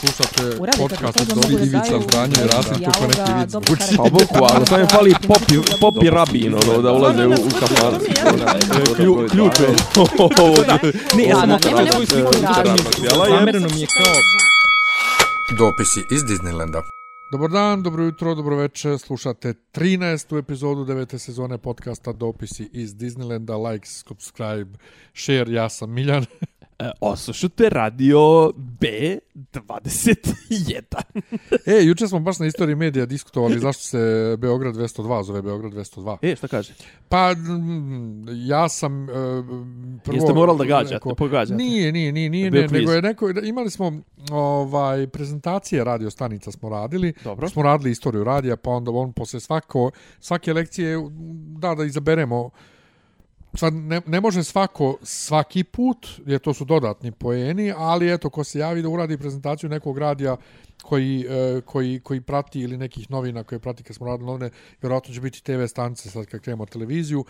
Slušate podcast od da Ivica Zdanje i Rasim kako neki vic karakter. Pa bukvalno, samo je fali popi, popi rabin, ono, da ulaze u, u kafanu. Klju- Ključ je. Ne, ja sam svoju sliku Zamereno mi je kao... Dopisi iz Disneylanda. Dobar dan, dobro jutro, dobro večer. Slušate 13. epizodu 9. sezone podcasta Dopisi iz Disneylanda. Like, subscribe, share. Ja sam Miljan. E, Oslušate radio B21. e, juče smo baš na istoriji medija diskutovali zašto se Beograd 202 zove Beograd 202. E, šta kaže? Pa, mm, ja sam... Uh, prvo, Jeste morali da gađate, rekao- pogađate? Nije, nije, nije, nije, ne, nego je neko, imali smo ovaj prezentacije radio stanica smo radili. Dobro. Smo radili istoriju radija, pa onda on posle svako, svake lekcije da da izaberemo Sad, ne, ne može svako svaki put, jer to su dodatni poeni, ali eto, ko se javi da uradi prezentaciju nekog radija koji, e, koji, koji prati ili nekih novina koje prati kad smo radili novine, vjerojatno će biti TV stanice sad kad krenemo televiziju.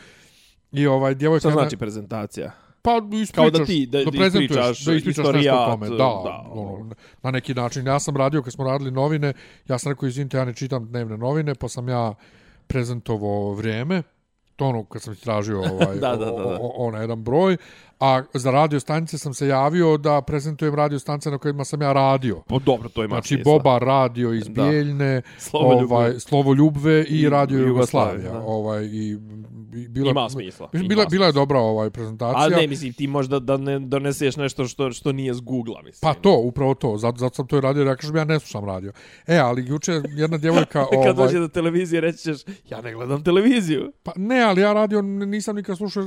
I ovaj djevojka... Šta znači prezentacija? Pa ispričaš, Kao da ti- da- da prezentuješ, da ispričaš nešto o tome. Da, da. da ono, na neki način. Ja sam radio kad smo radili novine, ja sam rekao, izvinite, ja ne čitam dnevne novine, pa sam ja prezentovao vrijeme, ono kad sam ti tražio ovaj, Da, da, da, o- da. o- onaj jedan broj, a za radio stanice sam se javio da prezentujem radio stanice na kojima sam ja radio. Pa dobro, to ima Znači, smisla. Boba radio iz Da. Bijeljne, Slovoljubve. ovaj, Slovoljubve i, I radio Jugoslavija, da. Ovaj, i, i bila, Ima smisla, Mislim, ima bila, bila je dobra ovaj prezentacija. Ali ne, mislim, ti možda da ne doneseš nešto što, što nije s Google-a, mislim. Pa to, upravo to. Zato, zato sam to i radio, jer ja kažem, ja ne slušam radio. E, ali juče jedna djevojka... Kad ovaj, dođe do televizije, reći ćeš, ja ne gledam televiziju. Pa ne, ali ja radio nisam nikad slušao,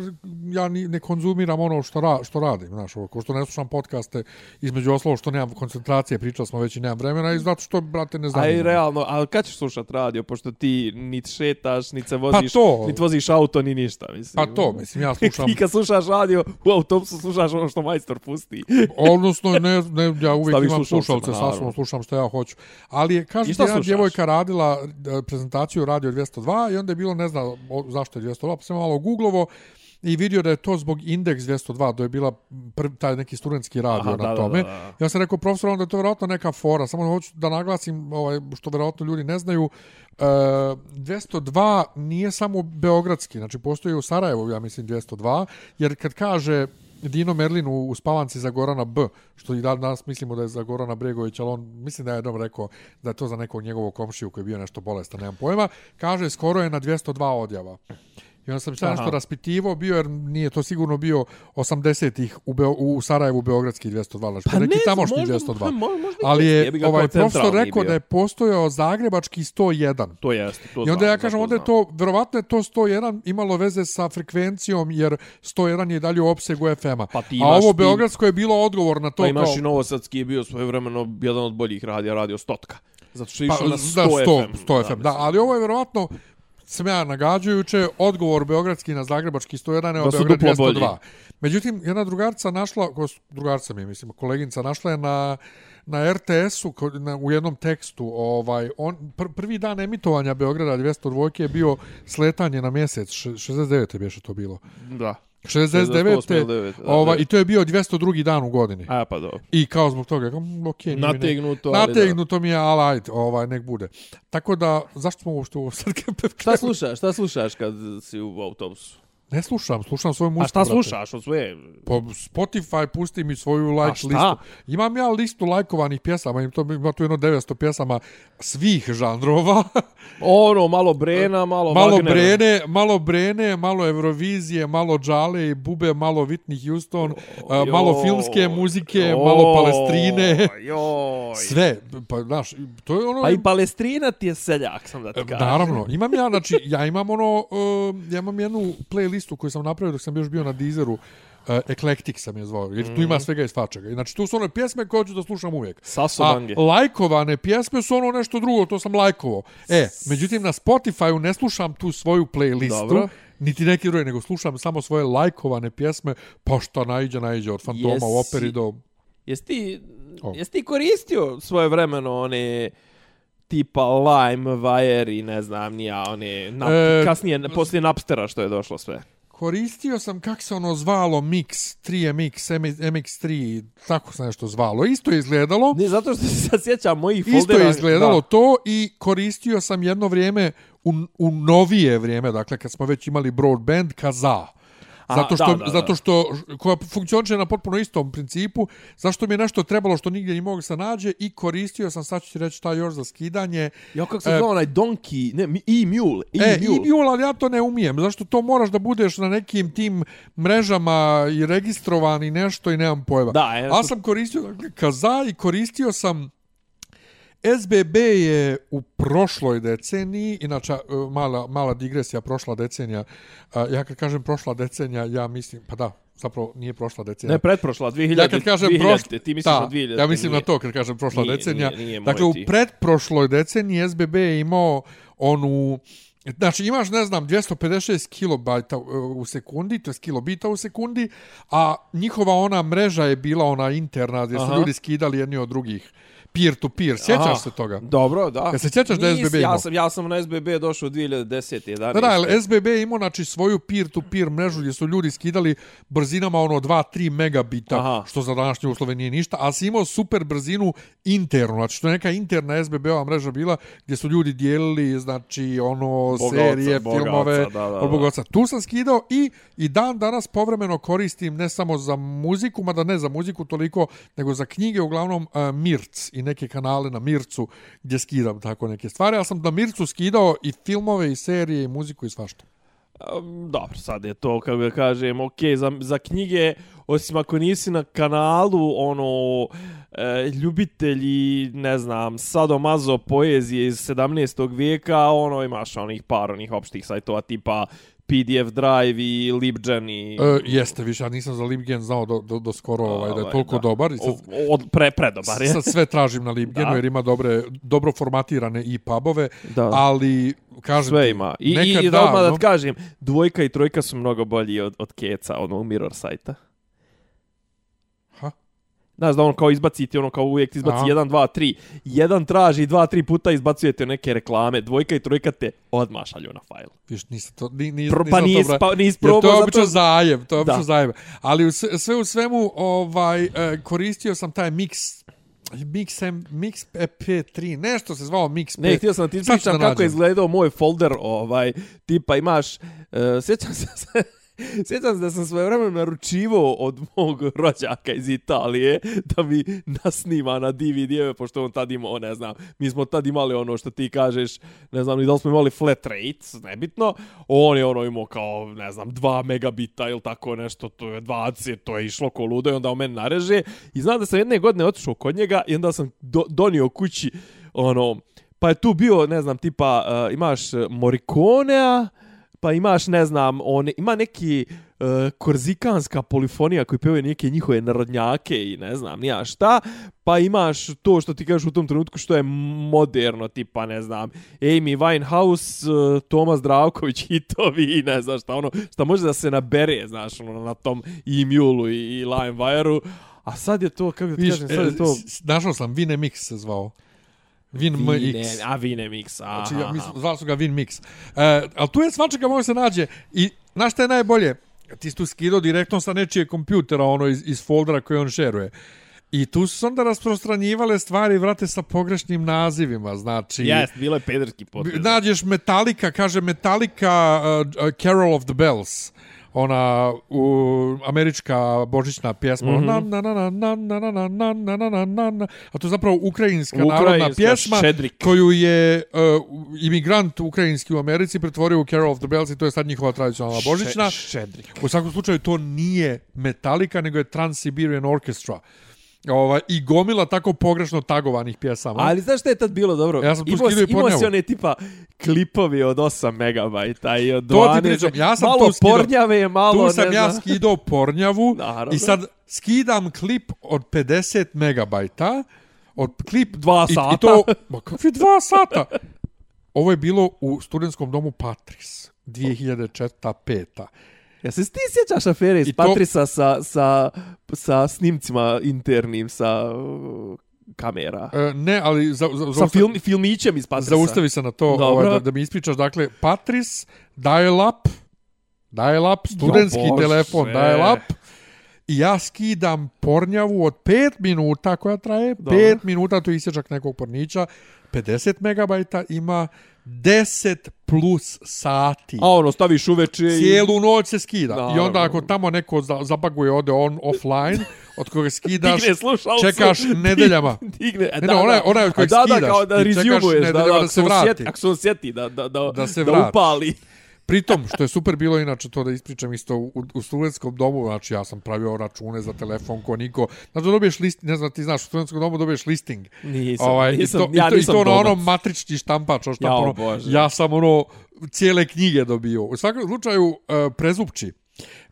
ja ni, ne konzumiram ono što, ra, što radim, znaš, ovo, ko što ne slušam podcaste, između oslovo što nemam koncentracije, pričali smo već i nemam vremena i zato što, brate, ne znam. Aj, realno, ali kad ćeš slušat radio, pošto ti niti šetaš, niti se Pa voziš, to. niti voziš auto, ni ništa, mislim. Pa to, mislim, ja slušam, ti kad slušaš radio, u autobusu slušaš ono što majstor pusti. odnosno, ne, ne, ja uvijek Staviš imam slušalce, sasvim slušam što ja hoću. Ali je, I kažete, šta jedna djevojka radila e, prezentaciju Radio 202 i onda je bilo, ne znam zašto je 202, pa sam malo googlovo i vidio da je to zbog Index 202, da je bila prv, taj neki studentski radio Aha, na da, da, tome. da, da. Ja sam rekao profesor, onda je to vjerojatno neka fora, samo hoću da naglasim, ovaj, što vjerojatno ljudi ne znaju, e, 202 nije samo beogradski, znači postoji u Sarajevu, ja mislim 202, jer kad kaže Dino Merlin u, u spavanci za Gorana B, što i dan danas mislimo da je za Gorana Bregović, ali on mislim da je jednom rekao da je to za nekog njegovog komšiju koji je bio nešto bolestan, nemam pojma, kaže skoro je na 202 odjava. I onda sam šta Aha. nešto raspitivo bio, jer nije to sigurno bio 80-ih u, Beo, u Sarajevu beogradski 202, znači Pa neki ne znam, tamošnji možda- 202. pa mo- možda i Ali je ovaj profesor rekao bio. da je postojao zagrebački 101. To jeste, to I onda znam, ja kažem, onda je znam. to, verovatno je to 101 imalo veze sa frekvencijom, jer 101 je dalje u opsegu FM-a. Pa A ovo ti- Beogradsko je bilo odgovor na to Pa imaš i kao... Novosadski je bio svojevremeno jedan od boljih radija, radio Stotka. Zato što je Pa, išao na da, 100, 100, FM. 100 FM, da, ali ovo je verovatno sam ja nagađajuće, odgovor Beogradski na Zagrebački 101 je Da su Beograd duplo 202. bolji. Međutim, jedna drugarca našla, drugarca mi je, mislim, koleginica našla je na na RTS-u u jednom tekstu ovaj on pr, prvi dan emitovanja Beograda 202 je bio sletanje na mjesec š- 69 je to bilo Da. 69 ili 9, da, ovaj da. i to je bio 202 dan u godini A, pa dobro. i kao zbog toga okej mi ne- Nategnuto, da. nategnuto mi je ali ajde ovaj nek bude tako da zašto smo uopšte ovo sad Šta slušaš? Šta slušaš kad si u autobusu? Ne slušam, slušam svoju muziku. A šta brate. slušaš od sve? Po Spotify pusti mi svoju like listu. Imam ja listu lajkovanih pjesama, im to ima tu jedno 900 pjesama svih žanrova. Ono, malo Brena, malo, malo Wagnera. Brene, malo Brene, malo Eurovizije, malo Džale i Bube, malo Whitney Houston, a, malo filmske muzike, joj, malo Palestrine. Joj. Sve, pa znaš, to je ono... Pa i Palestrina ti je seljak, sam da ti kažem. Naravno, imam ja, znači, ja imam ono, uh, ja imam jednu playlistu koju sam napravio dok sam još bio na Deezeru, uh, Eclectic sam je zvao, jer tu ima svega i svačega. I Znači, tu su one pjesme koje ću da slušam uvijek. Saso A lajkovane pjesme su ono nešto drugo, to sam lajkovao. E, međutim, na Spotify-u ne slušam tu svoju playlistu, Dobro. niti neki drugi, nego slušam samo svoje lajkovane pjesme, pa šta najđe, najđe, od Fantoma u Jesi- operi do... Jesi ti, O. jesi ti koristio svoje vremeno one tipa Lime, Wire i ne znam, nija one, nap, E, kasnije, poslije Napstera što je došlo sve? koristio sam, kak se ono zvalo, Mix, 3MX, MX3, tako se nešto zvalo. Isto je izgledalo. Ne, zato što se sjećam mojih foldera. Isto je izgledalo da. to i koristio sam jedno vrijeme u, u novije vrijeme, dakle kad smo već imali broadband, kaza. Zato što, da, da, zato što koja funkcioniše na potpuno istom principu, zašto mi je nešto trebalo što nigdje ne mogu se nađe i koristio sam, sad ću ti reći šta još za skidanje. Ja kako se e, zove onaj Donkey, ne, e-mule. E, e-mule, ali ja to ne umijem. Zašto to moraš da budeš na nekim tim mrežama i registrovan i nešto i nemam pojma. Da, ja sam... sam koristio dakle, kaza i koristio sam SBB je u prošloj deceniji, inače e, mala, mala digresija, prošla decenija, ja kad kažem prošla decenija, ja mislim, pa da, zapravo nije prošla decenija. Ne, pretprošla, 2000, ja kad kažem 2000, prošla, ti misliš da, na 2000. Ja mislim nije, na to kad kažem prošla nije, decenija. Nije, nije dakle, u pretprošloj deceniji SBB je imao onu... Znači imaš, ne znam, 256 kilobajta u sekundi, to je kilobita u sekundi, a njihova ona mreža je bila ona interna gdje su Aha. ljudi skidali jedni od drugih peer to peer. Sjećaš Aha, se toga? Dobro, da. Ja se sjećaš da SBB imao? Ja sam, ja sam na SBB došao 2010. 11. Da, da, ali SBB imao znači, svoju peer to peer mrežu gdje su ljudi skidali brzinama ono 2-3 megabita, Aha. što za današnje uslove nije ništa, a si imao super brzinu internu, znači to je neka interna SBB-ova mreža bila gdje su ljudi dijelili znači ono bogoca, serije, bogoca, filmove, da, da, da. Tu sam skidao i, i dan danas povremeno koristim ne samo za muziku, mada ne za muziku toliko, nego za knjige, uglavnom uh, Mirc i neke kanale na Mircu gdje skidam tako neke stvari. Ja sam na Mircu skidao i filmove i serije i muziku i svašta. Dobro, sad je to, kako da kažem, ok, za, za knjige, osim ako nisi na kanalu, ono, e, ljubitelji, ne znam, sadomazo poezije iz 17. vijeka, ono, imaš onih par onih opštih sajtova tipa PDF drive i LibGen i... E, jeste, više, ja nisam za LibGen znao do, do, do skoro ovaj, da je ovaj, toliko da. dobar. I sad, o, od pre, pre dobar je. Sad sve tražim na LibGenu jer ima dobre, dobro formatirane i pubove, da. ali kažem sve ima. I, i, i da, da, da kažem, dvojka i trojka su mnogo bolji od, od keca, ono, mirror sajta. Znaš da on kao izbaci ti ono kao uvijek izbaci 1, 2, 3. Jedan traži 2, 3 puta izbacujete neke reklame. Dvojka i trojka te odmah šalju na fajl. Viš, nisi to, ni, ni, Pro, pa nis, pa nis probao. To je obično zato... zajem, to je obično zajem. Ali u sve, sve u svemu ovaj, e, koristio sam taj mix Mix, M, Mix EP3, nešto se zvao Mix 5. Ne, htio sam ti pričam kako je izgledao moj folder, ovaj, tipa imaš, uh, sjećam se, Sjećam se da sam svoje vremena naručivo od mog rođaka iz Italije da mi nasnima na DVD-eve, pošto on tad imao, ne znam, mi smo tad imali ono što ti kažeš, ne znam, ni da li smo imali flat rate, nebitno, on je ono imao kao, ne znam, 2 megabita ili tako nešto, to je 20, to je išlo ko ludo i onda u meni nareže. I znam da sam jedne godine otišao kod njega i onda sam do, donio kući, ono, pa je tu bio, ne znam, tipa, uh, imaš Morikonea, pa imaš, ne znam, on, ima neki uh, korzikanska polifonija koji pevaju neke njihove narodnjake i ne znam, nija šta, pa imaš to što ti kažeš u tom trenutku što je moderno, tipa, ne znam, Amy Winehouse, uh, Tomas Dravković, hitovi i ne znam šta, ono, šta može da se nabere, znaš, ono, na tom e-mulu i, i LimeWire-u, a sad je to, kako ti kažem, sad je to... Našao sam, Vinemix se zvao. Vin MX. A Vin MX, aha. Znači, ja, mislim, zvali su ga Vin Mix. E, ali tu je svačega može se nađe. I znaš šta je najbolje? Ti si tu skidao direktno sa nečije kompjutera, ono iz, iz foldera koje on šeruje. I tu su onda rasprostranjivale stvari, vrate, sa pogrešnim nazivima, znači... Jes, bilo je pederski potez. Nađeš Metallica, kaže Metallica uh, uh, Carol of the Bells ona u američka božićna pjesma mm -hmm. na na na na na na na na na na na na a to je zapravo ukrajinska, ukrajinska narodna pjesma šedrik. koju je uh, imigrant ukrajinski u Americi pretvorio u Carol of the Bells i to je sad njihova tradicionalna božićna šedrik. u svakom slučaju to nije Metallica nego je Trans-Siberian Orchestra Ova, I gomila tako pogrešno tagovanih pjesama. Ali znaš što je tad bilo dobro? Ja sam tu skidio i Imao si one tipa klipovi od 8 megabajta i od 12. To ti pričam, ja sam malo tu skidao, pornjave, malo Tu sam ja skidao pornjavu Naravno. i sad skidam klip od 50 megabajta. Od klip... Dva sata. I, i to, ma kakvi dva sata? Ovo je bilo u studentskom domu Patris. 2004-2005. Ja se ti sjećaš afere iz to... Patrisa sa, sa, sa snimcima internim, sa kamera? E, ne, ali... Za, za, sa film, filmićem iz Patrisa. Zaustavi se na to ovaj, da, da mi ispričaš. Dakle, Patris, Dial-Up, dial up, studentski Jo, Bože. telefon, dial up. I ja skidam pornjavu od 5 minuta koja traje, Dobro. 5 minuta to je isječak nekog pornića, 50 megabajta ima 10 plus sati. A ono, staviš uveče i... Cijelu noć se skida. I Naravno. onda ako tamo neko za- zabaguje ode on offline, od koga skidaš, Digne čekaš nedeljama. Digne, Ne, ne, onaj- onaj od kojeg A da, Da, skidaš. kao da rezumuješ, da, da, da ako se vrati. sjeti, ako se on sjeti da, da, da, Da se da upali. Pritom, što je super bilo inače to da ispričam isto u, u studentskom domu, znači ja sam pravio račune za telefon ko niko. Znači da dobiješ list, ne znam ti znaš, u studentskom domu dobiješ listing. Nisam, ovaj, nisam, i to, ja i to, nisam I to na onom matrični štampač, o Jao, ono, Bože. ja sam ono cijele knjige dobio. U svakom slučaju uh, prezupči.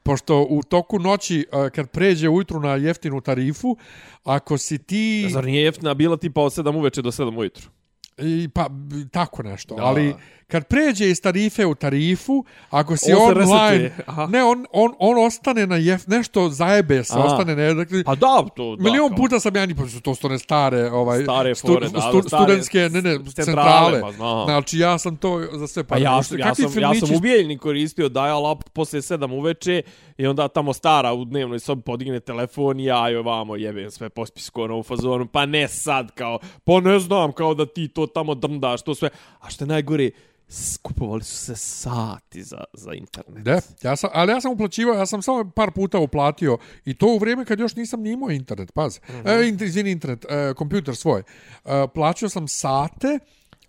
Pošto u toku noći, uh, kad pređe ujutru na jeftinu tarifu, ako si ti... Zar nije jeftina bila tipa od 7 uveče do 7 ujutru? I, pa, tako nešto. Da. Ali kad pređe iz tarife u tarifu, ako si On online. Aha. ne, on, on, on ostane na jef, nešto zajebe se, A. ostane ne, dakle, Pa da, to da. Milion kao. puta sam ja ni pa su to stone stare ovaj Stare fore, da, stu, da, stare studentske ne ne centrale, centrale. pa. Znači ja sam to za sve Pa ja, sam, ja, sam, ja sam u Bijeljni koristio dial-up posle 7 uveče i onda tamo stara u dnevnoj sobi podigne telefon i ja joj vamo jebem sve po spisku ono u fazonu, pa ne sad kao, pa ne znam kao da ti to tamo drndaš, to sve. A što je najgore, skupovali su se sati za, za internet. Da, ja sam, ali ja sam uplaćivao, ja sam samo par puta uplatio i to u vrijeme kad još nisam ni imao internet, paz. Mm -hmm. e, izvini, internet, e, kompjuter svoj. E, plaćao sam sate,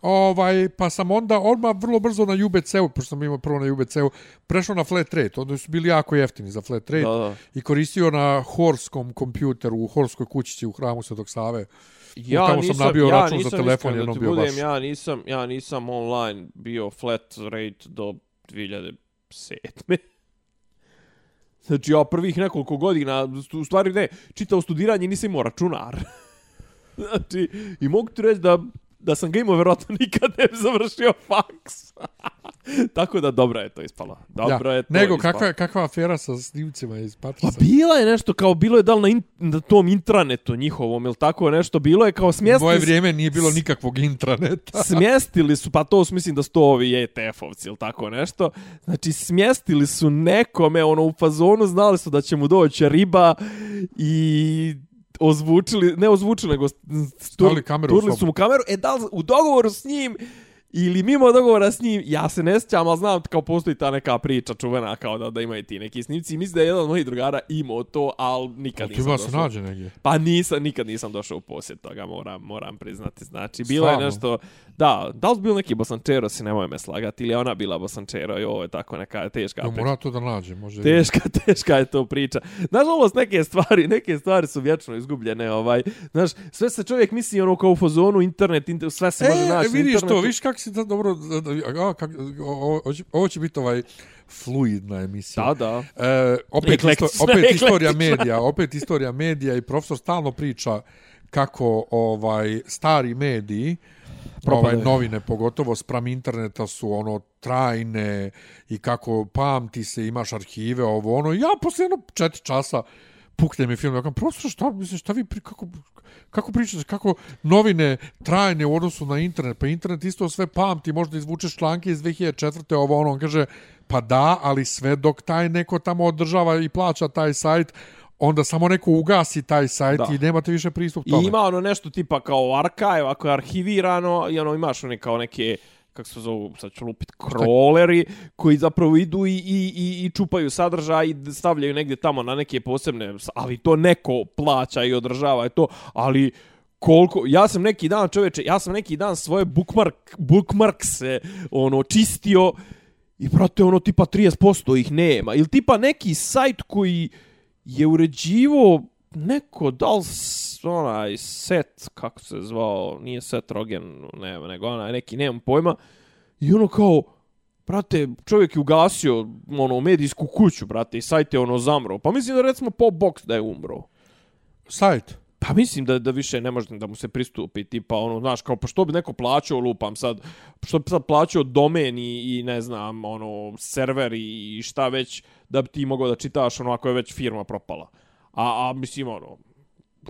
ovaj, pa sam onda odmah vrlo brzo na UBC-u, pošto sam imao prvo na UBC-u, prešao na flat rate, onda su bili jako jeftini za flat rate Da, da. i koristio na Horskom kompjuteru, u Horskoj kućici u hramu Svetog Save. Ja tamo sam nisam, nabio ja račun za telefon, da jednom bio budem, baš. Ja nisam, ja nisam online bio flat rate do 2007. Znači, ja prvih nekoliko godina, u stvari ne, čitao studiranje nisam imao računar. znači, i mogu ti reći da, da sam ga imao, verovatno nikad ne bi završio faks. Tako da dobro je to ispalo. Dobro je to Nego, ispalo. kakva, kakva afera sa snimcima iz Pa Patrisa? bila je nešto kao, bilo je da li na, in, na tom intranetu njihovom ili tako nešto, bilo je kao smjestili... moje vrijeme nije bilo nikakvog intraneta. smjestili su, pa to mislim da su to ovi ETF-ovci ili tako nešto, znači smjestili su nekome, ono, u fazonu, znali su da će mu doći riba i ozvučili, ne ozvučili, nego Stavili kameru u turili sobu. su mu kameru, e da li u dogovoru s njim ili mimo dogovora s njim, ja se ne sjećam, ali znam kao postoji ta neka priča čuvena kao da, da imaju ti neki snimci. Mislim da je jedan od mojih drugara imao to, ali nikad Ti nisam ima se došao. nađe negdje. Pa nisam, nikad nisam došao u posjet toga, moram, moram priznati. Znači, bilo je Stvarno? nešto... Da, da li su bili neki bosančero, si nemoj me slagati, ili je ona bila bosančero i ovo je tako neka teška Ja, priča. mora to da nađe, može. Teška, teška je to priča. Nažalost, neke stvari, neke stvari su vječno izgubljene, ovaj. Znaš, sve se čovjek misli ono kao u fazonu, internet, inter, sve se može E, naći na vidiš internetu. to, vidiš kako si da dobro... A, kak, o, o, ovo će- biti ovaj fluidna emisija. Da, da. E, opet, isto, Eklektična, opet istorija medija, opet istorija medija i profesor stalno priča kako ovaj stari mediji ovaj novine pogotovo spram interneta su ono trajne i kako pamti se imaš arhive ovo ono ja posle jedno 4 časa pukne mi film ja kažem profesor šta misliš šta vi pri, kako kako pričate kako novine trajne u odnosu na internet pa internet isto sve pamti možda izvučeš članke iz 2004. ovo ono on kaže pa da ali sve dok taj neko tamo održava i plaća taj sajt onda samo neko ugasi taj sajt Da. i nemate više pristup I tome. ima ono nešto tipa kao archive, ako je arhivirano, i ono imaš one kao neke kako se zovu, sad ću lupit, crawleri, koji zapravo idu i, i, i, i čupaju sadržaj i stavljaju negdje tamo na neke posebne, ali to neko plaća i održava je to, ali koliko, ja sam neki dan čoveče, ja sam neki dan svoje bookmark, bookmarkse ono, čistio i brate, ono tipa 30% ih nema, ili tipa neki sajt koji je uređivo neko, da li onaj set, kako se zvao, nije set Rogen, ne, nego onaj neki, nemam pojma, i ono kao, brate, čovjek je ugasio ono, medijsku kuću, brate, i sajt je ono zamro. Pa mislim da recimo Popbox da je umro. Sajt. Pa mislim da da više ne može da mu se pristupi, tipa ono, znaš, kao pa što bi neko plaćao, lupam sad, što bi sad plaćao domen i, i ne znam, ono, server i, i šta već, da bi ti mogao da čitaš, ono, ako je već firma propala. A, a mislim, ono,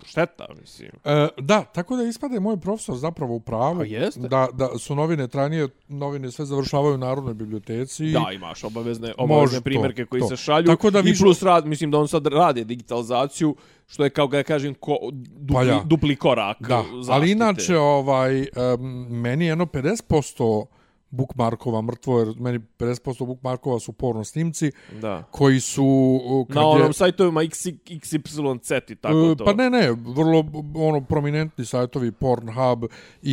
šteta, mislim. E, da, tako da ispade moj profesor zapravo u pravu. Pa jeste. Da, da su novine trajnije, novine sve završavaju u Narodnoj biblioteci. Da, imaš obavezne, obavezne primjerke koji to. se šalju. Tako da I višu- plus rad, mislim da on sad radi digitalizaciju, što je kao ga kažem ko, dupli, Pa ja. dupli korak Da, zaštite. ali inače, ovaj, um, meni je jedno 50% bookmarkova mrtvo, jer meni 50% bookmarkova su porno snimci, Da. koji su... uh, Kad Na je, onom sajtovima X, XYZ i tako E, to. Pa ne, ne, vrlo ono prominentni sajtovi Pornhub,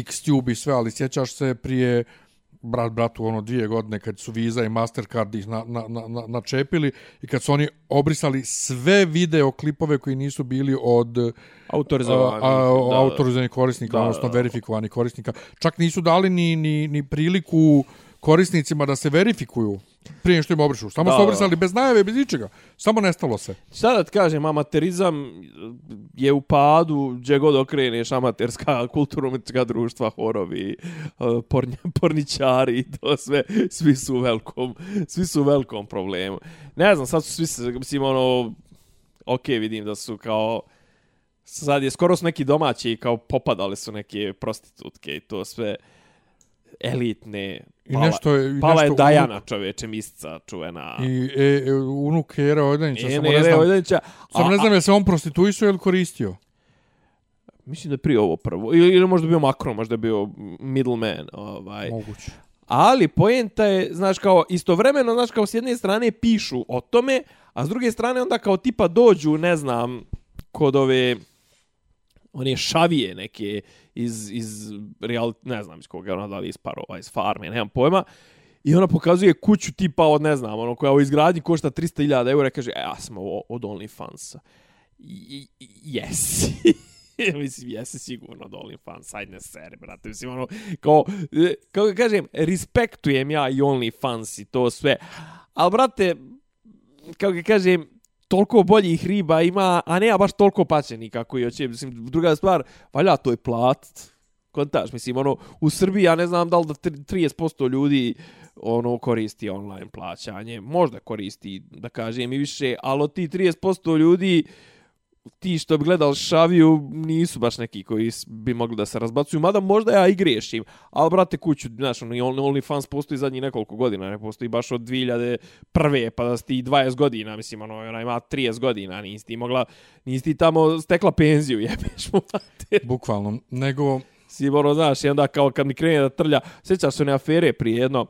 Xtube i sve, ali sjećaš se prije brat bratu ono dvije godine kad su Visa i Mastercard ih na, na, na, na, načepili i kad su oni obrisali sve video klipove koji nisu bili od Autorizovani. autorizovanih korisnika, Da, odnosno verifikovanih korisnika. Čak nisu dali ni, ni, ni priliku korisnicima da se verifikuju prije što im obrišu. Samo Da, su obrisali bez najave, bez ničega. Samo nestalo se. Šta da ti kažem, amaterizam je u padu, gdje god okreneš amaterska kulturno-umjetnička društva, horovi, eh, pornja, porničari, to sve, svi su u velikom, svi su u velikom problemu. Ne znam, sad su svi, se, mislim, ono, ok, vidim da su kao, sad je skoro su neki domaći kao popadali su neke prostitutke i to sve elitne. I Pala, nešto je- i pala je nešto Dajana, čoveče, misca čuvena. I e, e, unuk Era Ojdanića, E, samo ne, znam, Ojdanića. samo ne znam je se on prostituisao ili koristio. Mislim da je prije ovo prvo. Ili, ili možda bio Macron, možda je bio middleman. Ovaj. Moguće. Ali poenta je, znaš, kao istovremeno, znaš, kao s jedne strane pišu o tome, a s druge strane onda kao tipa dođu, ne znam, kod ove one šavije neke iz, iz real, ne znam iz koga je ona da li iz parova, iz farme, nemam pojma, I ona pokazuje kuću tipa od, ne znam, ono koja u izgradnji košta 300.000 eura, kaže, e, ja sam ovo od OnlyFansa. Yes. i- mislim, jesi sigurno od OnlyFans, ajde ne seri, brate. Mislim, ono, kao, e, kao kažem, respektujem ja i OnlyFans i to sve. Ali, brate, kao ga kažem, toliko boljih riba ima, a ne ja baš toliko paćenika kako i hoće. Mislim, druga stvar, valja to je platit. Kontaš, mislim, ono, u Srbiji, ja ne znam da li da 30% ljudi ono koristi online plaćanje. Možda koristi, da kažem, i više, ali od ti 30% ljudi ti što bi gledali šaviju nisu baš neki koji bi mogli da se razbacuju, mada možda ja i grešim, ali brate kuću, znaš, i Only- OnlyFans postoji zadnjih nekoliko godina, ne postoji baš od 2001. pa da si ti 20 godina, mislim, ono, ona ima 30 godina, nisi ti mogla, nisi ti tamo stekla penziju, jebeš mu, mater. Bukvalno. Nego, Si ono, znaš, i onda kao kad mi krene da trlja, sjećaš se one afere prije jedno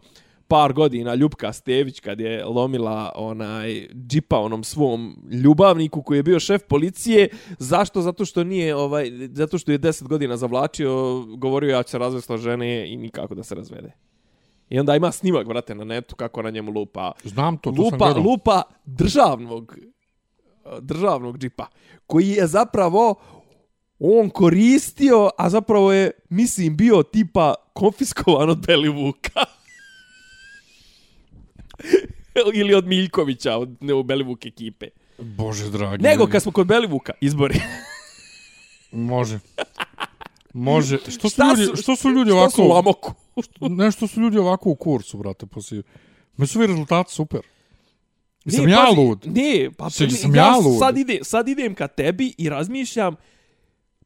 par godina Ljubka Stević kad je lomila onaj džipa onom svom ljubavniku koji je bio šef policije. Zašto? Zato što nije ovaj zato što je 10 godina zavlačio, govorio ja ću se razvesti žene i nikako da se razvede. I onda ima snimak, brate, na netu kako na njemu lupa. znam to, to sam lupa, gledao. lupa državnog državnog džipa koji je zapravo on koristio, a zapravo je, mislim, bio tipa konfiskovan od Belivuka. Ili od Miljkovića, od ne, u Belivuk ekipe. Bože dragi. Nego kad smo kod Belivuka, izbori. Može. Može. Što su, ljudi, su- što su ljudi Što ovako... su u Lamoku? Nešto su ljudi ovako u kursu, brate, poslije. Me su ovi rezultati super. Ne, ja lud. Ne, pa Sam- ne, sam ja lud. Sad, ide, sad idem ka tebi i razmišljam,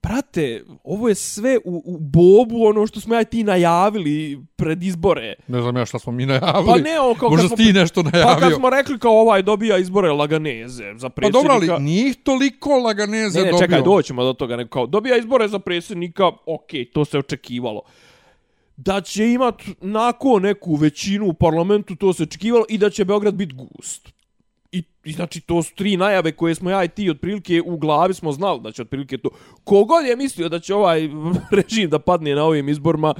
brate, ovo je sve u, u bobu ono što smo ja i ti najavili pred izbore. Ne znam ja šta smo mi najavili. Pa ne, ono kao Možda smo, ti nešto pa najavio. kad smo rekli kao ovaj dobija izbore Laganeze za Pa predsjednika. dobro, ali nije ih toliko laganeze Ne, ne, dobio. čekaj, doćemo do toga. Nego kao, dobija izbore za predsjednika, okej, to se očekivalo. Da će imat nakon neku većinu u parlamentu, to se očekivalo, i da će Beograd biti gust. I, I znači, to su tri najave koje smo ja i ti otprilike u glavi smo znali da će otprilike to. Kogod je mislio da će ovaj režim da padne na ovim izborima,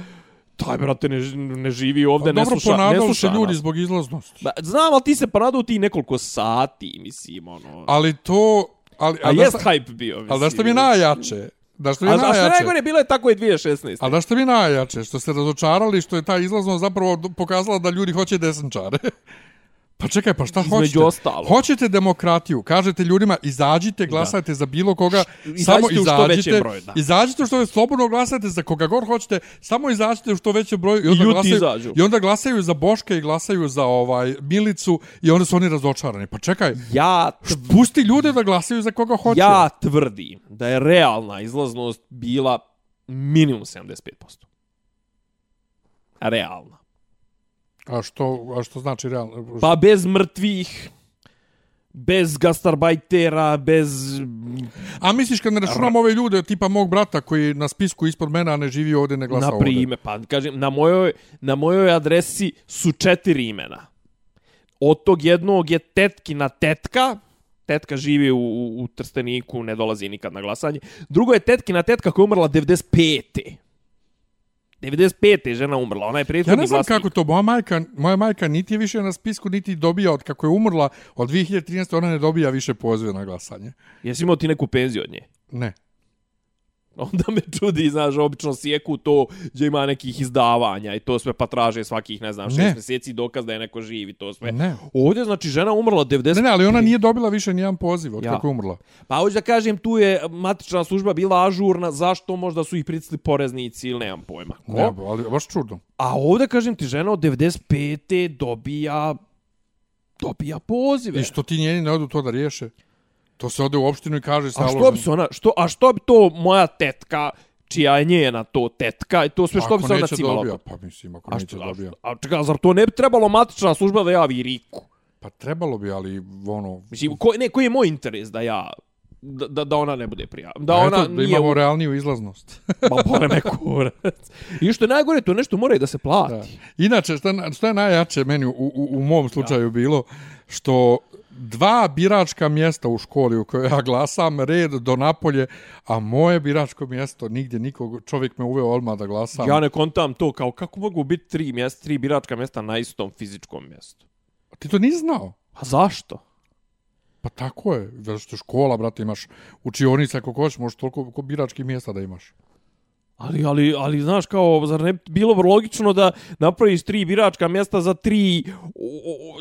taj, brate, ne, ne živi ovde, Pa ne sluša, ne se sluša ljudi zbog izlaznosti. Ba, znam, ali ti se ponadao ti nekoliko sati, mislim, ono. Ali to... Ali, A da jest šta- hype bio, mislim. Ali da što mi najjače? Da što mi A, a što je najjače? najgore, bilo je tako i 2016. Ali da što mi najjače? Što ste razočarali što je ta izlaznost zapravo pokazala da ljudi hoće desničare. Pa čekaj, pa šta hoćete? ostalog. Hoćete demokratiju, kažete ljudima izađite, glasajte za bilo koga, Izađite samo u što izađite, broju, da. izađite što većem, slobodno glasajte za koga god hoćete, samo izađite u što većem broju i onda, ljudi glasaju, izađu. i onda glasaju za Boška i glasaju za ovaj Milicu i onda su oni razočarani. Pa čekaj, Ja, pusti ljude da glasaju za koga hoće. ja tvrdim da je realna izlaznost bila minimum 75%. Realna. A što, a što znači realno? Pa bez mrtvih, bez gastarbajtera, bez... A misliš kad ne računam ove ljude tipa mog brata koji na spisku ispod mene, a ne živi ovdje, ne glasa Na ovdje? prime, pa kažem, na mojoj, na mojoj adresi su četiri imena. Od tog jednog je tetkina tetka, tetka živi u, u, u Trsteniku, ne dolazi nikad na glasanje. Drugo je tetkina tetka koja je umrla 95. 95. je žena umrla, ona je Ja prethodni ne znam vlasnik. kako to, moja majka, moja majka niti je više na spisku, niti dobija od kako je umrla od 2013. ona ne dobija više pozive na glasanje. Jesi imao ti neku penziju od nje? Ne. Onda me čudi, znaš, obično sjeku to gdje ima nekih izdavanja i to sve pa traže svakih, ne znam, šest Ne. mjeseci dokaz da je neko živ i to sve. Ne. Ovdje, znači, žena umrla 90... Ne, ne, ali ona nije dobila više nijedan poziv od Ja. kako je umrla. Pa hoću da kažem, tu je matična služba bila ažurna, zašto možda su ih pritisli poreznici ili nemam pojma. Ko? Ne, ali baš čudno. A ovdje, kažem ti, žena od 95. dobija dobija pozive. I što ti njeni ne odu to da riješe? To se ode u opštinu i kaže sa A što bi se ona, što, a što bi to moja tetka, čija je njena to tetka, i to sve što bi se ona cimala? dobija, pa mislim, ako A neće što, dobija. a čekaj, a zar to ne bi trebalo matična služba da javi Riku? Pa trebalo bi, ali ono... Mislim, ko, ne, koji je moj interes da ja, da, da, da ona ne bude prijavljena? Da ona eto, da nije... imamo realniju izlaznost. Ma bole me kurac. I što je najgore, to nešto mora i da se plati. Da. Inače, šta, šta je najjače meni u, u, u mom slučaju ja. bilo, što dva biračka mjesta u školi u kojoj ja glasam, red do napolje, a moje biračko mjesto, nigdje nikog, čovjek me uveo odmah da glasam. Ja ne kontam to kao kako mogu biti tri, mjesta, tri biračka mjesta na istom fizičkom mjestu. Ti to nisi znao? A zašto? Pa tako je, zato što škola, brate, imaš učionica ako hoćeš, možeš toliko ko biračkih mjesta da imaš. Ali, ali, ali, znaš, kao, zar ne bi bilo logično da napraviš tri biračka mjesta za tri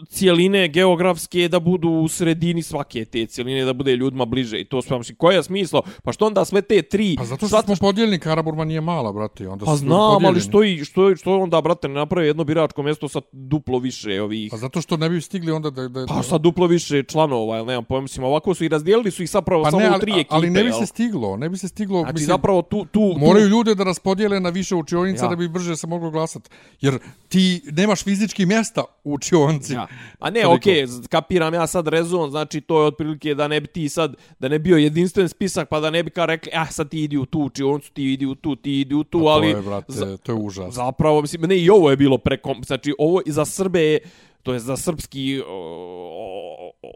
cijeline geografske da budu u sredini svake te cijeline, da bude ljudima bliže i to sve, mislim, koje je smislo? Pa što onda sve te tri... Pa zato što smo podijeljeni, Karaburma nije mala, brate. Onda Pa ljudi znam, ali što, i, što, što onda, brate, ne napravi jedno biračko mjesto sa duplo više ovih... Pa zato što ne bi stigli onda da... da Pa sa duplo više članova, ili nemam pojma, mislim, ovako su i razdijelili su ih zapravo pa samo ne, u ali, tri ekipe. ali ne bi se stiglo, ne bi se stiglo, Znači, mislim, zapravo tu... tu, tu moraju ljude da raspodijele na više učionica Ja. da bi brže se moglo glasati. Jer ti nemaš fizički mjesta u učionci. Ja. A ne, okej, okay, kapiram ja sad rezon, znači to je otprilike da ne bi ti sad, da ne bio jedinstven spisak, pa da ne bi kao rekli, ah, sad ti idi u tu učionicu, ti idi u tu, ti idi u tu, Pa ali... To je, brate, za- to je užas. Zapravo, mislim, ne, i ovo je bilo prekom... Znači, ovo i za Srbe je, to je za srpski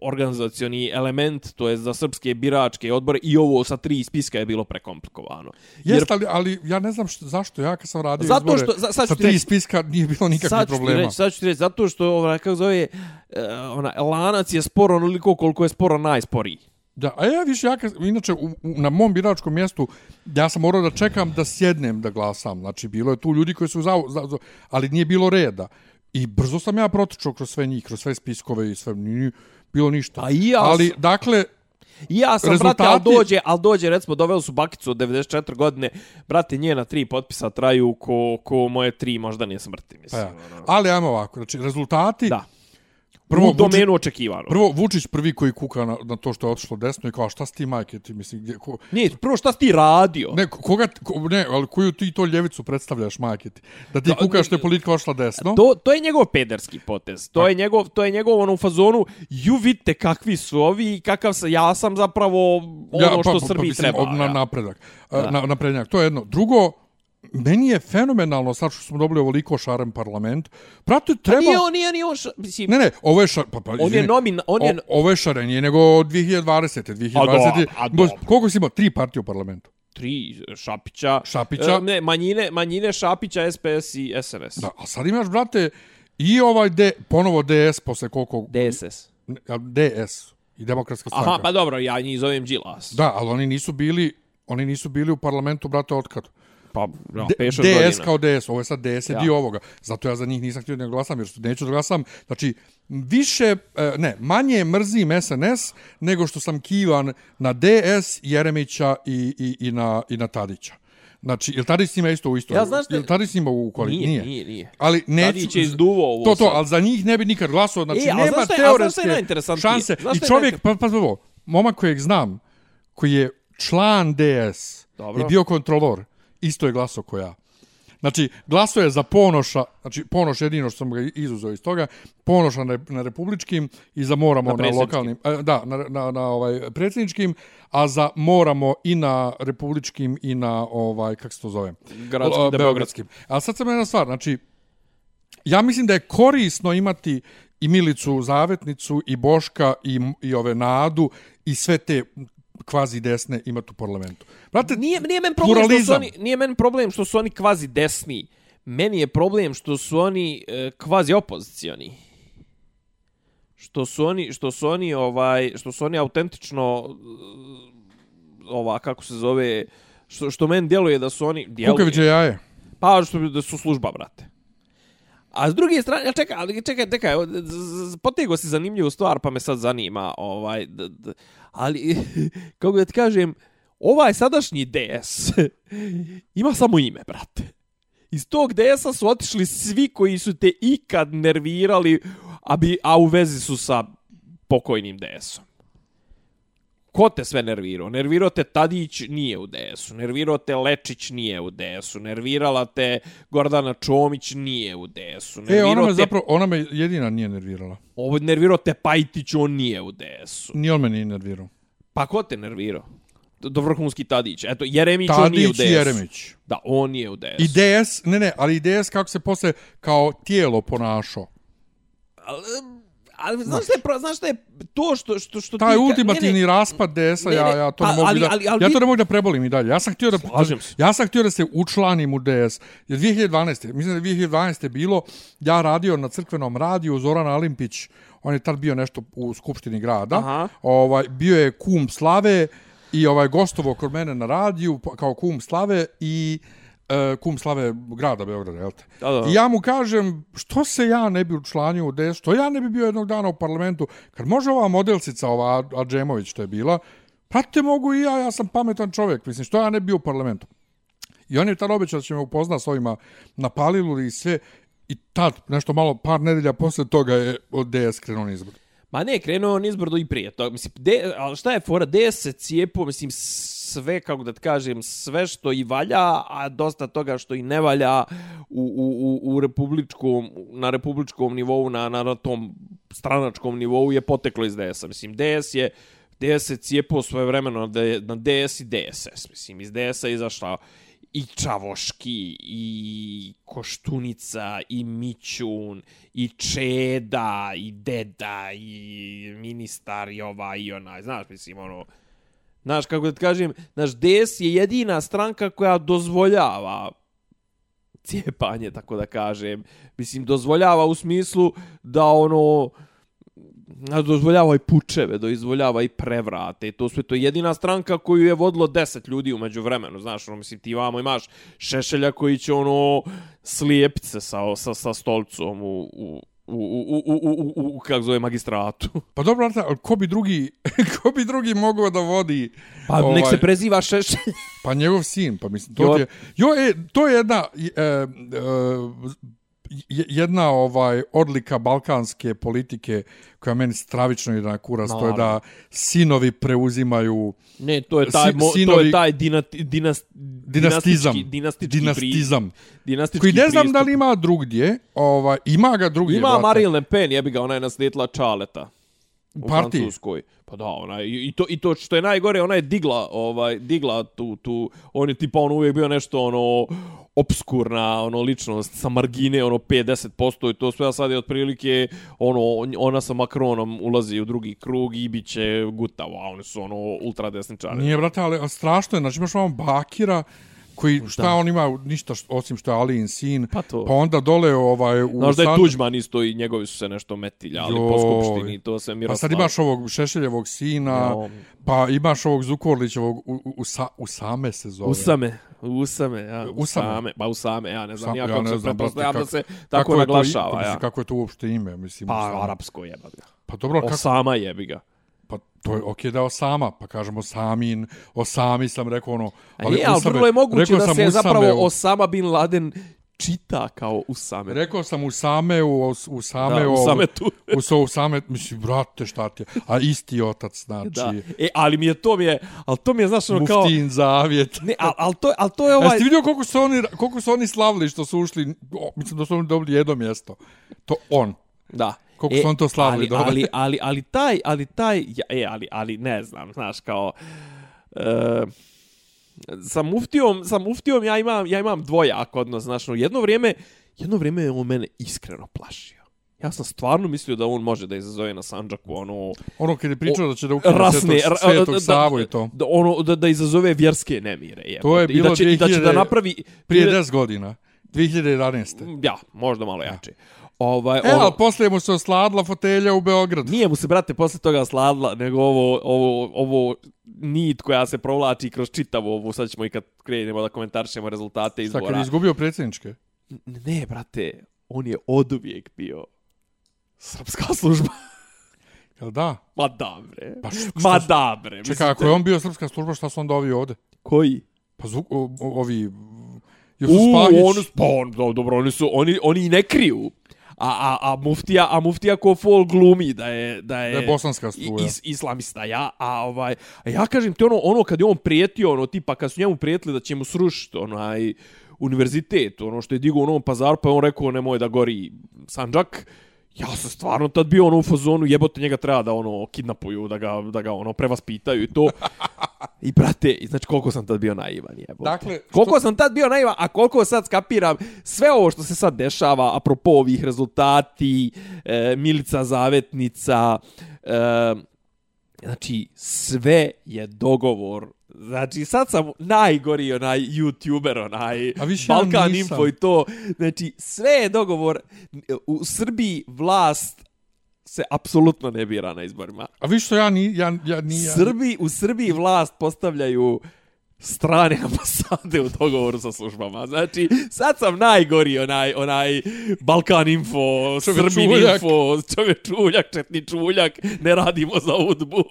organizacioni element, to je za srpske biračke odbore i ovo sa tri spiska je bilo prekomplikovano. Jer... ali, ali ja ne znam što, zašto ja kad sam radio Zato izbore što- za- sad sa tri reći- spiska nije bilo nikakvih sad problema. reći, sad ću ti reći, zato što, ovaj, kako zove, uh, ona, lanac je sporo onoliko koliko je sporo najsporiji. Da, a ja više, ja inače u, u, na mom biračkom mjestu ja sam morao da čekam da sjednem da glasam. Znači, bilo je tu ljudi koji su za, za, za ali nije bilo reda. I brzo sam ja protičao kroz sve njih, kroz sve spiskove i sve, nije bilo ništa. A i ja ali, sam- dakle, I ja sam, Rezultati- brate, al dođe, al dođe, recimo, doveli su bakicu od 94 godine, brate, njena tri potpisa traju ko, ko moje tri možda nije smrti, pa mislim. ja. ali ajmo ovako, znači, rezultati, Da. Prvo, u domenu očekivano. Prvo, Vučić prvi koji kuka na, na to što je otišlo desno i kao, šta si ti, majke, ti, mislim, gdje, ko, Nije, prvo šta si ti radio? Ne, koga, ko, ne, ali koju ti to ljevicu predstavljaš, majke ti? Da ti kukaš što je politika ošla desno? To, to je njegov pederski potez. To je njegov, to je njegov ono u fazonu, ju vidite kakvi su ovi i kakav sam, ja sam zapravo ono što Srbiji mislim, treba. Na, ja. napredak. Da. Na, naprednjak. To je jedno. Drugo, meni je fenomenalno sad što smo dobili ovoliko šaren parlament. Prate, treba... Pa Nije on, nije, nije on, ša, mislim, Ne, ne, ovo je šar... Pa, pa, on je nomin, on je, O, ovo je šarenije nego 2020. 2020. A dobro, a dobro. Koliko si imao? Tri partije u parlamentu. tri Šapića, Šapića. e, ne, manjine, manjine Šapića, SPS i SNS. Da, a sad imaš, brate, i ovaj D, ponovo DS posle koliko... DSS. DS i demokratska stranka. Aha, pa dobro, ja njih zovem Đilas. Da, ali oni nisu bili, oni nisu bili u parlamentu, brate, otkad? Pa, ja, D- 5-6 DS godina. kao DS, ovo je sad DS je Ja. dio ovoga. Zato ja za njih nisam htio da glasam, jer što neću da glasam. Znači, više, e, ne, manje mrzim SNS nego što sam kivan na DS, Jeremića i, i, i, na, i na Tadića. Znači, jel Tadić s njima isto u isto? Ja, znaš šta- Jel Tadić s njima u koaliciji? Nije, nije, nije. Ali neću... Tadić je izduvo ovo To, to, ali za njih ne bi nikad glasao. Znači, E, nema je- ali znaš šta teoretske je šanse. I čovjek, najinter- pa, pa, pa, momak kojeg znam, koji je član DS Dobro. i bio kontrolor, isto je glasao ko ja. Znači, glaso je za Ponoša, znači Ponoš jedino što sam ga izuzeo iz toga, Ponoša na, na republičkim i za Moramo Na na, lokalnim, e, da, na, na, na ovaj predsjedničkim, a za Moramo i na republičkim i na ovaj, kako se to zove? Gradskim, beogradskim. Ali sad sam jedna stvar, znači, ja mislim da je korisno imati i Milicu Zavetnicu i Boška i, i ove Nadu i sve te kvazi desne imati u parlamentu. Brate, Nije, nije men problem što su pluralizam. oni, nije men problem što su oni kvazi desni. Meni je problem što su oni e, kvazi opozicioni. Što su oni, što su oni ovaj, što su oni autentično e, ova kako se zove što što meni djeluje da su oni djeluje. Kukaviće jaje. Pa što da su služba, brate. A s druge strane, ja čekaj, ali čekaj, čekaj, potego si zanimljivu stvar, pa me sad zanima, ovaj, d, d, ali, kako da ti kažem, ovaj sadašnji DS ima samo ime, brate. Iz tog DS-a su otišli svi koji su te ikad nervirali, a, bi, a u vezi su sa pokojnim DS-om. Ko te sve nervirao? Nervirao te Tadić nije u DS-u, nervirao te Lečić nije u DS-u, nervirala te Gordana Čomić nije u DS-u, E, ona me te, zapravo, ona me jedina nije nervirala. ovo, nervirao te Pajtić, on nije u DS-u. Ni on me nije nervirao. Pa ko te nervirao? Do vrhunski Tadić. Eto, Jeremić, on nije u Tadić DS-u. i Jeremić. Da, on nije u DS-u. I DS, ne, ne, ali i DS kako se posle kao tijelo ponašao. Ali, znaš šta je, pro- znaš šta je to što, što, što Taj ti... ultimativni ne, ne, raspad DS-a, ja, ja to pa, ne mogu ali- da, ali- ali ja to ne mogu da prebolim i dalje. Ja sam htio da, Slažem se. ja sam htio da se učlanim u DS. Jer 2012. Mislim da je 2012. bilo, ja radio na crkvenom radiju, Zoran Alimpić, on je tad bio nešto u Skupštini grada. Aha. Ovaj, bio je kum Slave i ovaj gostovo kod mene na radiju pa- kao kum Slave i e, kum Slave grada Beograda, jel te? Da, da. I ja mu kažem, što se ja ne bi učlanio u DS, što ja ne bi bio jednog dana u parlamentu, kad može ova modelcica, ova Adžemović što je bila, prate mogu i ja, ja sam pametan čovjek, mislim, što ja ne bi bio u parlamentu. I on je tad obećao da će me upozna s ovima na Palilu i sve, i tad, nešto malo, par nedelja posle toga je od DS krenuo izbor. Ma ne, krenuo on izbrdo i prije toga. Mislim, de, ali šta je fora? DS se cijepo, mislim, sve, kako da ti kažem, sve što i valja, a dosta toga što i ne valja u, u, u, u republičkom, na republičkom nivou, na, na, na tom stranačkom nivou je poteklo iz DS-a. Mislim, DS je DS je cijepao svoje vremeno na, na DS i DSS. Mislim, iz DS-a je izašla i Čavoški, i Koštunica, i Mićun, i Čeda, i Deda, i ministar, i ova, i onaj, znaš, mislim, ono, znaš, kako da ti kažem, znaš, DS je jedina stranka koja dozvoljava cijepanje, tako da kažem. Mislim, dozvoljava u smislu da ono, dozvoljava i pučeve, dozvoljava i prevrate. To sve to je jedina stranka koju je vodilo 10 ljudi umeđu vremenu. Znaš, ono, mislim, ti vamo imaš Šešelja koji će ono slijepce sa, sa, sa stolcom u, u, u, u, u, u, u, u, kako zove, magistratu. Pa dobro, ali ko bi drugi, ko bi drugi mogao da vodi... Pa ovaj... nek se preziva Šešelj. Pa njegov sin, pa mislim, to Jo. je... Jo, e, to je jedna... E, e, jedna ovaj odlika balkanske politike koja meni stravično ide na kuras, to je da sinovi preuzimaju Ne, to je taj, mo, to sinovi- je taj dinati, dinast, dinastizam, dinastički, dinastički, dinastizam, Pri, dinastički koji ne znam pristup. da li ima drugdje, ovaj, ima ga drugdje, Ima brate. Marine Le Pen, jebi ga, ona je naslijedila Čaleta. U partiji? Francuskoj. Pa da, ona je, i to, i to što je najgore, ona je digla, ovaj, digla tu, tu, on je tipa on uvijek bio nešto ono obskurna ono ličnost sa margine ono 5-10% i to sve a sad je otprilike ono ona sa Macronom ulazi u drugi krug i bit će gutavo a oni su ono ultra desničari Nije, brate, ali ali strašno je, znači imaš vam Bakira, koji šta on ima ništa što, osim što je Alijin sin Pa to. pa onda dole ovaj u Znaš da je San- Tuđman isto i njegovi su se nešto metiljali po Joj. skupštini, to se pa Miroslav... sad imaš ovog Šešeljevog sina Ja, pa imaš ovog Zukorlićevog u, u, u, sa, u same se zove Usame, usame, ja, Usame. usame, pa usame, ja ne znam, Sam- ja ja ne se znam, da se Kako tako to naglašava, pa mislim, ja. kako je to uopšte ime mislim Pa, Usame. arapsko jeba ga. pa dobro kako Osama jebi ga. Pa to je okej da Osama pa kažemo Samin Osami sam rekao ono Ali, ali Usame- vrlo je moguće da se Usame zapravo Osama Bin Laden čita kao Usame. Rekao sam u same u, u same Da, Usame tu. u so u same mislim brate šta ti je? a isti otac znači Da. E, ali mi je to mi je, ali to mi je znaš ono kao... Muftin zavjet Ne, al, al to, al to je Ovaj... ovaj... Jeste vidio koliko su oni koliko su oni slavili što su ušli o, mislim da su oni dobili jedno mjesto to on Da. Koliko su oni to slavili, ali, dobro. ali, ali, ali, taj, ali taj, ja, e, ali, ali ne znam, znaš, kao, e, sa muftijom, sa muftijom ja imam, ja imam dvojak odnos, znaš, no, jedno vrijeme, jedno vrijeme je on mene iskreno plašio. Ja sam stvarno mislio da on može da izazove na Sanđaku ono ono kad je pričao da će da ukine rasne svetog, svetog da- Savu i to Da, ono da da izazove vjerske nemire, je. To je I da bilo će, i da će da 2000 napravi prije 10 godina 2011. Ja, možda malo jače. Ovaj, E, ono- ali poslije mu se osladila fotelja u Beogradu. Nije mu se, brate, posle toga sladila, nego ovo, ovo, ovo nit koja se provlači kroz čitavu ovu, sad ćemo i kad krenemo da komentarišemo rezultate Šta, kad izbora. je izgubio predsjedničke? Ne, brate, on je oduvijek bio srpska služba. Jel da? Ma da, bre. Pa š- Ma šta- da, bre. Čekaj, ako je on bio srpska služba, šta su onda ovi ovde? Koji? Pa zvuk, o, o, ovi... Jusuf U, Spahić. on, pa on, do- dobro, oni su, oni, oni i ne kriju. A, a, a muftija, a muftija ko fol glumi da je, da je, Da je bosanska struja. is, islamista, ja, a ovaj, a ja kažem ti ono, ono kad je on prijetio, ono, tipa kad su njemu prijetili da će mu srušiti, onaj, univerzitet, ono što je digao u Novom pazaru, pa je on rekao nemoj da gori Sanđak, ja sam stvarno tad bio ono u fazonu, jebote njega treba da ono kidnapuju, da ga, da ga ono prevaspitaju i to. I brate, i znači koliko sam tad bio naivan, jebote. Dakle, koliko sam tad bio naivan, a koliko sad skapiram sve ovo što se sad dešava, apropo ovih rezultati, e, Milica Zavetnica, e, znači sve je dogovor Znači, sad sam najgori onaj youtuber, onaj A više ja Balkan nisam. Info i to. Znači, sve je dogovor. U Srbiji vlast se apsolutno ne bira na izborima. A vi što ja ni... Ja, ja, ni, ja, Srbi, u Srbiji vlast postavljaju strane ambasade u dogovoru sa službama. Znači, sad sam najgori onaj, onaj Balkan Info, Srbin Čuljak. Info, čovjek čuljak, četni čuljak, ne radimo za udbu.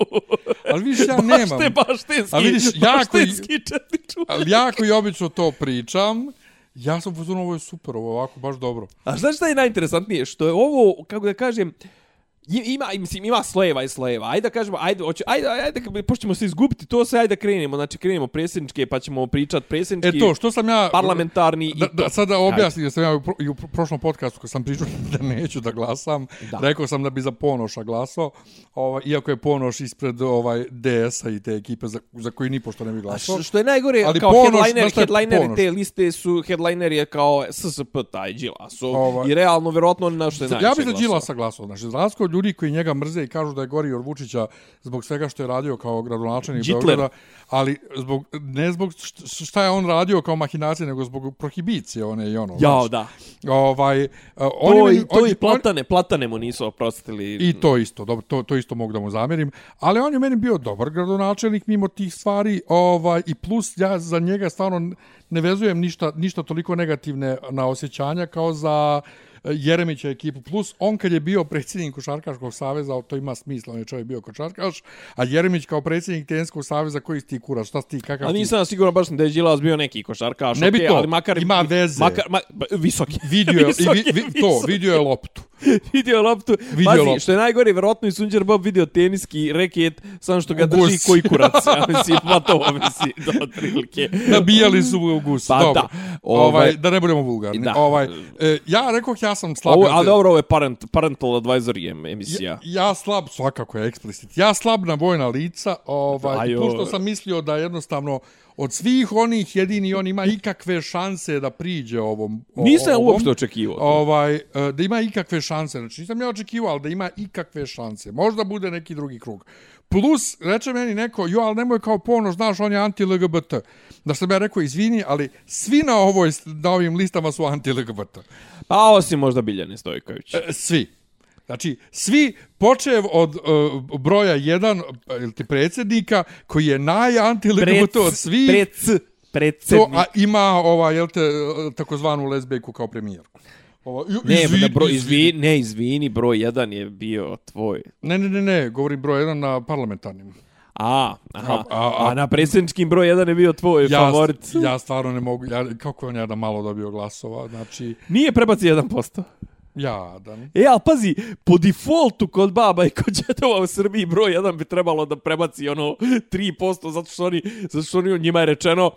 Ali vidiš, ja baš nemam. te baštenski, A vidiš, jako i- četni čuljak. Ali ja koji obično to pričam, ja sam fuzon, ovo je super, ovo je ovako baš dobro. A znaš šta je najinteresantnije? Što je ovo, kako da kažem, i- ima, mislim, ima slojeva i slojeva. Ajde da kažemo, ajde, hoće, ajde, ajde, pošto ćemo se izgubiti, to se, ajde da krenemo. Znači, krenemo predsjedničke, pa ćemo pričat predsjednički, E to, što sam ja... parlamentarni i Da, to. da, sada objasnim, jer sam ja u pro- i u prošlom podcastu kad sam pričao da neću da glasam, Da. rekao sam da bi za Ponoša glasao, ovaj, iako je Ponoš ispred ovaj DS-a i te ekipe za, za koji ni pošto ne bi glasao. što je najgore, Ali kao Ponoš, headliner, znaš šta je headliner Ponoš? te liste su, headliner je kao SSP taj Đilasov. Ovaj. I realno, verovatno, na što je najviše Ja bih za. Đilasa glasao. Znači, od ljudi koji njega mrze i kažu da je gori od Vučića zbog svega što je radio kao gradonačelnik. Beograda, ali zbog, ne zbog št- šta je on radio kao mahinacije, nego zbog prohibicije one i ono. Jao, da. Ovaj, uh, To, oni i, to oni- i platane, platane mu nisu oprostili. I to isto, dobro, to, to isto mogu da mu zamjerim. Ali on je meni bio dobar gradonačelnik mimo tih stvari ovaj, i plus ja za njega stvarno ne vezujem ništa, ništa toliko negativne na osjećanja kao za Jeremića ekipu. Plus, on kad je bio predsjednik Košarkaškog saveza, to ima smisla, on je čovjek bio košarkaš, a Jeremić kao predsjednik Tenskog saveza, koji si ti kurac, šta si ti, kakav A ti? nisam siguran baš da je Đilas bio neki košarkaš. Ne bi okej, to, ali makar, ima veze. Makar, ma, visoki. Vidio je, i Visoki, vi, vi, to, vidio je loptu. vidio je loptu. Vidio Pazi, loptu. što je najgore, verovatno i Sunđer Bob vidio teniski reket, samo što ga drži koji kurac. Ja mislim, pa to mislim, do otprilike. Nabijali su u gus. Pa dobro. da. Ovaj, Ovaj- da ne budemo vulgarni. Da. Ovaj, e, ja rekoh ja sam slab. Ovo, na a te- dobro, ovo je parent, parental advisory em- emisija. Ja, ja slab, svakako je eksplicit. Ja slab na vojna lica, ovaj, Ajo. plus što sam mislio da jednostavno od svih onih jedini on ima ikakve šanse da priđe ovom. o- Nisam ovom, uopšte očekivao. to. Ovaj, e, da ima ikakve šanse. Znači, nisam ja očekivao, ali da ima ikakve šanse. Možda bude neki drugi krug. Plus, reče meni neko, jo, ali nemoj kao ponoš, znaš, on je anti-LGBT. Da sam ja rekao, izvini, ali svi na, ovoj, na ovim listama su anti-LGBT. Pa osim možda Biljane Stojković. E, svi. Znači, svi počev od uh, broja jedan ili ti predsjednika, koji je naj-anti-LGBT od svih. Prec, predsjednik. To, a ima, ova, jel te, takozvanu lesbejku kao premijerku. Ovo, ju, Ne, izvini, da broj, izvini. izvini, ne, izvini, broj jedan je bio tvoj. Ne, ne, ne, ne, govorim broj jedan na parlamentarnim. A, aha, A- a- a, na predsjedničkim broj jedan je bio tvoj Ja, favorit. ja stvarno ne mogu, ja, kako je on jedan malo dobio glasova, znači, Nije prebaci 1%. Jadan. E, ali pazi, po defaultu kod baba i kod džetova u Srbiji broj jedan bi trebalo da prebaci ono 3%, zato što oni, zato što oni njima je rečeno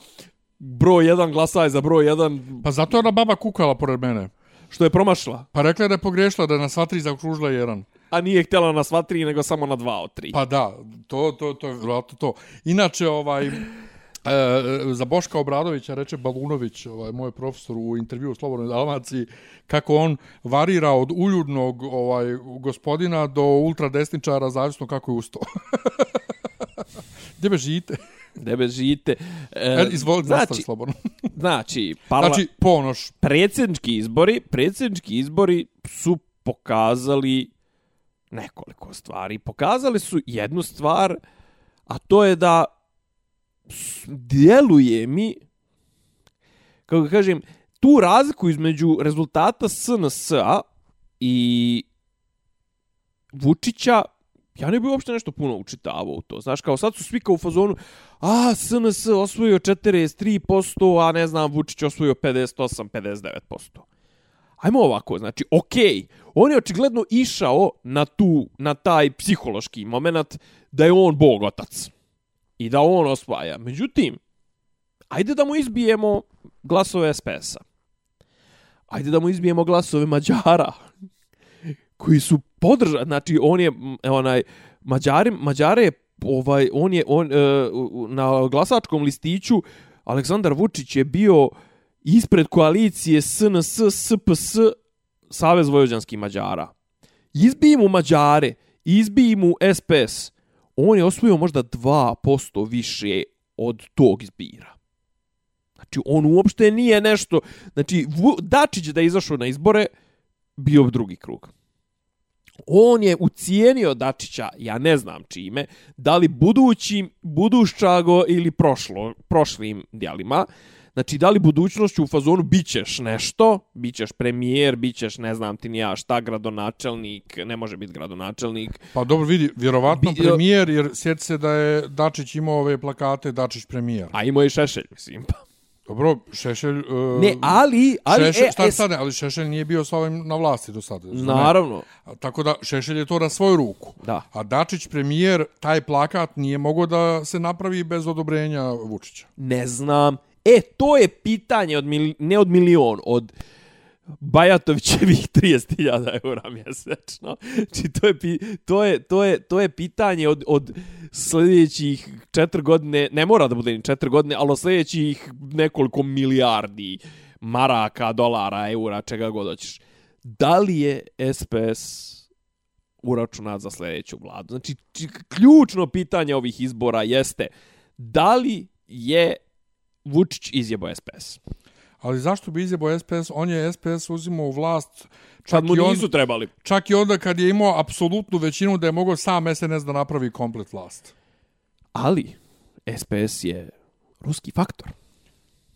broj jedan glasaj za broj jedan, Pa zato je ona baba kukala pored mene. što je promašila. Pa rekla je da je pogrešila, da je na sva tri zakružila jedan. A nije htjela na sva tri, nego samo na dva od tri. Pa da, to, to, to je vjerojatno to. Inače, ovaj, e, za Boška Obradovića reče Balunović, ovaj, moj profesor u intervju u Slobodnoj Dalmaciji, kako on varira od uljudnog ovaj, gospodina do ultradesničara, zavisno kako je usto. Gdje be žite? Debe žite. E, E, izvolite, znači, znači, slobodno. znači, parla, Znači, ponoš. predsjednički izbori, predsjednički izbori su pokazali nekoliko stvari. Pokazali su jednu stvar, a to je da djeluje mi, kako ga kažem, tu razliku između rezultata SNS-a i Vučića, ja ne bih uopšte nešto puno učitavao u to. Znaš, kao sad su svi kao u fazonu, a SNS osvojio 43%, a ne znam, Vučić osvojio 58-59%. Ajmo ovako, znači, okej, on je očigledno išao na tu, na taj psihološki moment da je on bog otac i da on osvaja. Međutim, ajde da mu izbijemo glasove SPS-a. Ajde da mu izbijemo glasove Mađara, koji su podržani, znači on je onaj Mađari, Mađare je ovaj on je on e, na glasačkom listiću Aleksandar Vučić je bio ispred koalicije SNS SPS Savez vojvođanskih Mađara. Izbij mu Mađare, izbij mu SPS. On je osvojio možda 2% više od tog zbira. Znači, on uopšte nije nešto... Znači, Dačić da je izašao na izbore, bio bi drugi krug. On je ucijenio Dačića, ja ne znam čime, da li budućim, budušćago ili prošlo, prošlim dijelima, Znači, da li budućnošću u fazonu bićeš nešto, bićeš premijer, bićeš ne znam ti ni ja šta, gradonačelnik, ne može biti gradonačelnik. Pa dobro vidi, vjerovatno Bi- premijer, jer sjeti se da je Dačić imao ove plakate Dačić premijer. A imao je i Šešelj, mislim. Pa. Dobro, Šešelj... Uh, Ne, ali... ali Šešelj, e, šta e, sad, ali Šešelj nije bio sa ovim na vlasti do sada. ne? Naravno, A, Tako da Šešelj je to na svoju ruku. da. A Dačić premijer, taj plakat nije mogao da se napravi bez odobrenja Vučića. Ne znam. E, to je pitanje od mil, ne od milion, od Bajatovićevih 30.000 eura mjesečno. Znači, to je, to je, to je, to je pitanje od, od sljedećih četiri godine, ne mora da bude ni četiri godine, ali od sljedećih nekoliko milijardi maraka, dolara, eura, čega god hoćeš. Da li je SPS uračunat za sljedeću vladu? Znači, ključno pitanje ovih izbora jeste da li je Vučić izjebo SPS? Ali zašto bi izjebo SPS? On je SPS uzimao u vlast čak, Kad mu i, on, nisu trebali. čak i onda kad je imao apsolutnu većinu da je mogao sam SNS da napravi komplet vlast. Ali, SPS je ruski faktor.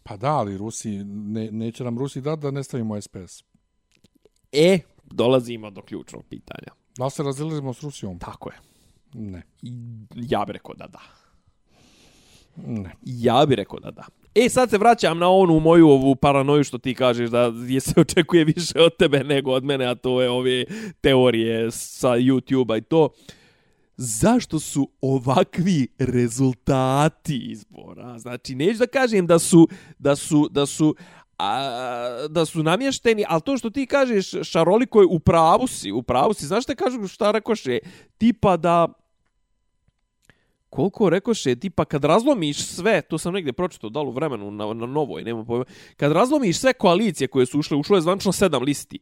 Pa da, ali Rusi, ne, neće nam Rusi dati da ne stavimo SPS. E, dolazimo do ključnog pitanja. Da se razilazimo s Rusijom? Tako je. Ne. Ja bih rekao da da. Ne. Ja bih rekao da da. E, sad se vraćam na onu moju ovu paranoju što ti kažeš da je se očekuje više od tebe nego od mene, a to je ove teorije sa YouTube-a i to. Zašto su ovakvi rezultati izbora? Znači, neću da kažem da su, da su, da su, a, da su namješteni, ali to što ti kažeš, Šaroliko je u pravu si, u pravu si. Znaš šta kažu, šta rekoše? Tipa da, koliko rekoše, tipa kad razlomiš sve, to sam negdje pročitao dalu u vremenu na, na novoj, nema pojma, kad razlomiš sve koalicije koje su ušle, ušlo je zvančno sedam listi.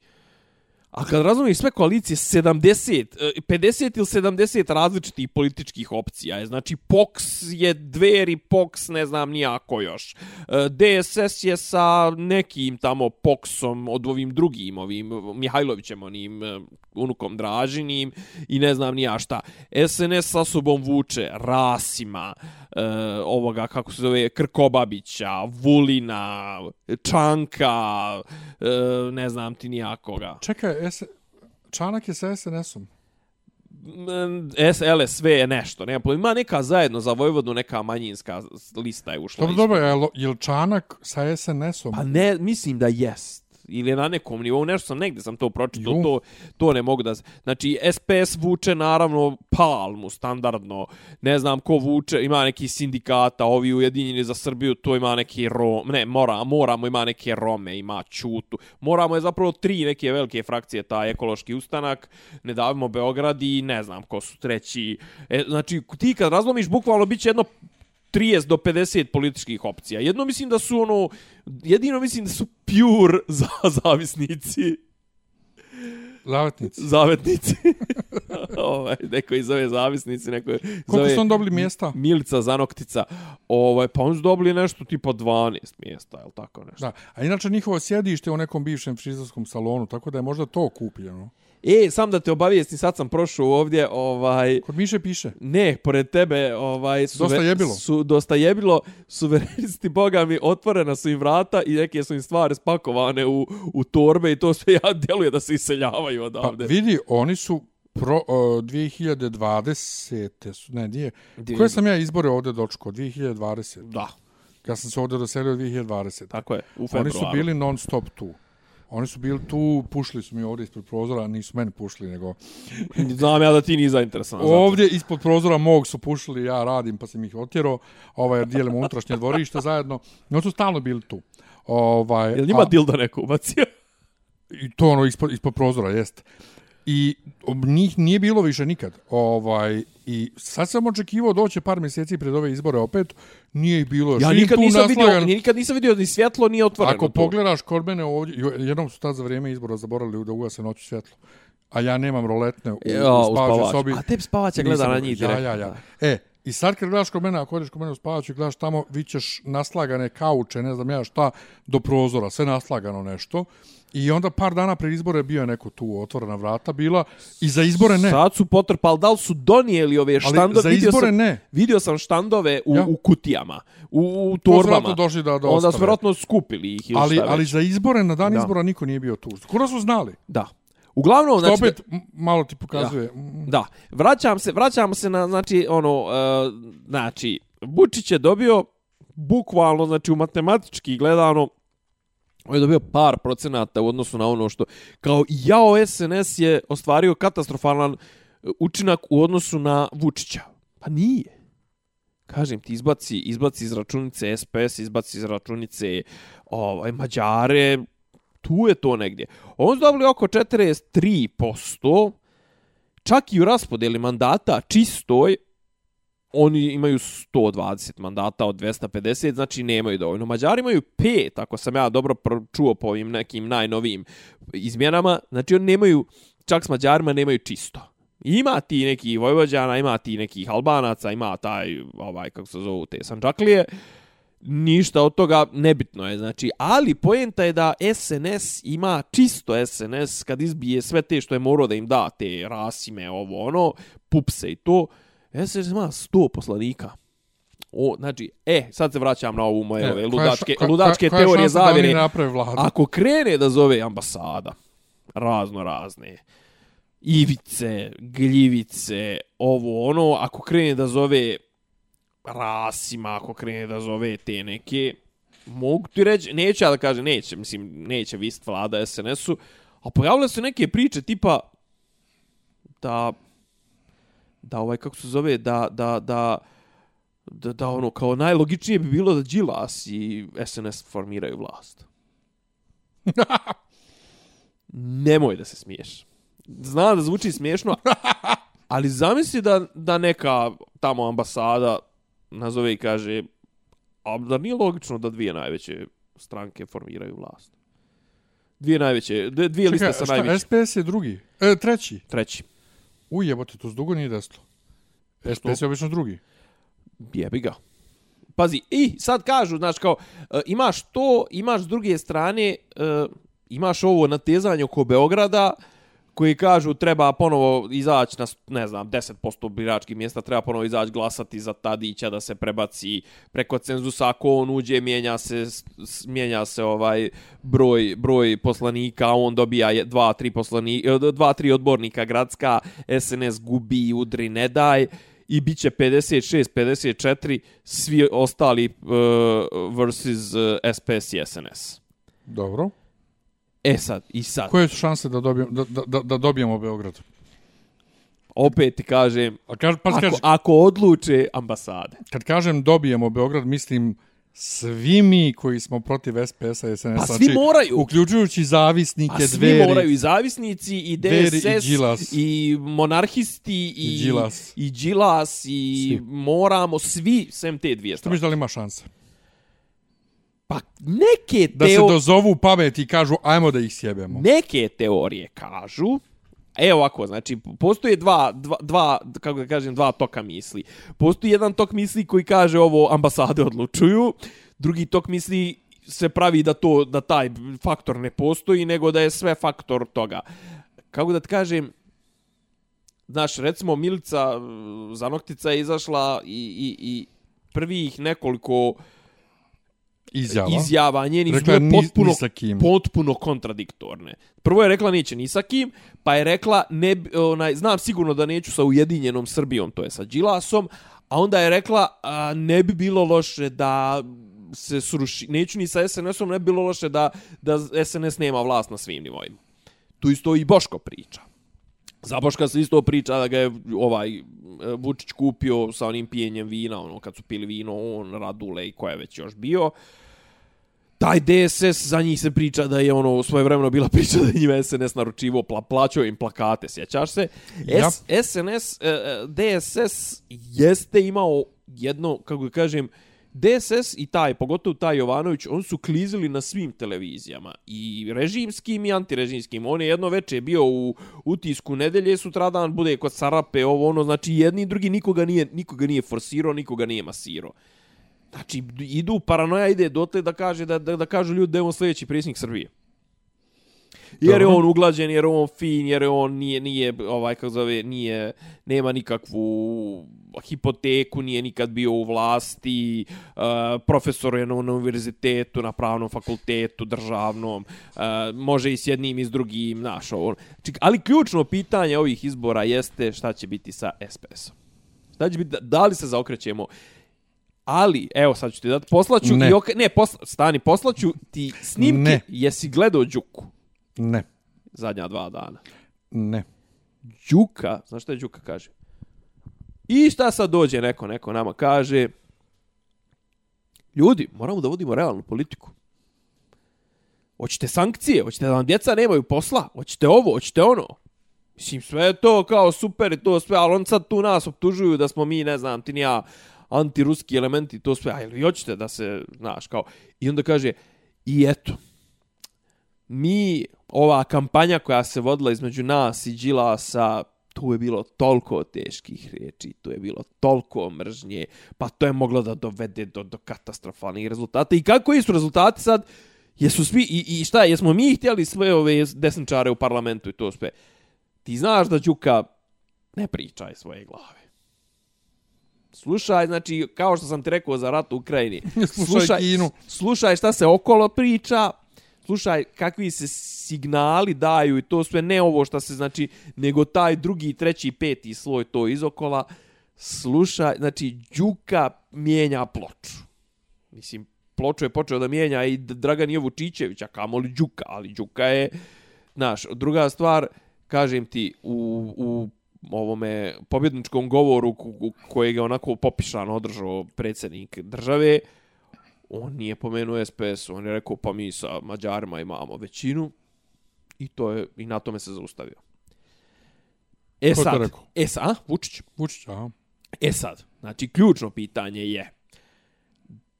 A kad razumiješ sve koalicije, 70, 50 e, ili 70 različitih političkih opcija je. Znači, POX je dveri, POX ne znam nijako još. E, DSS je sa nekim tamo POX-om od ovim drugim, ovim Mihajlovićem, onim e, unukom Dražinim i ne znam nija šta. SNS sa sobom vuče Rasima, ovoga, kako se zove, Krkobabića, Vulina, Čanka, ne znam ti nijakoga. Čekaj, S... Čanak je sa SNS-om. SLSV je nešto, nema pojma. Ima neka zajedno za Vojvodnu, neka manjinska lista je ušla. Dobro, dobro, je li Čanak sa SNS-om? Pa ne, mislim da jest. Ili na nekom nivou, nešto sam negde sam to pročitao, Ju. to, to ne mogu da... z- Znači, SPS vuče naravno palmu, standardno, ne znam ko vuče, ima neki sindikata, ovi ujedinjeni za Srbiju, to ima neki Rom, ne, mora, moramo ima neke Rome, ima Čutu, moramo je zapravo tri neke velike frakcije, taj ekološki ustanak, ne davimo Beograd i ne znam ko su treći. E, znači, ti kad razlomiš, bukvalno bit će jedno 30 do 50 političkih opcija. Jedno mislim da su ono, jedino mislim da su pure za zavisnici, Zavetnici. zavetnici. ovaj, neko ih zove zavisnici, neko je Koliko su on dobili mjesta? Milica Zanoktica. Ovaj, pa oni su dobili nešto tipa 12 mjesta, je tako nešto? Da. A inače njihovo sjedište je u nekom bivšem frizerskom salonu, tako da je možda to kupljeno. E, sam da te obavijestim, sad sam prošao ovdje, ovaj, Kod Miše piše. Ne, pored tebe, ovaj suve- Dosta jebilo. Su dosta jebilo, suverenisti boga mi otvorena su im vrata i neke su im stvari spakovane u, u torbe i to sve ja djeluje da se iseljavaju Pa odavde. vidi, oni su pro, uh, 2020. Su, ne, nije. Dvije- Koje sam ja izbore ovdje dočko? 2020. Da, Ja sam se ovdje doselio 2020. tako je, u februaru. Oni su bili non stop tu. Oni su bili tu, pušli su mi ovdje ispred prozora, nisu meni pušli, nego Znam ja da ti nije zainteresovan. za to. ovdje ispod prozora mog su pušli, ja radim pa sam ih otjerao, ovaj, jer dijelimo unutrašnje dvorište zajedno. No su stalno bili tu. Ovaj, Jel njima a- dildo neko ubacio? I to ono ispod, ispod prozora, jest. I njih nije bilo više nikad. Ovaj, I sad sam očekivao doće par mjeseci pred ove izbore opet. Nije bilo. Ja nikad nisam vidio, naslagan- nikad nisam vidio ni svjetlo, ni otvoreno. Ako tu. pogledaš kod mene ovdje, jednom su tad za vrijeme izbora zaboravili da ugase noću svjetlo. A ja nemam roletne u, Ja, u u spavaćoj spavač. sobi. A tebi spavaća gleda na njih ja, direktno. ja, ja. E, i sad kad gledaš kod mene, ako odeš kod mene u spavaću i gledaš tamo, vićeš naslagane kauče, ne znam ja šta, do prozora, sve naslagano nešto. I onda par dana pred izbore bio je neko tu otvorena vrata bila i za izbore ne. Sad su potrpali, da li su donijeli ove štandove? za Vidio izbore sam, ne. Vidio sam štandove u, Ja. u kutijama, u, u To torbama. vjerojatno došli da- da Onda su vjerojatno skupili ih ili Ali, šta ali već. za izbore, na dan Da. izbora niko nije bio tu. Kura su znali. Da. Uglavnom, Što znači, opet m- malo ti pokazuje. mm, da, vraćam se, vraćam se na, znači, ono, uh, znači, Vučić je dobio, bukvalno, znači, u matematički gledano, on je dobio par procenata u odnosu na ono što, kao jao SNS je ostvario katastrofalan e, učinak u odnosu na Vučića. Pa nije. Kažem ti, izbaci, izbaci iz računice SPS, izbaci iz računice ovaj, Mađare, tu je to negdje. On su dobili oko 43%, čak i u raspodeli mandata čistoj, oni imaju 120 mandata od 250, znači nemaju dovoljno. Mađari imaju 5, ako sam ja dobro pro- čuo po ovim nekim najnovijim izmjenama, znači oni nemaju, čak s Mađarima nemaju čisto. Ima ti neki Vojvođana, ima ti nekih Albanaca, ima taj, ovaj, kako se zovu, te Sanđaklije, ništa od toga nebitno je, znači, ali poenta je da SNS ima čisto SNS kad izbije sve te što je morao da im da, te rasime, ovo, ono, pupse i to, SNS ima 100 poslanika. O, znači, e, sad se vraćam na ovu moje E, ove ludačke, ša- koja- ludačke koja je teorije da zavjere. Ako krene da zove ambasada, razno razne, ivice, gljivice, ovo ono, ako krene da zove rasima, ako krene da zove te neke, mogu ti reći, neće ja da kažem, neće, mislim, neće vist vlada SNS-u, a pojavile su neke priče tipa da da ovaj kako se zove da da da da, da ono kao najlogičnije bi bilo da Đilas i SNS formiraju vlast. Nemoj da se smiješ. Znam da zvuči smiješno, ali zamisli da, da neka tamo ambasada nazove i kaže a da nije logično da dvije najveće stranke formiraju vlast. Dvije najveće, dvije, dvije liste sa šta, najvećim. SPS je drugi. E, treći. Treći. U jebote, to s dugo nije desilo. SPS je obično drugi. Jebi ga. Pazi, i sad kažu, znaš, kao, e, imaš to, imaš s druge strane, e, imaš ovo natezanje oko Beograda, koji kažu treba ponovo izaći na, ne znam, 10% biračkih mjesta, treba ponovo izaći glasati za Tadića da se prebaci preko cenzusa, ako on uđe, mijenja se, mijenja se ovaj broj, broj poslanika, on dobija dva, tri, poslani, e, dva, tri odbornika gradska, SNS gubi, udri, ne daj, i bit će 56, 54, svi ostali uh, versus e, uh, SPS i SNS. Dobro. E sad, i sad, Koje su šanse da dobijemo, da, da- da, dobijemo Beograd? opet ti kažem, A kaž, pa ako, kaži, ako odluče ambasade. kad kažem dobijemo Beograd, mislim svi mi koji smo protiv SPS-a i SNS. Pa svi moraju. Uključujući zavisnike, A svi dveri. moraju i zavisnici, i Dveri i DSS, Đilas. i monarhisti, i, I Đilas. i, Đilas, i Svi. moramo svi, sem te dvije Što strane. misliš da li ima šanse? Pa neke, Da se dozovu pamet i kažu ajmo da ih sjebemo. neke teorije kažu, Evo ovako, znači, postoje dva, dva, dva, kako da kažem, dva toka misli. Postoji jedan tok misli koji kaže ovo ambasade odlučuju, drugi tok misli se pravi da to da taj faktor ne postoji, nego da je sve faktor toga. Kako da ti kažem, znaš, recimo Milica Zanoktica je izašla i, i, i prvih nekoliko Izjava. izjava njenih su Rekla bile potpuno, ni potpuno kontradiktorne. Prvo je rekla neće ni sa kim, pa je rekla ne, onaj, znam sigurno da neću sa Ujedinjenom Srbijom, to je sa Đilasom, a onda je rekla a, ne bi bilo loše da se sruši, neću ni sa SNS-om, ne bi bilo loše da, da SNS nema vlast na svim nivoima. Tu isto i Boško priča. Za Boška se isto priča da ga je ovaj e, Vučić kupio sa onim pijenjem vina, ono kad su pili vino, on, Radule i ko je već još bio. Taj DSS, za njih se priča da je ono svoje vremeno bila priča da je njima SNS naručivo, pla, plaćao im plakate, sjećaš se? S, SNS, e, e, DSS jeste imao jedno, kako kažem, DSS i taj, pogotovo taj Jovanović, on su klizili na svim televizijama, i režimskim i antirežimskim. On je jedno veče bio u utisku nedelje, sutradan bude kod Sarape, ovo ono, znači jedni i drugi nikoga nije, nikoga nije forsirao, nikoga nije masirao. Znači, idu, paranoja ide dotle da kaže da, da, da kažu ljudi da je on sljedeći predsjednik Srbije. Jer je on uglađen, jer je on fin, jer je on nije, nije ovaj, kako zove, nije, nema nikakvu hipoteku, nije nikad bio u vlasti, uh, profesor je na, univerzitetu, na pravnom fakultetu, državnom, uh, može i s jednim i s drugim, znaš, ovo. Znači, ali ključno pitanje ovih izbora jeste šta će biti sa SPS-om. Šta će biti, da, da li se zaokrećemo Ali, evo sad ću ti dati, poslaću Ne. i ok, ne, posla, stani, poslaću ti snimke, Ne. jesi gledao Đuku Ne. zadnja dva dana. Ne. Đuka, znaš šta je Đuka kaže? I šta sad dođe neko, neko nama kaže, ljudi, moramo da vodimo realnu politiku. Hoćete sankcije, hoćete da vam djeca nemaju posla, hoćete ovo, hoćete ono. Mislim, sve je to kao super i to sve, ali on sad tu nas optužuju da smo mi, ne znam, ti ni ja, antiruski elementi, to sve, a jel vi hoćete da se, znaš, kao, i onda kaže, i eto, mi, ova kampanja koja se vodila između nas i Đilasa, tu je bilo toliko teških riječi, tu je bilo toliko mržnje, pa to je moglo da dovede do, do katastrofalnih rezultata. I kako su rezultati sad? Jesu svi, i, i šta, jesmo mi htjeli sve ove desničare u parlamentu i to sve? Ti znaš da Đuka ne priča iz svoje glave. Slušaj, znači, kao što sam ti rekao za rat u Ukrajini. Slušaj Kinu. Slušaj šta se okolo priča, slušaj kakvi se signali daju i to sve ne ovo što se znači nego taj drugi, treći, peti sloj to izokola. Slušaj, znači Đuka mijenja ploču. Mislim, ploču je počeo da mijenja i Dragan Jevučićević, a kamoli Đuka, ali Đuka je, znaš, druga stvar, kažem ti, u, u ovome pobjedničkom govoru kojeg je onako popišano održao predsjednik države, on nije pomenuo SPS, on je rekao pa mi sa Mađarima imamo većinu i to je i na tome se zaustavio. E Ko sad, e sad, a, Vučić. Vučić, aha. E sad, znači ključno pitanje je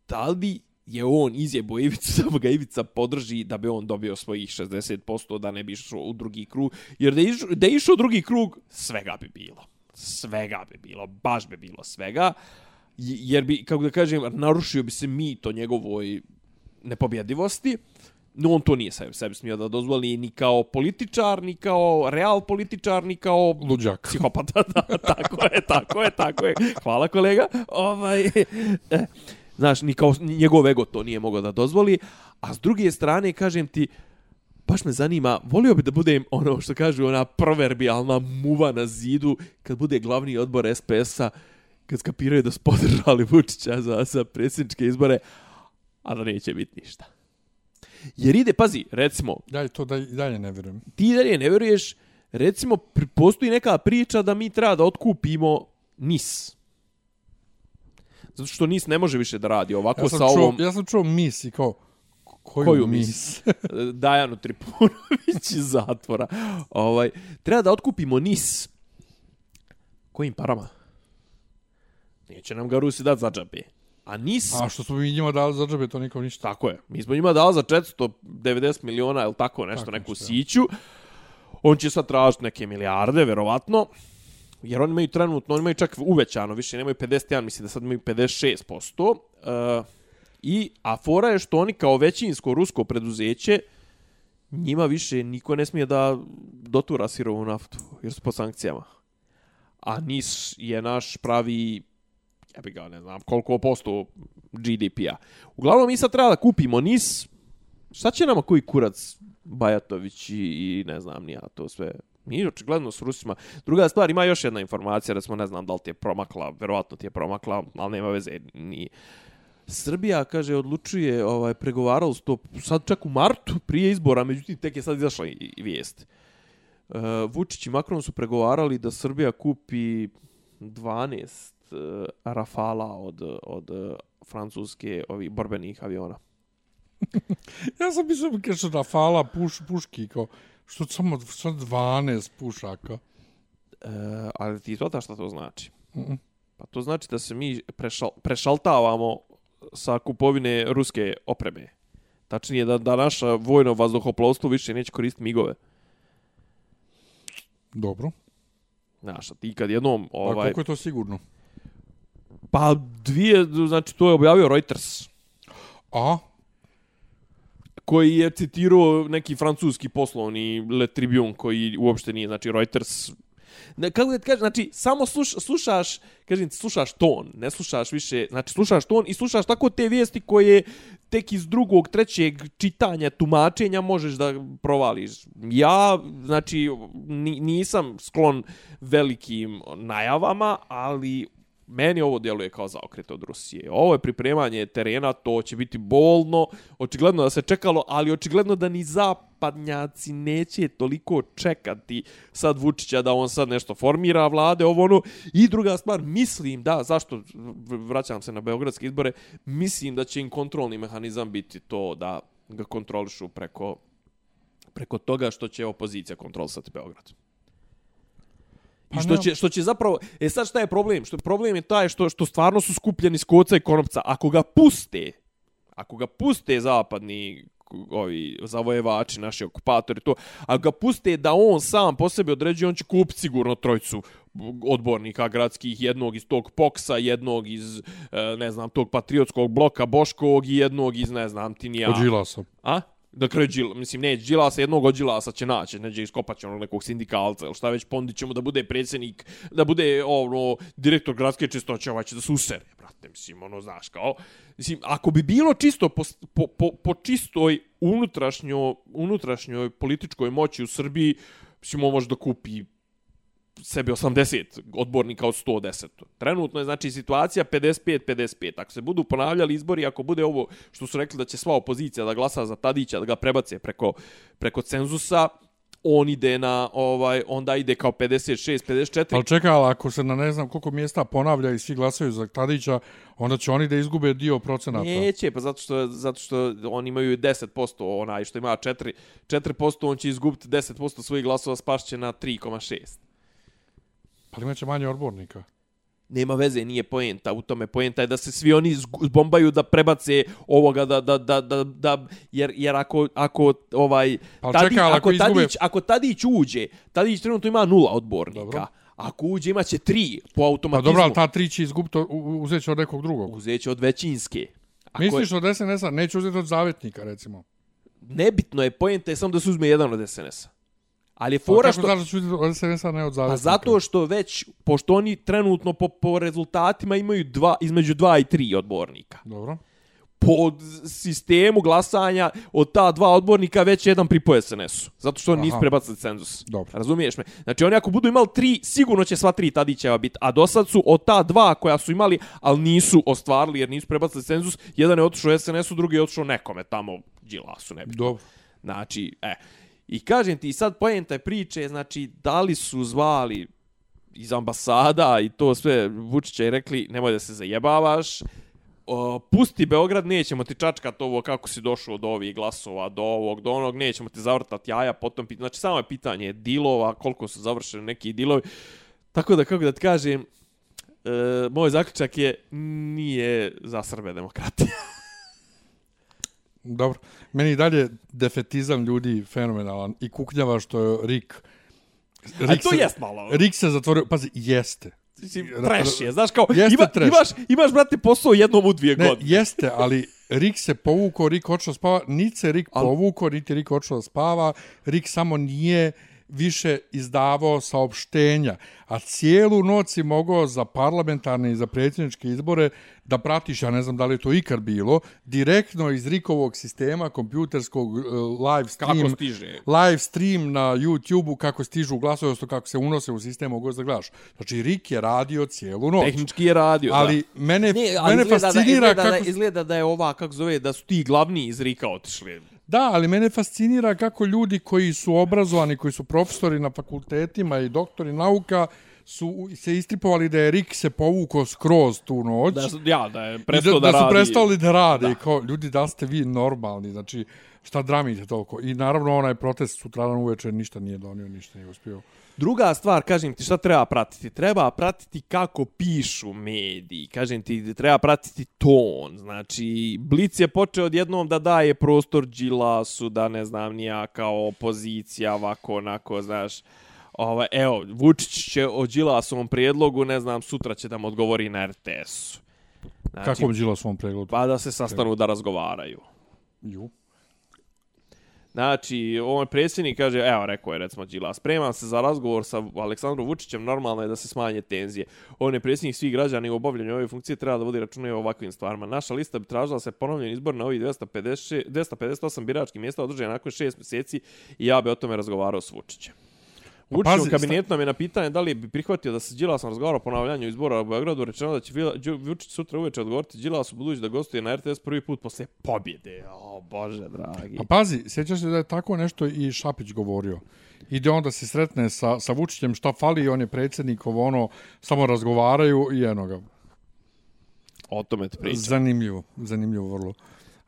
da li je on izjebo Ivicu, samo ga Ivica podrži da bi on dobio svojih 60%, da ne bi išao u drugi krug. Jer da je išao, da je išao u drugi krug, svega bi bilo. Svega bi bilo, baš bi bilo svega. Jer bi, kako da kažem, narušio bi se mi to njegovoj nepobjedivosti. No, on to nije sebi, sebi smio da dozvoli ni kao političar, ni kao real političar, ni kao... Luđak. Psihopata, da, tako je, tako je, tako je. Hvala kolega. Ovaj, eh, znaš, ni kao njegov ego to nije mogao da dozvoli. A s druge strane, kažem ti, baš me zanima, volio bi da budem ono što kažu, ona proverbijalna muva na zidu, kad bude glavni odbor SPS-a, kad skapiraju da su podržali Vučića za, za predsjedničke izbore, a da neće biti ništa. Jer ide, pazi, recimo... Daj, to da dalje ne vjerujem. Ti dalje ne vjeruješ, recimo, postoji neka priča da mi treba da otkupimo NIS. Zato što NIS ne može više da radi ovako ja sa čuo, ovom... Ja sam čuo mis i kao... Koju, koju mis? mis? Dajanu Tripunović iz zatvora. Ovaj, treba da otkupimo NIS. Kojim parama? Neće nam ga Rusi dati za džabe. A NIS... A što smo mi njima dali za džabe, to nikom ništa. Tako je. Mi smo njima dali za 490 miliona, ili tako, nešto, tako neku nešto, siću. On će sad tražiti neke milijarde, verovatno. Jer oni imaju trenutno, oni imaju čak uvećano, više nemaju 51, mislim da sad imaju 56%. Uh, I, a fora je što oni kao većinsko rusko preduzeće, njima više niko ne smije da dotura sirovu naftu, jer su po sankcijama. A NIS je naš pravi ja bi ga ne znam koliko posto GDP-a. Uglavnom mi sad treba da kupimo NIS, šta će nama koji kurac Bajatović i, i ne znam nija to sve Mi očigledno s Rusima. Druga stvar, ima još jedna informacija, da smo ne znam da li ti je promakla, verovatno ti je promakla, ali nema veze. Ni... Srbija, kaže, odlučuje, ovaj, pregovaralo to sad čak u martu prije izbora, međutim, tek je sad izašla i vijest. Uh, Vučić i Makron su pregovarali da Srbija kupi 12 Rafala od, od uh, francuske ovih borbenih aviona. ja sam mislio da kaže Rafala puš, puški, kao, što samo, samo 12 pušaka. Uh, ali ti to da šta to znači? Mm -mm. Pa to znači da se mi prešal, prešaltavamo sa kupovine ruske opreme. Tačnije da, da naša vojno vazduhoplovstvo više neće koristiti migove. Dobro. Znaš, ti kad jednom... Ovaj, pa koliko je to sigurno? Pa dvije, znači to je objavio Reuters. A? Koji je citirao neki francuski poslovni Le Tribune koji uopšte nije, znači Reuters ne, kako da kažeš, znači, samo sluš, slušaš, kažem, slušaš ton, ne slušaš više, znači, slušaš ton i slušaš tako te vijesti koje tek iz drugog, trećeg čitanja, tumačenja možeš da provališ. Ja, znači, nisam sklon velikim najavama, ali meni ovo djeluje kao zaokret od Rusije. Ovo je pripremanje terena, to će biti bolno, očigledno da se čekalo, ali očigledno da ni zapadnjaci neće toliko čekati sad Vučića da on sad nešto formira vlade, ovo ono. I druga stvar, mislim da, zašto vraćam se na beogradske izbore, mislim da će im kontrolni mehanizam biti to da ga kontrolišu preko preko toga što će opozicija kontrolisati Beograd. Pa I što će, što će zapravo... E sad šta je problem? Što problem je taj što, što stvarno su skupljeni s koca i konopca. Ako ga puste, ako ga puste zapadni ovi zavojevači, naši okupatori, to, ako ga puste da on sam po sebi određuje, on će kupiti sigurno trojcu odbornika gradskih, jednog iz tog Poksa, jednog iz, e, ne znam, tog patriotskog bloka Boškovog i jednog iz, ne znam, Tinija. Od Đilasa. A? Da kraju Đila, mislim, ne, Đilasa, jednog od Đilasa će naći, neće iskopat će onog nekog sindikalca, ili šta već, pondit ćemo da bude predsjednik, da bude, ono, direktor gradske čistoće, ovaj će da se usere, brate, mislim, ono, znaš, kao, mislim, ako bi bilo čisto po, po, po, po čistoj unutrašnjoj, unutrašnjoj političkoj moći u Srbiji, mislim, on može da kupi sebi 80 odbornika od 110. Trenutno je znači situacija 55-55. Ako se budu ponavljali izbori, ako bude ovo što su rekli da će sva opozicija da glasa za Tadića, da ga prebace preko, preko cenzusa, on ide na ovaj onda ide kao 56 54 Al čekaj, al ako se na ne znam koliko mjesta ponavlja i svi glasaju za Tadića, onda će oni da izgube dio procenata. Neće, pa zato što zato što oni imaju 10%, onaj što ima 4 4%, on će izgubiti 10% svojih glasova, spašće na 3,6. Pa imaće manje odbornika. nema veze, nije poenta u tome. Poenta je da se svi oni zbombaju da prebace ovoga, da, da, da, da, da jer, jer ako, ako ovaj, Pa Tadić, čekaj, ali ako, izgube- Tadić, ako Tadić uđe, Tadić trenutno ima nula odbornika. Dobro. Ako uđe, imaće tri po Pa automatizmu. dobro, ali ta tri će izgubiti, uzet će od nekog drugog. Uzet će od većinske. Ako Misliš je, od SNS-a? Neće uzeti od zavetnika, recimo. nebitno je, poenta je samo da se uzme jedan od SNS-a. Ali je Pa fora kako što... znaš da od SNS-a, ne od zavetnika? Pa zato što već, pošto oni trenutno po, po rezultatima imaju dva, između dva i tri odbornika. Dobro. Po sistemu glasanja od ta dva odbornika već jedan pripoje SNS-u. Zato što oni nisu prebacili cenzus. Dobro. Razumiješ me? Znači oni ako budu imali tri, sigurno će sva tri Tadićeva biti. A do sad su od ta dva koja su imali, ali nisu ostvarili jer nisu prebacili cenzus, jedan je otišao SNS-u, drugi je otišao nekome tamo, Đilasu, ne bi. Dobro. Znači, e. I kažem ti, sad pojenta je priče, znači, da li su zvali iz ambasada i to sve Vučića i rekli, nemoj da se zajebavaš, o, pusti Beograd, nećemo ti čačkat ovo kako si došao do ovih glasova, do ovog, do onog, nećemo ti zavrtat jaja, potom, znači, samo je pitanje dilova, koliko su završeni neki dilovi. Tako da, kako da ti kažem, e, moj zaključak je, nije za Srbe demokratija. Dobro. Meni dalje defetizam ljudi fenomenalan i kuknjava što je Rik... A to jest malo. Rik se zatvorio, pazi, jeste. Trash je, znaš kao, ima, trash. imaš, imaš, brate, posao jednom u dvije Ne, godine. jeste, ali Rik se povukao, Rik očeo spava, niti se Rik Al- povukao, niti Rik očeo spava, Rik samo nije više izdavao saopštenja, a cijelu noć si mogao za parlamentarne i za predsjedničke izbore da pratiš, ja ne znam da li je to ikad bilo, direktno iz Rikovog sistema kompjuterskog uh, live stream, Kako stiže? live stream na YouTube-u kako stižu glasovi, odnosno kako se unose u sistem, mogu da gledaš. Znači, Rik je radio cijelu noć. Tehnički je radio, Ali da. mene, Ne, ali mene izgleda, da, fascinira izgleda, kako... da, izgleda da je ova, kako zove, da su ti glavni iz Rika otišli. Da, ali mene fascinira kako ljudi koji su obrazovani, koji su profesori na fakultetima i doktori nauka, su se istripovali da je Rik se povukao skroz tu noć. Da, su- ja, da je prestao da, da, da, su prestali da rade. Da. Kao, ljudi, da ste vi normalni? Znači, šta dramite toliko? I naravno, onaj protest sutradan uveče ništa nije donio, ništa nije uspio. Druga stvar, kažem ti, šta treba pratiti? Treba pratiti kako pišu mediji. Kažem ti, treba pratiti ton. Znači, Blic je počeo odjednom da daje prostor Đilasu, da ne znam, nija kao opozicija, ovako, onako, znaš. Ovaj, evo, Vučić će o Đilasovom prijedlogu, ne znam, sutra će da mu odgovori na RTS-u. Znači, Kako bi u svom pregledu? Pa da se sastanu da razgovaraju. Ju. Znači, ovaj predsjednik kaže, evo, rekao je, recimo, Đila, spremam se za razgovor sa Aleksandrom Vučićem, normalno je da se smanje tenzije. On je predsjednik svih građana i u obavljanju ove funkcije treba da vodi računa o ovakvim stvarima. Naša lista bi tražila se ponovljen izbor na ovih 256, 258 biračkih mjesta održaje nakon šest mjeseci i ja bi o tome razgovarao s Vučićem. Vučić u kabinetu nam je na pitanje da li bi prihvatio da se Đilasom razgovara o ponavljanju izbora u Beogradu, rečeno da će Vučić sutra uveče odgovoriti Đilasu budući da gostuje na RTS prvi put posle pobjede. O, Bože, dragi. Pa pazi, sjećaš se da je tako nešto i Šapić govorio. Ide onda se sretne sa, sa Vučićem, šta fali, on je predsjednik, ovo ono, samo razgovaraju i eno ga. O tome te pričam. Zanimljivo, zanimljivo vrlo.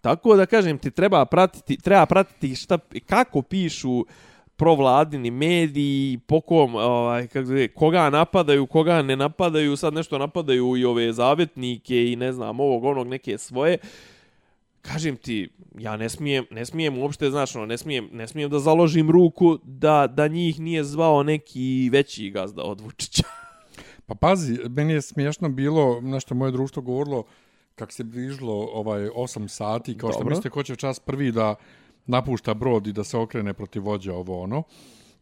Tako da kažem ti treba pratiti, treba pratiti šta kako pišu provladini mediji, po kom, ovaj, kako zove, koga napadaju, koga ne napadaju, sad nešto napadaju i ove zavetnike i ne znam, ovog, onog, neke svoje. Kažem ti, ja ne smijem, ne smijem uopšte, znaš, ono, ne smijem, ne smijem da založim ruku da, da njih nije zvao neki veći gazda od Vučića. Pa pazi, meni je smiješno bilo, nešto moje društvo govorilo, kako se bližilo ovaj 8 sati, kao što Dobro. mislite ko će čas prvi da napušta brod i da se okrene protiv vođa ovo ono,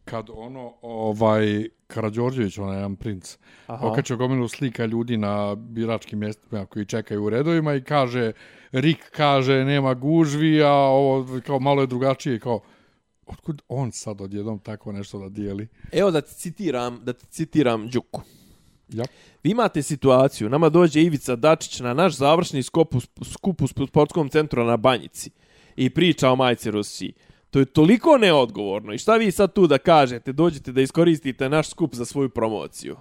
kad ono, ovaj, Karadžorđević, onaj jedan princ, Aha. okačio gomilu slika ljudi na biračkim mjestima koji čekaju u redovima i kaže, Rik kaže, nema gužvi, a ovo kao malo je drugačije, kao, otkud on sad odjednom tako nešto da dijeli? Evo da ti citiram, da ti citiram Đuku. Ja. Vi imate situaciju, nama dođe Ivica Dačić na naš završni skup u, skup u sportskom centru na Banjici i priča o majci Rusiji. To je toliko neodgovorno. I šta vi sad tu da kažete? Dođete da iskoristite naš skup za svoju promociju.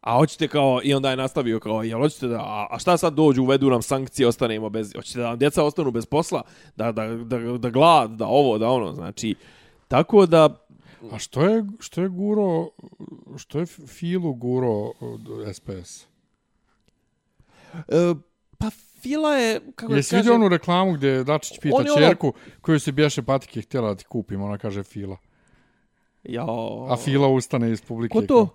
A hoćete kao, i onda je nastavio kao, jel hoćete da, a, a šta sad dođu, uvedu nam sankcije, ostanemo bez, hoćete da vam djeca ostanu bez posla, da, da, da, da glad, da ovo, da ono, znači, tako da, A što je, što je guro, što je Filu guro od SPS? E, Fila je, kako Jesi vidio onu reklamu gdje Dačić pita On je ono- čerku koju se bješe patike htjela da ti kupim, ona kaže Fila. Jao. A Fila ustane iz publike. Ko to?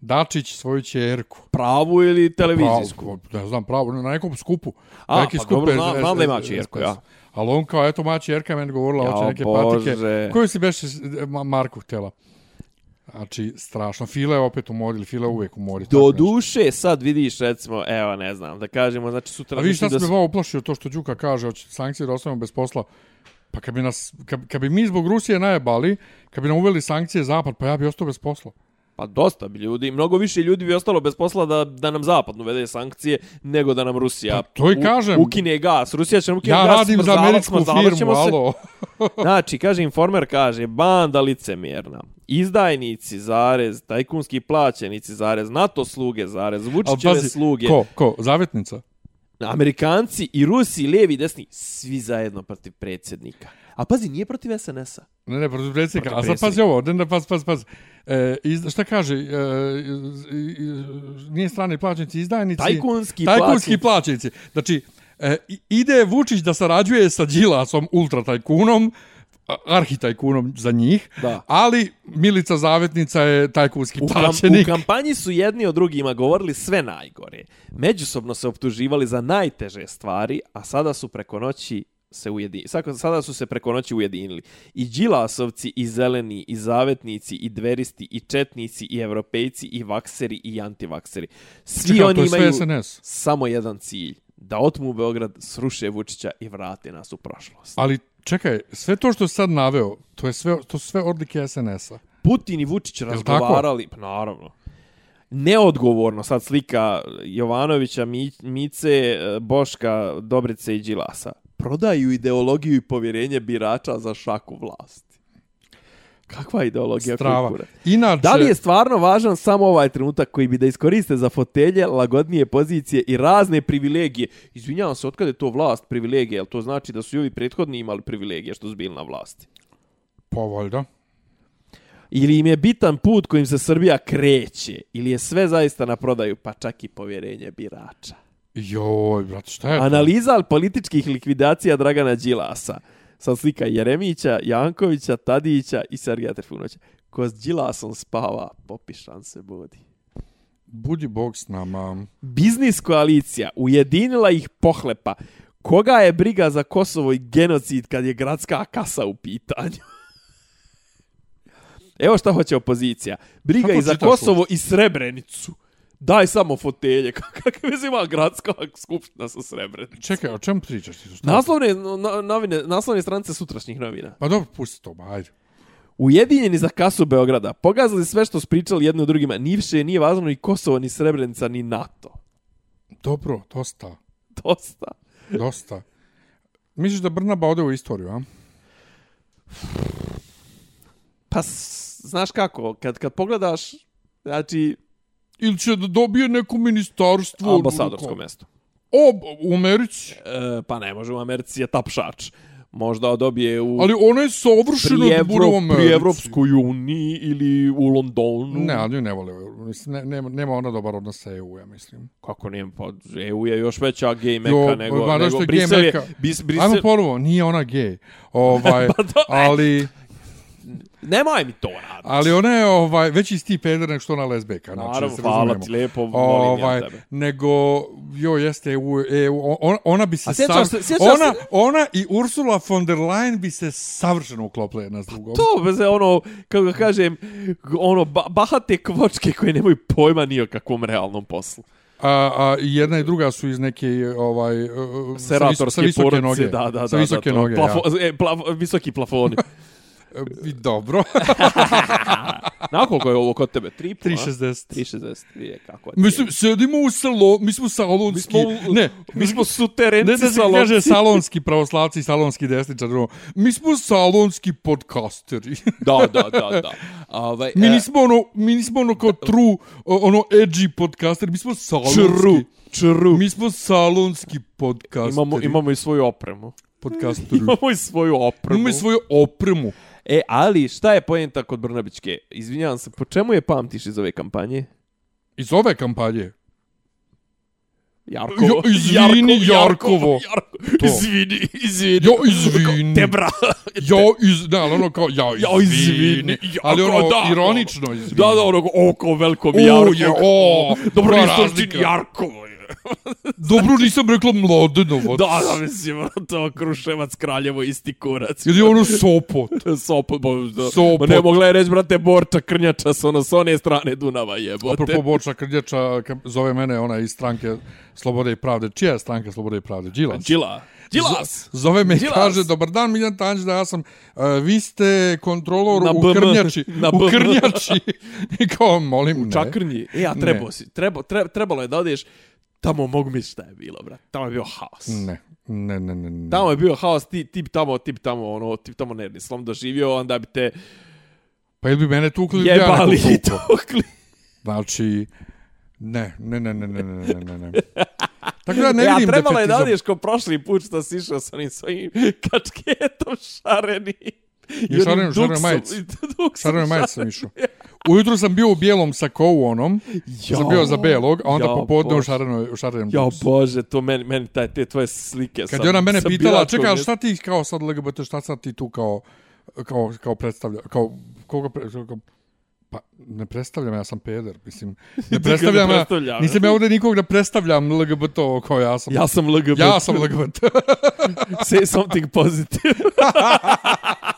Dačić svoju čerku. Pravu ili televizijsku? Pravo, ne znam, pravo, na nekom skupu. A, Neki pa skup dobro, znam- znam da ima čerku, ja. Ali on kao, eto, moja čerka je meni govorila, Jao, hoće neke Bože. patike. Koju si beše Ma- Marku htjela? Znači, strašno. Fila je opet u ili Fila je uvijek u modi. Do tako nešto. duše, sad vidiš, recimo, evo, ne znam, da kažemo, znači sutra... A vidiš šta mislim se da me uplašio to što Đuka kaže, hoće sankcije da ostavimo bez posla. Pa kad bi, nas, kad, kad bi mi zbog Rusije najebali, kad bi nam uveli sankcije zapad, pa ja bi ostao bez posla. Pa dosta bi ljudi, mnogo više ljudi bi ostalo bez posla da, da nam zapad uvede sankcije nego da nam Rusija Pa to i u- kažem. ukine gas. Rusija će nam ukine Ja gas, radim za američku firmu, se. alo. Znači, kaže informer, kaže, banda licemjerna, izdajnici, zarez, tajkunski plaćenici, zarez, NATO sluge, zarez, Vučićeve pazi, sluge, ko, ko, zavetnica? Amerikanci i Rusi, lijevi i desni, svi zajedno protiv predsjednika. A pazi, nije protiv SNS-a. Ne, ne, protiv predsjednika. Protiv A sad pazi ovo, ne, ne, pazi, pazi, pazi. E, iz, šta kaže, e, iz- iz- nije strani plaćenici, izdajnici. Tajkunski tajkunski plaćenici. plaćenici. Znači, e, ide Vučić da sarađuje sa Đilasom, ultratajkunom, a- arhitajkunom za njih, Da. ali Milica Zavetnica je tajkunski U, kam, u plaćenik. kampanji su jedni o drugima govorili sve najgore. Međusobno se optuživali za najteže stvari, a sada su preko noći se ujedinili. Sada su se preko noći ujedinili. I Đilasovci, i zeleni, i zavetnici, i dveristi, i četnici, i evropejci, i vakseri, i antivakseri. Svi Čekaj, oni imaju SNS. samo jedan cilj. Da otmu Beograd, sruše Vučića i vrate nas u prošlost. Ali čekaj, sve to što sad naveo, to, je sve, to su sve odlike SNS-a. Putin i Vučić razgovarali, pa naravno. Neodgovorno sad slika Jovanovića, Mi- Mice, Boška, Dobrice i Đilasa. Prodaju ideologiju i povjerenje birača za šaku vlasti. Kakva ideologija? Strava. kulture? Inače, Da li je stvarno važan samo ovaj trenutak koji bi da iskoriste za fotelje, lagodnije pozicije i razne privilegije? Izvinjavam se, otkad je to vlast privilegije? Jel to znači da su i ovi prethodni imali privilegije što su bili na vlasti? Pa valjda. Ili im je bitan put kojim se Srbija kreće? Ili je sve zaista na prodaju, pa čak i povjerenje birača? Joj, brate, šta je to? Analiza političkih likvidacija Dragana Đilasa. Sad slika Jeremića, Jankovića, Tadića i Sergeja Trifunovića. Ko s Đilasom spava, popišan se budi. Budi bog s nama. Biznis koalicija ujedinila ih pohlepa. Koga je briga za Kosovo i genocid kad je gradska kasa u pitanju? Evo šta hoće opozicija. Briga Kako i za Kosovo i Srebrenicu. Daj samo fotelje. Kakve veze ima gradska skupština sa Srebrenicom? Čekaj, o čemu pričaš ti? Šta? Naslovne, na, novine, naslovne stranice sutrašnjih novina. Pa dobro, pusti to, ajde. Ujedinjeni za kasu Beograda. Pogazali sve što su pričali jedno drugima. Ni više nije važno ni Kosovo, ni Srebrenica, ni NATO. Dobro, dosta, Dosta. dosta. Misliš da Brnaba ode u istoriju, a? Pa, znaš kako, kad, kad pogledaš, znači, Ili će da dobije neko ministarstvo? ambasadorsko mesto. O, u Americi. E, pa ne može u Americi je tapšač. Možda dobije u... Ali ona je savršeno pri, da bude u Evro, Americi. pri Evropskoj uniji ili u Londonu. Ne, ali ne vole. Mislim, ne, nema, nema ona dobar odnos sa EU, ja mislim. Kako nije, pa EU je još veća gej Jo, meka nego, ma, nego je gej Brisel je... Bis, Ajmo Brisel, ponovo, nije ona gej. Ovaj, Pa to- ali, nemoj mi to raditi. ali ona je ovaj, veći isti peder nego što ona lesbeka. Znači, Naravno, se hvala razumijemo. ti, lijepo, volim ovaj, ja tebe. nego jo jeste EU, EU on, ona bi se A sjećaš sav... se- sjećaš ona, se- ona i Ursula von der Leyen bi se savršeno uklopile jedna s drugom. To bez ono, kako ga kažem, ono, ba, bahate kvočke koje nemaju pojma ni o kakvom realnom poslu. A, a jedna i druga su iz neke ovaj uh, sa, vis, Seratorske sa visoke porodice, noge. da, da, sa da, visoke da, to. noge, Plafo, ja. e, plaf, visoki plafoni. E, i Dobro. Na koliko je ovo kod tebe? 3 3,60. 3,60. Vidje kako je. Mislim, sedimo u salo, mi smo salonski. Mi smo- ne, mi smo ne suterenci da se salonci. kaže salonski pravoslavci salonski desničar. no. Mi smo salonski podcasteri. Da, da, da, da. Ovaj, mi e, nismo ono, mi nismo ono kao true, ono edgy podcasteri, mi smo salonski. Čru, čru. Mi smo salonski podcasteri. Imamo, imamo i svoju opremu. podcasteri. Imamo i svoju opremu. Imamo i svoju opremu. E, ali šta je poenta kod Brnabićke? Izvinjavam se, po čemu je pamtiš iz ove kampanje? Iz ove kampanje? Jarkovo. Jo, izvini, Jarkovo. Jarkovo. To. Izvini, izvini. Jo, izvini. Te bra. Jo, iz, ali ono kao, ja, izvini. izvini. Ali Jako, ono, da, ironično, izvini. Da, da, ono, o, kao veliko mi O, Jarkovo. je, o, Dobro, čini Jarkovo. Dobro, nisam rekla Mladenovac. Da, da, mislim, ono, to Kruševac, Kraljevo, isti kurac. Ili ono Sopot. Sopot, bo, da. Sopot. Ma ne mogla je reći, brate, Borča Krnjača s ono, s one strane Dunava jebote. Apropo Boča Krnjača, zove mene ona iz stranke Slobode i Pravde. Čija je stranka Slobode i Pravde? Đilas. Đila. Đilas. Zove me i kaže, dobar dan Miljan Tanđ, da ja sam, uh, vi ste kontrolor Na u BM. Krnjači. Na u BM. Krnjači. I kao, molim, ne. Čakrnji. E, a trebao Ne. si. Treba, tre, trebalo je da odeš. Tamo mogu misliti šta je bilo, brate. Tamo je bio haos. Ne, ne, ne, ne. ne. Tamo je bio haos, ti, tip tamo, tip tamo, ono, tip tamo nervni slom doživio, onda bi te Pa ili bi mene tukli, ja jebali i tukli. Znači, ne, ne, ne, ne, ne, ne, ne, ne, ne. Tako da ne ja, vidim trebalo je da odeš ko prošli put što si išao sa onim svojim kačketom šareni. I šarenu- šarenu majicu. Šareno majicu sam išao. Ujutru sam bio u bijelom sakovu onom, ja, sam bio za belog, a onda Ja, popodne u Bože. šarenoj, u šarenom Ja, bože, to meni, meni taj, te tvoje slike Kad sa, je ona mene pitala, čekaj, šta ti kao sad LGBT, šta sad ti tu kao, kao, kao predstavlja, kao, koga pre, kao, pa ne predstavljam, ja sam peder, mislim, ne predstavljam, ja, predstavljam. nisam ja ovdje nikog ne predstavljam LGBT kao ja sam. Ja sam LGBT. ja sam LGBT. Say something positive.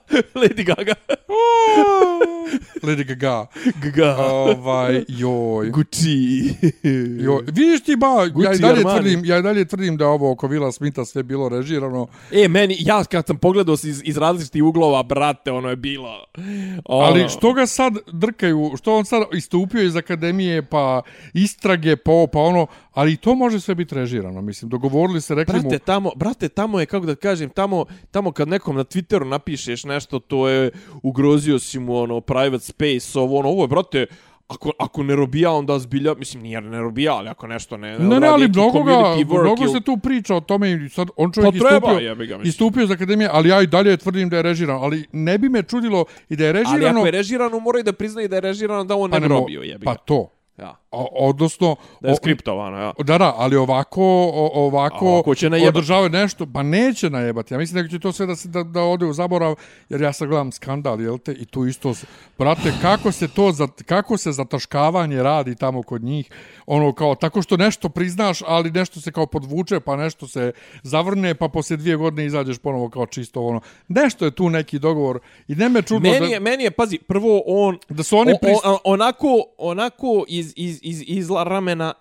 Lady Gaga. Lady Gaga. Gaga. Ovaj, joj. Gucci. Joj, vidiš ti ba, ja i Gucci dalje Armani. tvrdim, ja i dalje tvrdim da ovo oko Vila Smitha sve bilo režirano, E, meni, ja kad sam pogledao iz, iz različitih uglova, brate, ono je bilo... Ono, Ali što ga sad drkaju, što on sad istupio iz akademije, pa istrage, pa ovo, pa ono, ali to može sve biti režirano, mislim, dogovorili se, rekli mu, Brate, tamo, brate, tamo je, kako da kažem, tamo, tamo kad nekom na Twitteru napišeš nešto, to je ugrozio si mu, ono, private space, ovo, ono, ovo je, brate, ako, ako ne robija, onda zbilja, mislim, nije ne robija, ali ako nešto ne, ne, ne, ali mnogo, ga, mnogo se tu priča o tome i sad on čovjek Pa treba, istupio, jebi ga, mislim. istupio iz akademije, ali ja i dalje tvrdim da je režirano, ali ne bi me čudilo i da je Ali režirano, ako je režirano, moraju da priznaju da je režirano, da on pa ne mo- robio, jebi Pa ga. to, Ja. o, odnosno, Da je skriptovano, ja. Da, da, ali ovako, o, ovako, A ovako će najebat. održavaju nešto, pa neće najebati. Ja mislim da će to sve da, se, da, da ode u zaborav, jer ja sad gledam skandal, jel te, i tu isto, brate, kako se to, za, kako se zataškavanje radi tamo kod njih, ono kao, tako što nešto priznaš, ali nešto se kao podvuče, pa nešto se zavrne, pa poslije dvije godine izađeš ponovo kao čisto ono. Nešto je tu neki dogovor i ne me čudno Meni da, je, meni je, pazi, prvo on... da su oni o, pris... o, onako, onako iz, iz, iz, iz ramena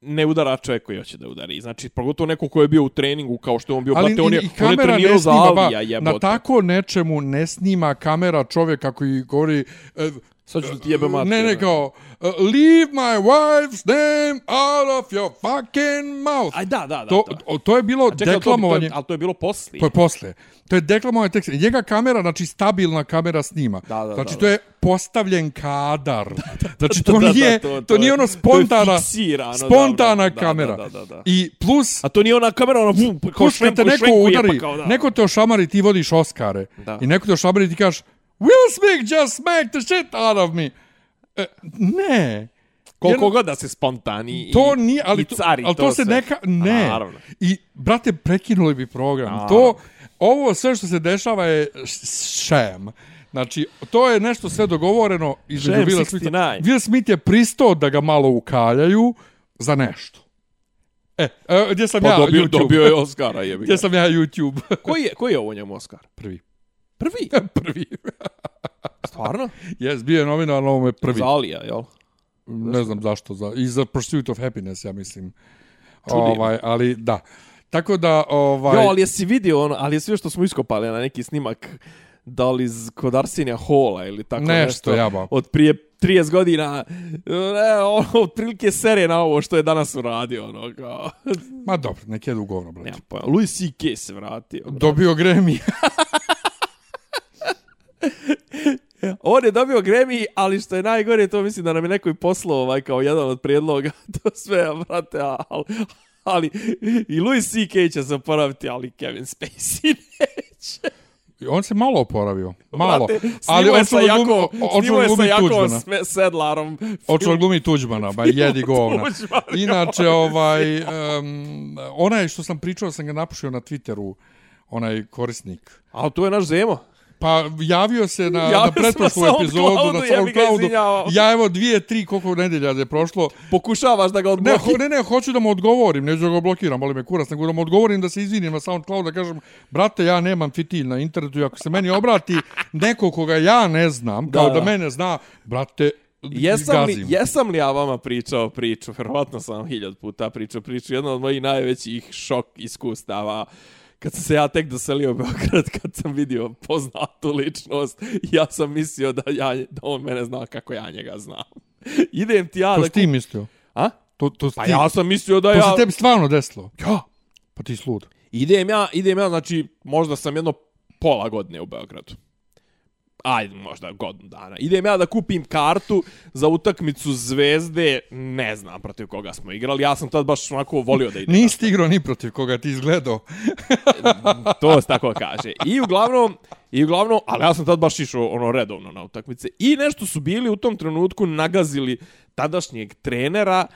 ne udara čovjek koji hoće da udari. Znači, pogotovo neko ko je bio u treningu, kao što je on bio, ali brate, on je, i, on je trenirao ne za snima, ba, Alija, jebote. na tako nečemu ne snima kamera čovjeka koji govori e, Sad ću da ti jebem mater. ne, ne, kao uh, leave my wife's name out of your fucking mouth. Aj, da, da, da. to, da. o, to je bilo čekaj, ali to- deklamovanje. To, je, ali to je bilo poslije. To je posle. To je deklamovanje teksta. Njega kamera, znači stabilna kamera snima. Da, da, znači da, to je postavljen kadar. Znači to Da, da, nije, to- to, to je- nije ono to spontana, fiksirano, spontana da, da, kamera. da, da, da. I plus, A to nije ona kamera, ona vum, kao švenku, neko švenku je, udari, pa kao da. neko te ošamari, ti vodiš Oskare. Da. I neko te ošamari ti kažeš, Will Smith just smacked the shit out of me. E, ne. Koliko Jer- god da se spontani To i, nije, ali i to, cari ali to, se sve. neka, A, ne. Naravno. I, brate, prekinuli bi program. Naravno. To, ovo sve što se dešava je šem. Znači, to je nešto sve dogovoreno između Sham Will Smitha. 69. Will Smith je pristao da ga malo ukaljaju za nešto. E, e gdje sam Pa ja dobio, YouTube? dobio je Oscara, jebi ga. Gdje sam ja YouTube? Koji je, koji je ovo njemu Oscar? Prvi. Prvi? Prvi. Stvarno? Jes, bio je nominan, ovo je prvi. Za Alija, jel? Ne znam zašto. Za, I za Pursuit of Happiness, ja mislim. Čudi me. Ovaj, ali da. Tako da, ovaj... Jo, ali jesi vidio ono, ali je sve što smo iskopali na neki snimak, da li iz, kod Arsenija Hola ili tako Nešto, nešto. jaba. Od prije 30 godina, ne, ono, otprilike serije na ovo što je danas uradio, ono, kao, Ma dobro, nek jedu govno, brate. nemam pojma. Louis C.K. se vratio. Dobio Grammy. On je dobio Grammy, ali što je najgore, to mislim da nam je neko i poslao ovaj, kao jedan od prijedloga. To sve, brate, ali, ali i Louis C.K. će se oporaviti, ali Kevin Spacey neće. On se malo oporavio. Malo. Brate, ali on sa Jakovom, glumi, on će snimao je sa glumi Jakovom Tuđmana. Sedlarom. On će glumi Tuđmana, ba jedi govna. Inače, ovaj, um, onaj što sam pričao, sam ga napušio na Twitteru, onaj korisnik. A to je naš Zemo. Pa javio se na, Javio na pretprošlu epizodu, na ja Soundcloudu. izvinjavao. Ja evo dvije, tri, koliko nedelja da je prošlo. Pokušavaš da ga Ne, odblokiraš. ho, ne, ne, hoću da mu odgovorim, neću da ga blokiram, ali me kurac, nego da mu odgovorim da se izvinim na Soundcloud, da kažem, brate, ja nemam fitilj na internetu i ako se meni obrati neko koga ja ne znam, kao Da, da, da. mene zna, brate, Jesam li, jesam li ja vama pričao priču? Verovatno sam vam hiljad puta pričao priču. Jedna od mojih najvećih šok iskustava kad sam se ja tek doselio u Beograd, kad sam vidio poznatu ličnost, ja sam mislio da, ja, da on mene zna kako ja njega znam. Idem ti ja To da... ti mislio? A? To, to Pa ti. ja sam mislio da To ja... se tebi stvarno desilo? Ja. Pa ti slud. Idem ja, idem ja, znači, možda sam jedno pola godine u Beogradu. Ajde, možda godinu dana. Idem ja da kupim kartu za utakmicu Zvezde, ne znam protiv koga smo igrali. Ja sam tad baš onako volio da idem. Nisi igrao ni protiv koga ti izgledao. to se tako kaže. I uglavnom, i uglavnom, ali ja sam tad baš išao ono redovno na utakmice. I nešto su bili u tom trenutku nagazili tadašnjeg trenera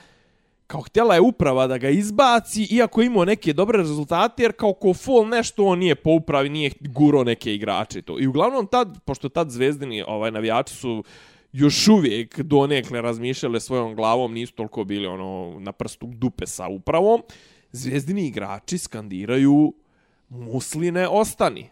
kao htjela je uprava da ga izbaci, iako je imao neke dobre rezultate, jer kao ko fol nešto on nije po upravi, nije guro neke igrače to. I uglavnom tad, pošto tad zvezdini ovaj, navijači su još uvijek donekle razmišljale svojom glavom, nisu toliko bili ono na prstu dupe sa upravom, zvezdini igrači skandiraju Musline ostani.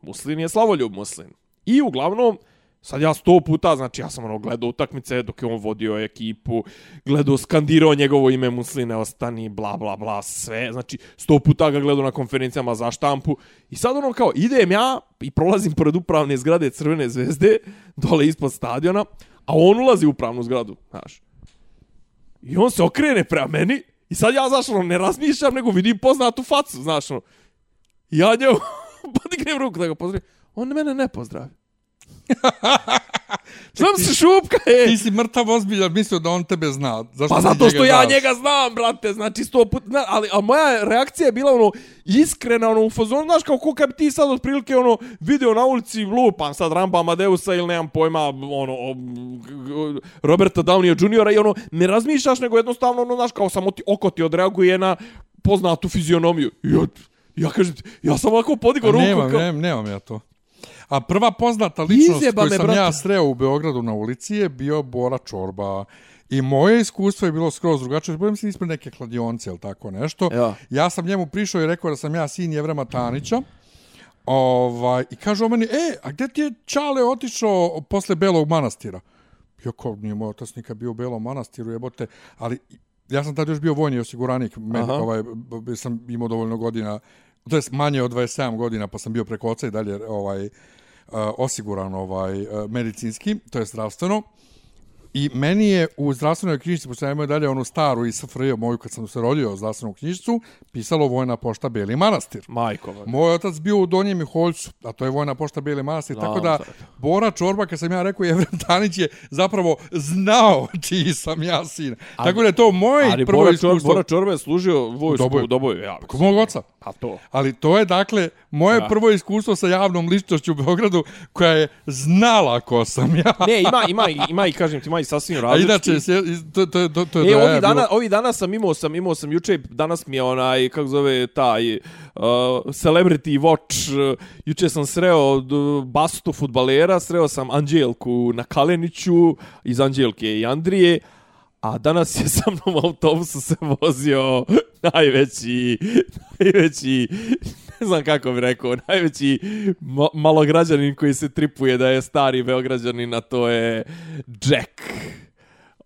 Muslin je slavoljub Muslin. I uglavnom, sad ja sto puta, znači ja sam ono gledao utakmice dok je on vodio ekipu, gledao, skandirao njegovo ime Musline ostani, bla bla bla, sve. Znači, sto puta ga gledao na konferencijama za štampu. I sad ono kao, idem ja i prolazim pored upravne zgrade Crvene zvezde, dole ispod stadiona, a on ulazi u upravnu zgradu, znaš. I on se okrene prema meni i sad ja, znaš, ono, ne razmišljam, nego vidim poznatu facu, znaš, ono. I ja njemu podignem ruku da ga pozdravim. On mene ne pozdravi. Znam se šupka, e. Ti si mrtav ozbiljan, mislio da on tebe zna. Zašto Pa zato što ja znaš? njega znam, brate, znači sto put, zna, ali a moja reakcija je bila ono iskrena, ono u fazonu, znaš kao ko kad bi ti sad otprilike ono video na ulici lupam sad Ramba Amadeusa ili nemam pojma ono o, Roberta Downey Jr. i ono ne razmišljaš nego jednostavno ono znaš kao samo ti oko ti odreaguje na poznatu fizionomiju. Ja, ja kažem, ti, ja sam ovako podigao A ruku nemam, kao, nemam, nemam ja to. A prva poznata ličnost Izjeba koju me, sam brate. ja sreo u Beogradu na ulici je bio Bora Čorba. I moje iskustvo je bilo skroz drugačije. Bojim se ispred neke kladionce ili tako nešto. Ja. ja sam njemu prišao i rekao da sam ja sin Jevrema Tanića. Ovaj, I kaže on meni, e, a gdje ti je Čale otišao posle Belog manastira? Ja kao, nije moj otac nikad bio u Belom manastiru, jebote, ali ja sam tad još bio vojni osiguranik, Aha. ovaj, sam imao dovoljno godina, to je manje od 27 godina, pa sam bio preko oca i dalje ovaj, osiguran ovaj, medicinski, to je zdravstveno. I meni je u zdravstvenoj knjižici, pošto ja imao dalje onu staru iz SFRJ, moju kad sam se rodio zdravstvenu knjižicu, pisalo Vojna pošta Beli manastir. Majko. Moj otac bio u Donjem Miholjcu, a to je Vojna pošta Beli manastir, Znam, tako da sad. Bora Čorba, kad sam ja rekao Jevrem Tanić je zapravo znao čiji sam ja sin. tako da je to moj Ali prvo Bora, Čor, iskustvo. Bora Čorba je služio vojsku u Doboju. Ja, Kod mog oca. Pa to. Ali to je, dakle, moje Da. prvo iskustvo sa javnom ličnošću u Beogradu koja je znala ko sam ja. Ne, ima, ima, ima i, kažem ti, ima i sasvim A različiti. inače, sje- to, to, to, to je E, do jaja ovih dana, bilo- ovih dana sam imao sam imao sam juče danas mi je onaj kako zove taj uh, celebrity watch uh, juče sam sreo d- bastu fudbalera sreo sam Anđelku na Kaleniću iz Anđelke i Andrije a danas je sa mnom u autobusu se vozio najveći najveći ne znam kako bi rekao, najveći ma malograđanin koji se tripuje da je stari beograđanin, a to je Jack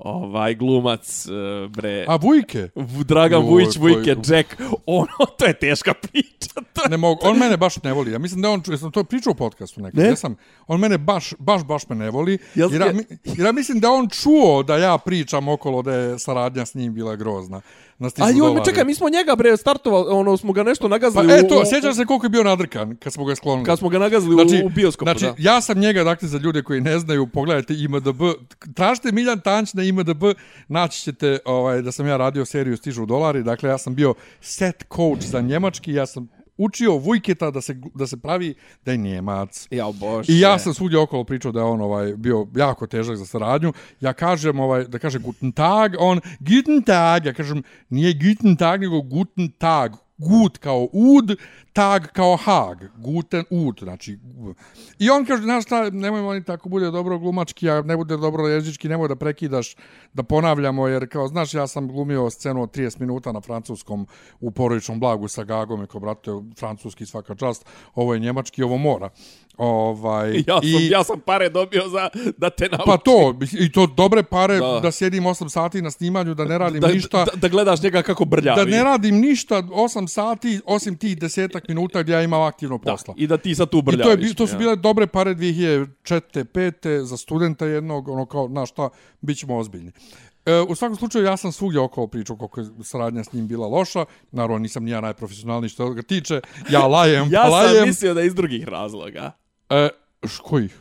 ovaj glumac e, bre A Vujke? Dragan Joj, Vujić pa- Vujke Jack ono to je teška priča to. Ne mogu, on mene baš ne voli. Ja mislim da on, ču- jesam to pričao u podcastu nekad. Ne? Ne? Jesam, on mene baš, baš, baš me ne voli. Jel- jer, ja, jer ja mislim da on čuo da ja pričam okolo da je saradnja s njim bila grozna. Na stižu A joj, dolari. čekaj, mi smo njega bre startovali, ono smo ga nešto Pa nagazili e, u- to, u- sjećam se koliko je bio nadrkan kad smo ga sklonili. kad smo ga nagazili Znači, u, u bioskopu, znači, da. ja sam njega, dakle, za ljude koji ne znaju, pogledajte IMDB, tražite Miljan Tanć na IMDB, naći ćete ovaj, da sam ja radio seriju Stižu dolari, dakle, ja sam bio set coach za njemački, ja sam učio Vujketa da se, da se pravi da je Njemac. Ja, bože. I ja sam svugdje okolo pričao da je on ovaj bio jako težak za saradnju. Ja kažem ovaj da kaže guten tag, on guten tag, ja kažem nije guten tag nego guten tag, gut kao ud, tag kao hag, guten ud, znači. I on kaže, znaš šta, nemoj oni tako bude dobro glumački, a ne bude dobro jezički, nemoj da prekidaš, da ponavljamo, jer kao, znaš, ja sam glumio scenu od 30 minuta na francuskom u porodičnom blagu sa Gagom, i kao, brate, francuski svaka čast, ovo je njemački, ovo mora. Ovaj, ja, sam, i, ja sam pare dobio za da te naučim. Pa to, i to dobre pare, da, da sjedim 8 sati na snimanju, da ne radim da, ništa. Da, da, gledaš njega kako brljavi. Da ne radim ništa 8 sati, osim tih desetak minuta gdje ja imam aktivno posla. Da, I da ti sad tu brljaviš. I to, je, to su bile dobre pare 2004. 5. za studenta jednog, ono kao, znaš šta, bit ćemo ozbiljni. E, u svakom slučaju, ja sam svugdje okolo pričao koliko je saradnja s njim bila loša. Naravno, nisam nija najprofesionalniji što ga tiče. Ja lajem, ja lajem. Ja sam mislio da iz drugih razloga. E, š, kojih?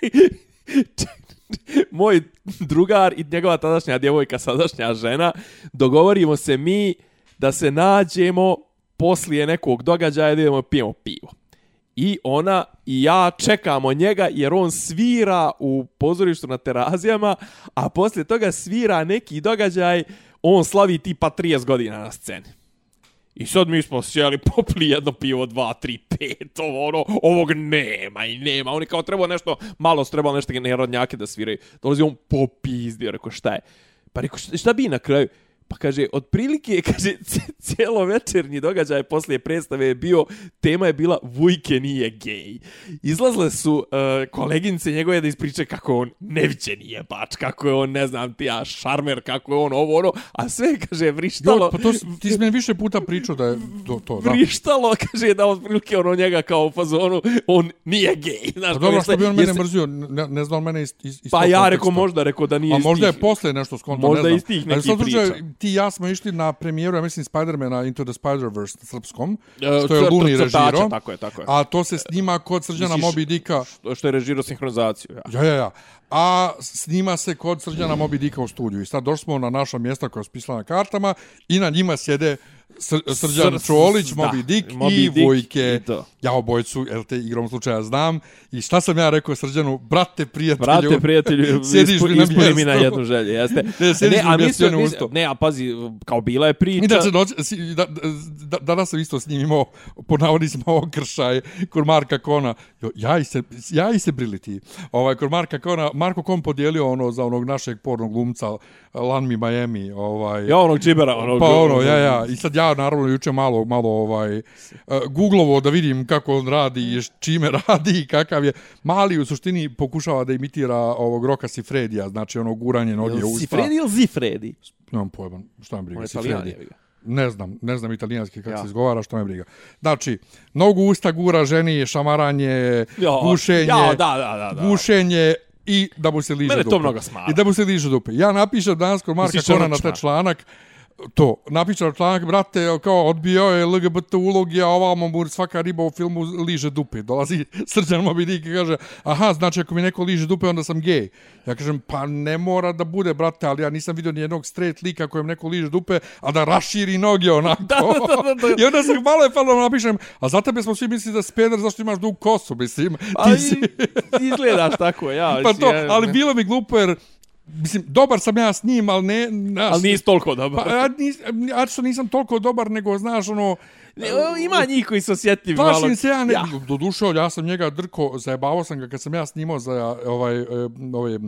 Moj drugar i njegova tadašnja djevojka, sadašnja žena, dogovorimo se mi da se nađemo poslije nekog događaja da idemo pijemo pivo. I ona i ja čekamo njega jer on svira u pozorištu na terazijama, a poslije toga svira neki događaj, on slavi tipa 30 godina na sceni. I sad mi smo sjeli, popli jedno pivo, dva, tri, pet, ovo, ono, ovog nema i nema. Oni kao trebao nešto, malo su trebalo nešto narodnjake da sviraju. Dolazi on popizdio, rekao šta je? Pa rekao šta bi na kraju? Pa kaže, otprilike, kaže, cijelo večernji događaj poslije predstave je bio, tema je bila Vujke nije gej. Izlazle su uh, koleginice njegove da ispriče kako on neviće nije bač, kako je on, ne znam ti, ja, šarmer, kako je on ovo, ono, a sve, kaže, vrištalo... Jo, pa to, ti si meni više puta pričao da je to, to da. Vrištalo, kaže, da otprilike ono njega kao u fazonu, on nije gej. Znaš, pa dobro, što bi on mene se... mrzio, ne, ne znam mene iz, iz, iz Pa ja rekao možda, rekao da nije A možda je posle nešto skonto, ne znam. Možda iz tih nekih priča ti i ja smo išli na premijeru, ja mislim, Spider-mana Into the Spider-Verse na srpskom, e, što je Luni režiro. Tako je, tako je. A to se snima kod Srđana Moby Dicka. Što je režiro sinhronizaciju, ja. Ja, ja, ja. A snima se kod Srđana Moby Dicka u studiju. I sad došli smo na naša mjesta koja je spisala na kartama i na njima sjede Srđan Čolić, Moby Dick i Vojke. Ja obojcu, jel te igrom slučaja znam. I šta sam ja rekao Srđanu? Brate, prijatelju. Brate, prijatelju, sjediš mi na mjestu. mi na jednu želju, jeste. Ne, sjediš ne, mi na mjestu. Ne, a pazi, kao bila je priča. Inače, noć, da, da, danas sam isto s njim imao, po navodnicima, okršaj kod Marka Kona. Jo, ja i se, ja i se briliti. Ovaj, kod Marka Kona, Marko Kon podijelio ono za onog našeg pornog glumca, Lanmi Miami. Ovaj, ja, onog džibera. Onog, pa ono, ja, ja. I sad ja naravno juče malo malo ovaj uh, googlovo da vidim kako on radi i čime radi i kakav je mali u suštini pokušava da imitira ovog Roka Sifredija znači ono guranje noge u usta Sifredi ili Zifredi nemam pojma šta mi briga Sifredi ne znam, ne znam italijanski kako ja. se izgovara, što me briga. Znači, nogu usta gura ženi, šamaranje, gušenje, ja, da, da, da, da. gušenje i da mu se liže Mene dupe. to mnogo smara. I da mu se liže dupe. Ja napišem danas kod Marka Kona na taj članak, to napišao članak brate kao odbio je LGBT ulogi a ovamo mu svaka riba u filmu liže dupe. Dolazi srđan Moby Dick i kaže aha znači ako mi neko liže dupe onda sam gej. Ja kažem pa ne mora da bude brate ali ja nisam vidio ni jednog straight lika kojem neko liže dupe a da raširi noge onako. Da, da, da, da. i onda se malo je falno napišem a za tebe smo svi mislili da speder zašto imaš dug kosu? Mislim ti si izgledaš tako ja pa to ali bilo mi glupo jer Mislim, dobar sam ja s njim, ali ne... Naš, ali nisi toliko dobar. Pa, ja, nis, ja što nisam toliko dobar, nego, znaš, ono... Ima njih koji su osjetljivi malo. Plašim se ja, ne, ja. do duše, ja sam njega drko, zajebavao sam ga kad sam ja snimao za ovaj, e, ovaj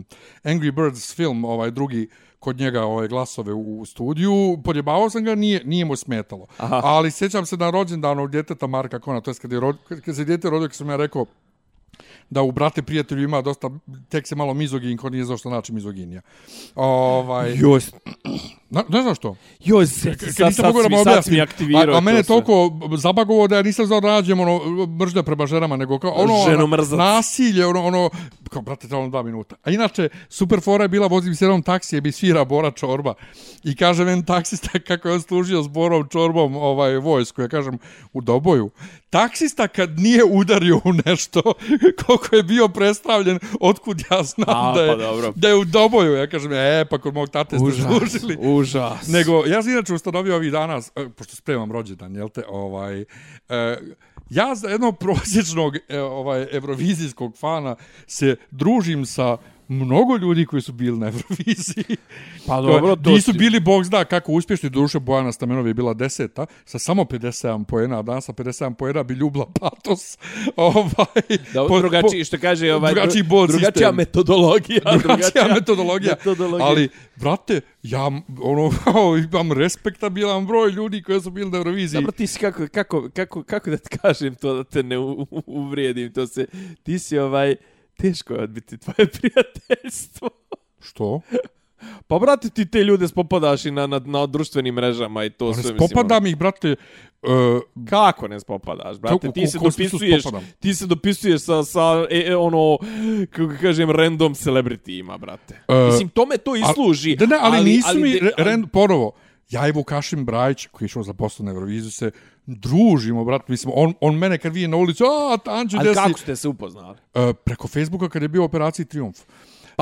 Angry Birds film, ovaj drugi, kod njega ove glasove u studiju, podjebavao sam ga, nije, nije mu smetalo. Aha. Ali sjećam se na rođendanu djeteta Marka Kona, to je kad, je, kad se djete rodio, kad sam ja rekao, da u brate prijatelju ima dosta tek se malo mizogin ko nije zašto znači mizoginija. Ovaj Joj. Na, ne znam što. Joj, sad, sad, sad, sad, mi aktivirao. A, a mene toliko zabagovo da ja nisam znao da nađem ono mržnja prema ženama, nego kao ono, ono nasilje, ono, ono kao, brate, trebamo dva minuta. A inače, super fora je bila, vozim se jednom taksije, bi svira Bora Čorba. I kaže men taksista kako je on služio s Borom Čorbom ovaj, vojsku. Ja kažem, u Doboju. Taksista kad nije udario u nešto, koliko je bio predstavljen, otkud ja znam A, da, je, pa dobro. da je u Doboju. Ja kažem, e, pa kod mog tate ste užas, služili. Užas. Nego, ja sam inače ustanovio ovih dana, e, pošto spremam rođendan, jel te, ovaj, e, ja za jednog prosječnog e, ovaj evrovizijskog fana se družim sa mnogo ljudi koji su bili na Euroviziji. Pa dobro, to Nisu bili, bog zna kako uspješni, duše Bojana Stamenova je bila deseta, sa samo 57 pojena, a danas sa 57 pojena bi ljubla patos. ovaj, da, po, drugačiji, što kaže, ovaj, drugačiji bod drugačija sistem. metodologija. Drugačija, drugačija metodologija. metodologija. Ali, brate, ja ono, imam respektabilan broj ljudi koji su bili na Euroviziji. Dobro, ti si kako, kako, kako, kako da ti kažem to da te ne uvrijedim, to se, ti si ovaj, teško je odbiti tvoje prijateljstvo. Što? Pa, brate, ti te ljude spopadaš i na, na, na društvenim mrežama i to sve, mislim. Spopadam ih, brate... Uh, Kako ne spopadaš, brate? Ti se dopisuješ, ti se dopisuješ sa, sa e, e, ono, kako kažem, random celebrity ima, brate. Uh, mislim, tome to i služi. Da ne, ali, ali nisu ali, mi, ali, rand, ponovo, ja i Vukašin Brajić, koji je išao za poslu na Euroviziju, se družimo, brat, mislim, on, on mene kad vidi na ulicu, a, Tanđu, Ali kako ste se upoznali? Uh, preko Facebooka kad je bio u operaciji Triumf.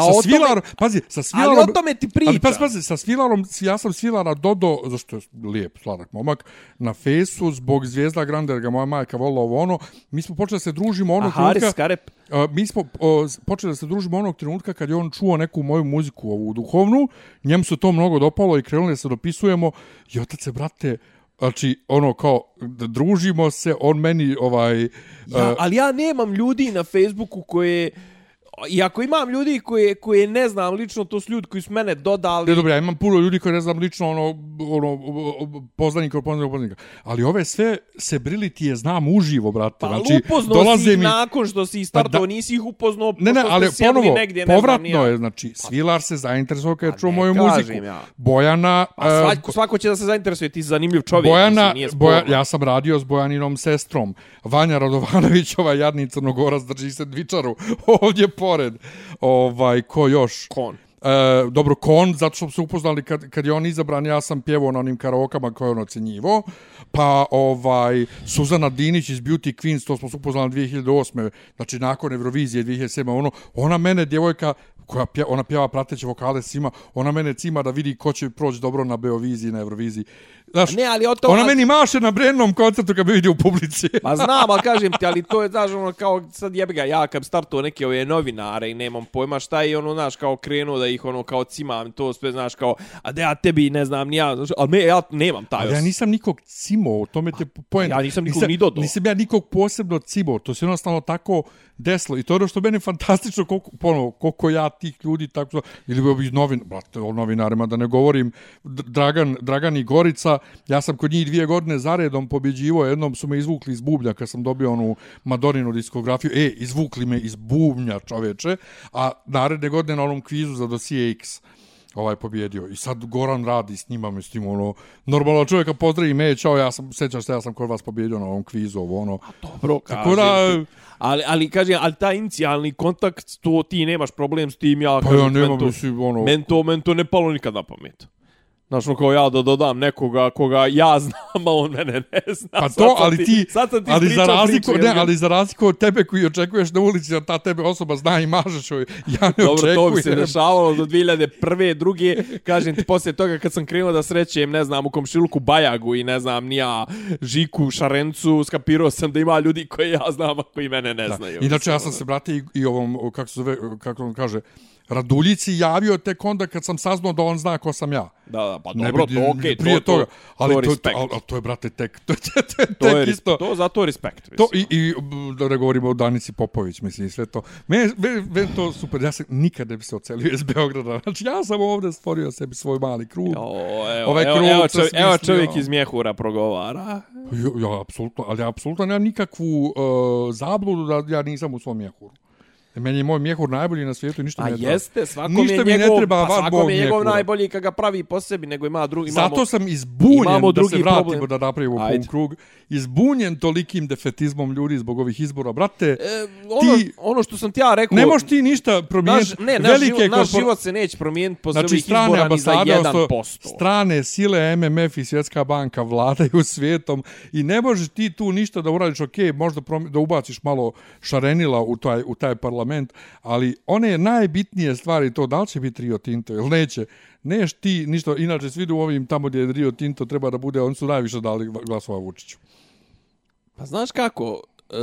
Pa sa Svilarom, tome, pazi, sa Svilarom... Ali o tome ti priča. Ali pazi, pazi, sa Svilarom, ja sam Svilara dodo, zašto je lijep, sladak momak, na fesu, zbog zvijezda Granderga, moja majka volila ovo ono, mi smo počeli da se družimo onog trenutka... A Haris Karep? Uh, mi smo uh, počeli da se družimo onog trenutka kad je on čuo neku moju muziku, ovu duhovnu, njemu se to mnogo dopalo i krenuli se dopisujemo i otac se, brate, Znači, ono kao, družimo se, on meni ovaj... Ja, uh, ali ja nemam ljudi na Facebooku koje i ako imam ljudi koje, koje ne znam lično, to su ljudi koji su mene dodali... Ne, dobro, ja imam puno ljudi koje ne znam lično, ono, ono poznanika od poznanika, poznanika. Ali ove sve se brili ti je znam uživo, brate. Pa znači, upoznao si ih mi... nakon što si startao, pa, da... nisi ih upoznao, ne, ne, ali ponovo, negdje, ne povratno znam, je, znači, pa- Svilar se zainteresovao kada je čuo moju muziku. Ja. Bojana... Pa svako, svako će da se zainteresuje, ti si zanimljiv čovjek. Bojana, mislim, Boja, ja sam radio s Bojaninom sestrom. Vanja Radovanović, ova jadni crnogorac, drži se dvičaru ovdje pored ovaj ko još kon E, dobro, kon, zato što se upoznali kad, kad je on izabran, ja sam pjevao na onim karaokama koje on ocenjivo. Pa, ovaj, Suzana Dinić iz Beauty Queens, to smo se upoznali 2008. Znači, nakon Eurovizije 2007. Ono, ona mene, djevojka, koja pje, ona pjeva prateće vokale svima, ona mene cima da vidi ko će proći dobro na Beoviziji, na Euroviziji. Znaš, ne, ali to, ona meni maše na brennom koncertu kad bi vidio u publici. Pa znam, ali kažem ti, ali to je, znaš, ono, kao sad jebe ga, ja kad startuo neke ove novinare i nemam pojma šta je, ono, znaš, kao krenuo da ih, ono, kao cimam, to sve, znaš, kao, a da ja tebi, ne znam, ni ja, znaš, ali me, ja nemam taj Ali ja nisam nikog cimo, to me te pojem. Ja nisam nikog nisam, ni dodao. Nisam ja nikog posebno cimo, to se jednostavno tako deslo. I to je ono što meni fantastično, koliko, ponovo, koliko ja tih ljudi, tako, ili bi novin, brate, o novinarima, da ne govorim, Dragan, Dragan i Gorica, ja sam kod njih dvije godine zaredom pobjeđivo, jednom su me izvukli iz bublja kad sam dobio onu Madorinu diskografiju, e, izvukli me iz bubnja čoveče, a naredne godine na onom kvizu za dosije X, ovaj pobjedio. I sad Goran radi s njima, mislim, ono, normalno čovjeka pozdravi me, čao, ja sam, sećaš se, ja sam kod vas pobjedio na ovom kvizu, ovo, ono. A dobro, Tako da, ali, ali kaže, ali taj inicijalni kontakt, to ti nemaš problem s tim, ja, pa ja nemam, mislim, ono... Men to, men to ne palo nikad na pamet. Znaš, ono kao ja da dodam nekoga koga ja znam, a on mene ne zna. Pa to, ali ti, sad sam ti ali za razliku, ne, ali za razliku od tebe koji očekuješ na ulici, da ta tebe osoba zna i mažeš joj, ja ne Dobro, očekujem. Dobro, to bi se dešavalo do 2001. druge, kažem ti, poslije toga kad sam krenuo da srećem, ne znam, u komšiluku Bajagu i ne znam, nija Žiku, Šarencu, skapirao sam da ima ljudi koji ja znam, a koji mene ne da. znaju. Inače, ja sam se, brate, i, i ovom, kako se zove, kako on kaže, Raduljici javio tek onda kad sam saznao da on zna ko sam ja. Da, da, pa dobro, bi, to okej, okay, prije to, toga, ali to, to, to, ali, ali to je, brate, tek, to, to, to, to, to je isto. To zato respekt. To i, i da ne govorimo o Danici Popović, mislim, i sve to. Mene, mene, mene to super, ja se nikad ne bi se ocelio iz Beograda. Znači, ja sam ovdje stvorio sebi svoj mali krug. O, evo, ovaj krug evo, čovjek, evo čovjek iz Mjehura progovara. Ja, ja apsolutno, ali ja apsolutno nemam nikakvu uh, zabludu da ja nisam u svom Mjehuru. Meni je moj mjehur najbolji na svijetu i ništa A mi ne treba. jeste, svakom Ništa je mi ne njegov, treba, pa svakom Bog je njegov mjehura. najbolji kad ga pravi po sebi, nego ima drugi, imamo... Zato sam izbunjen imamo da se drugi vratimo problem. da napravimo Ajde. pun krug. Izbunjen tolikim defetizmom ljudi zbog ovih izbora. Brate, E, ono, Ti- ono što sam ti ja rekao... ne možeš ti ništa promijeniti. Naš, ne, naš, Velike život, naš život se neće promijeniti posle Znači, ovih izbora ni za ambasade, odnosno 1%. strane sile, MMF i Svjetska banka vladaju svijetom i ne možeš ti tu ništa da uradiš, ok, možda prom- da ubaciš malo šarenila u taj, u taj parlament, ali one najbitnije stvari to, da li će biti Rio Tinto ili neće, neš ti ništa, inače svi idu u ovim tamo gdje je Rio Tinto treba da bude, oni su najviše dali glasova Vučiću. Pa znaš kako, e,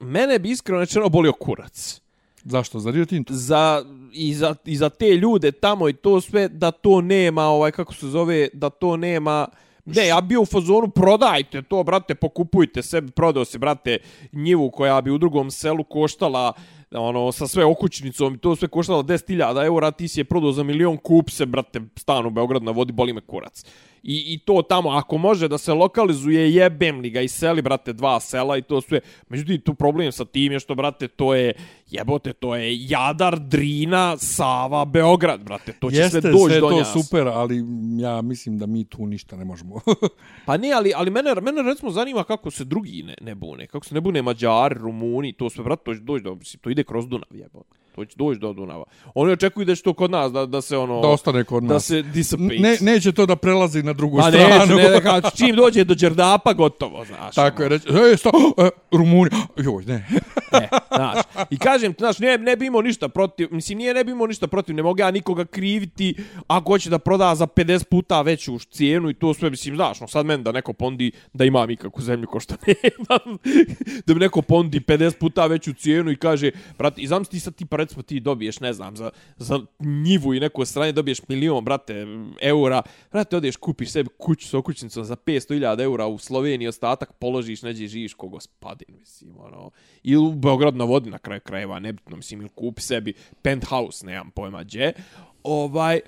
mene bi iskreno rečeno bolio kurac. Zašto? Za Rio Tinto? Za, i, za, I za te ljude tamo i to sve, da to nema, ovaj, kako se zove, da to nema... Ne, ja bio u fazonu, prodajte to, brate, pokupujte sebi, prodao se, brate, njivu koja bi u drugom selu koštala ono, sa sve okućnicom i to sve koštalo 10.000 eura, ti si je prodao za milion, kup se, brate, stan u Beograd na vodi, boli me kurac. I, I to tamo, ako može da se lokalizuje, jebem li ga i seli, brate, dva sela i to sve. Međutim, tu problem sa tim je što, brate, to je, jebote, to je Jadar, Drina, Sava, Beograd, brate, to će Jeste, sve doći sve je do to nas. super, ali ja mislim da mi tu ništa ne možemo. Pa ne, ali, ali mene, mene recimo zanima kako se drugi ne, ne bune. Kako se ne bune Mađari, Rumuni, to sve, brate, to će doći do, to ide kroz Dunav, jebote. To će doći do Dunava. Oni očekuju da će to kod nas, da, da se ono... da ostane kod Da nas. se dissipate. Ne, neće to da prelazi na drugu stranu. neće, ne, kao, čim dođe do Đerdapa, gotovo, znaš. Tako je, ono. reći, e, sta, e, Rumuni, joj, ne. E, znaš. I kažem, ti, znaš, ne, ne bi imao ništa protiv, mislim, nije ne bi imao ništa protiv, ne mogu ja nikoga kriviti ako hoće da proda za 50 puta veću cijenu i to sve, mislim, znaš, no sad meni da neko pondi da imam ikakvu zemlju ko što nemam, da mi neko pondi 50 puta veću cijenu i kaže, brate, i znam ti sad ti, pa recimo ti dobiješ, ne znam, za, za njivu i neko stranje dobiješ milion, brate, eura, brate, odeš, kupiš sebi kuću s okućnicom za 500.000 eura u Sloveniji, ostatak položiš, neđe živiš ko gospodin, mislim, ono, ili u Beograd na vodi na kraju krajeva, nebitno, mislim, ili kupi sebi penthouse, nemam pojma gdje, ovaj,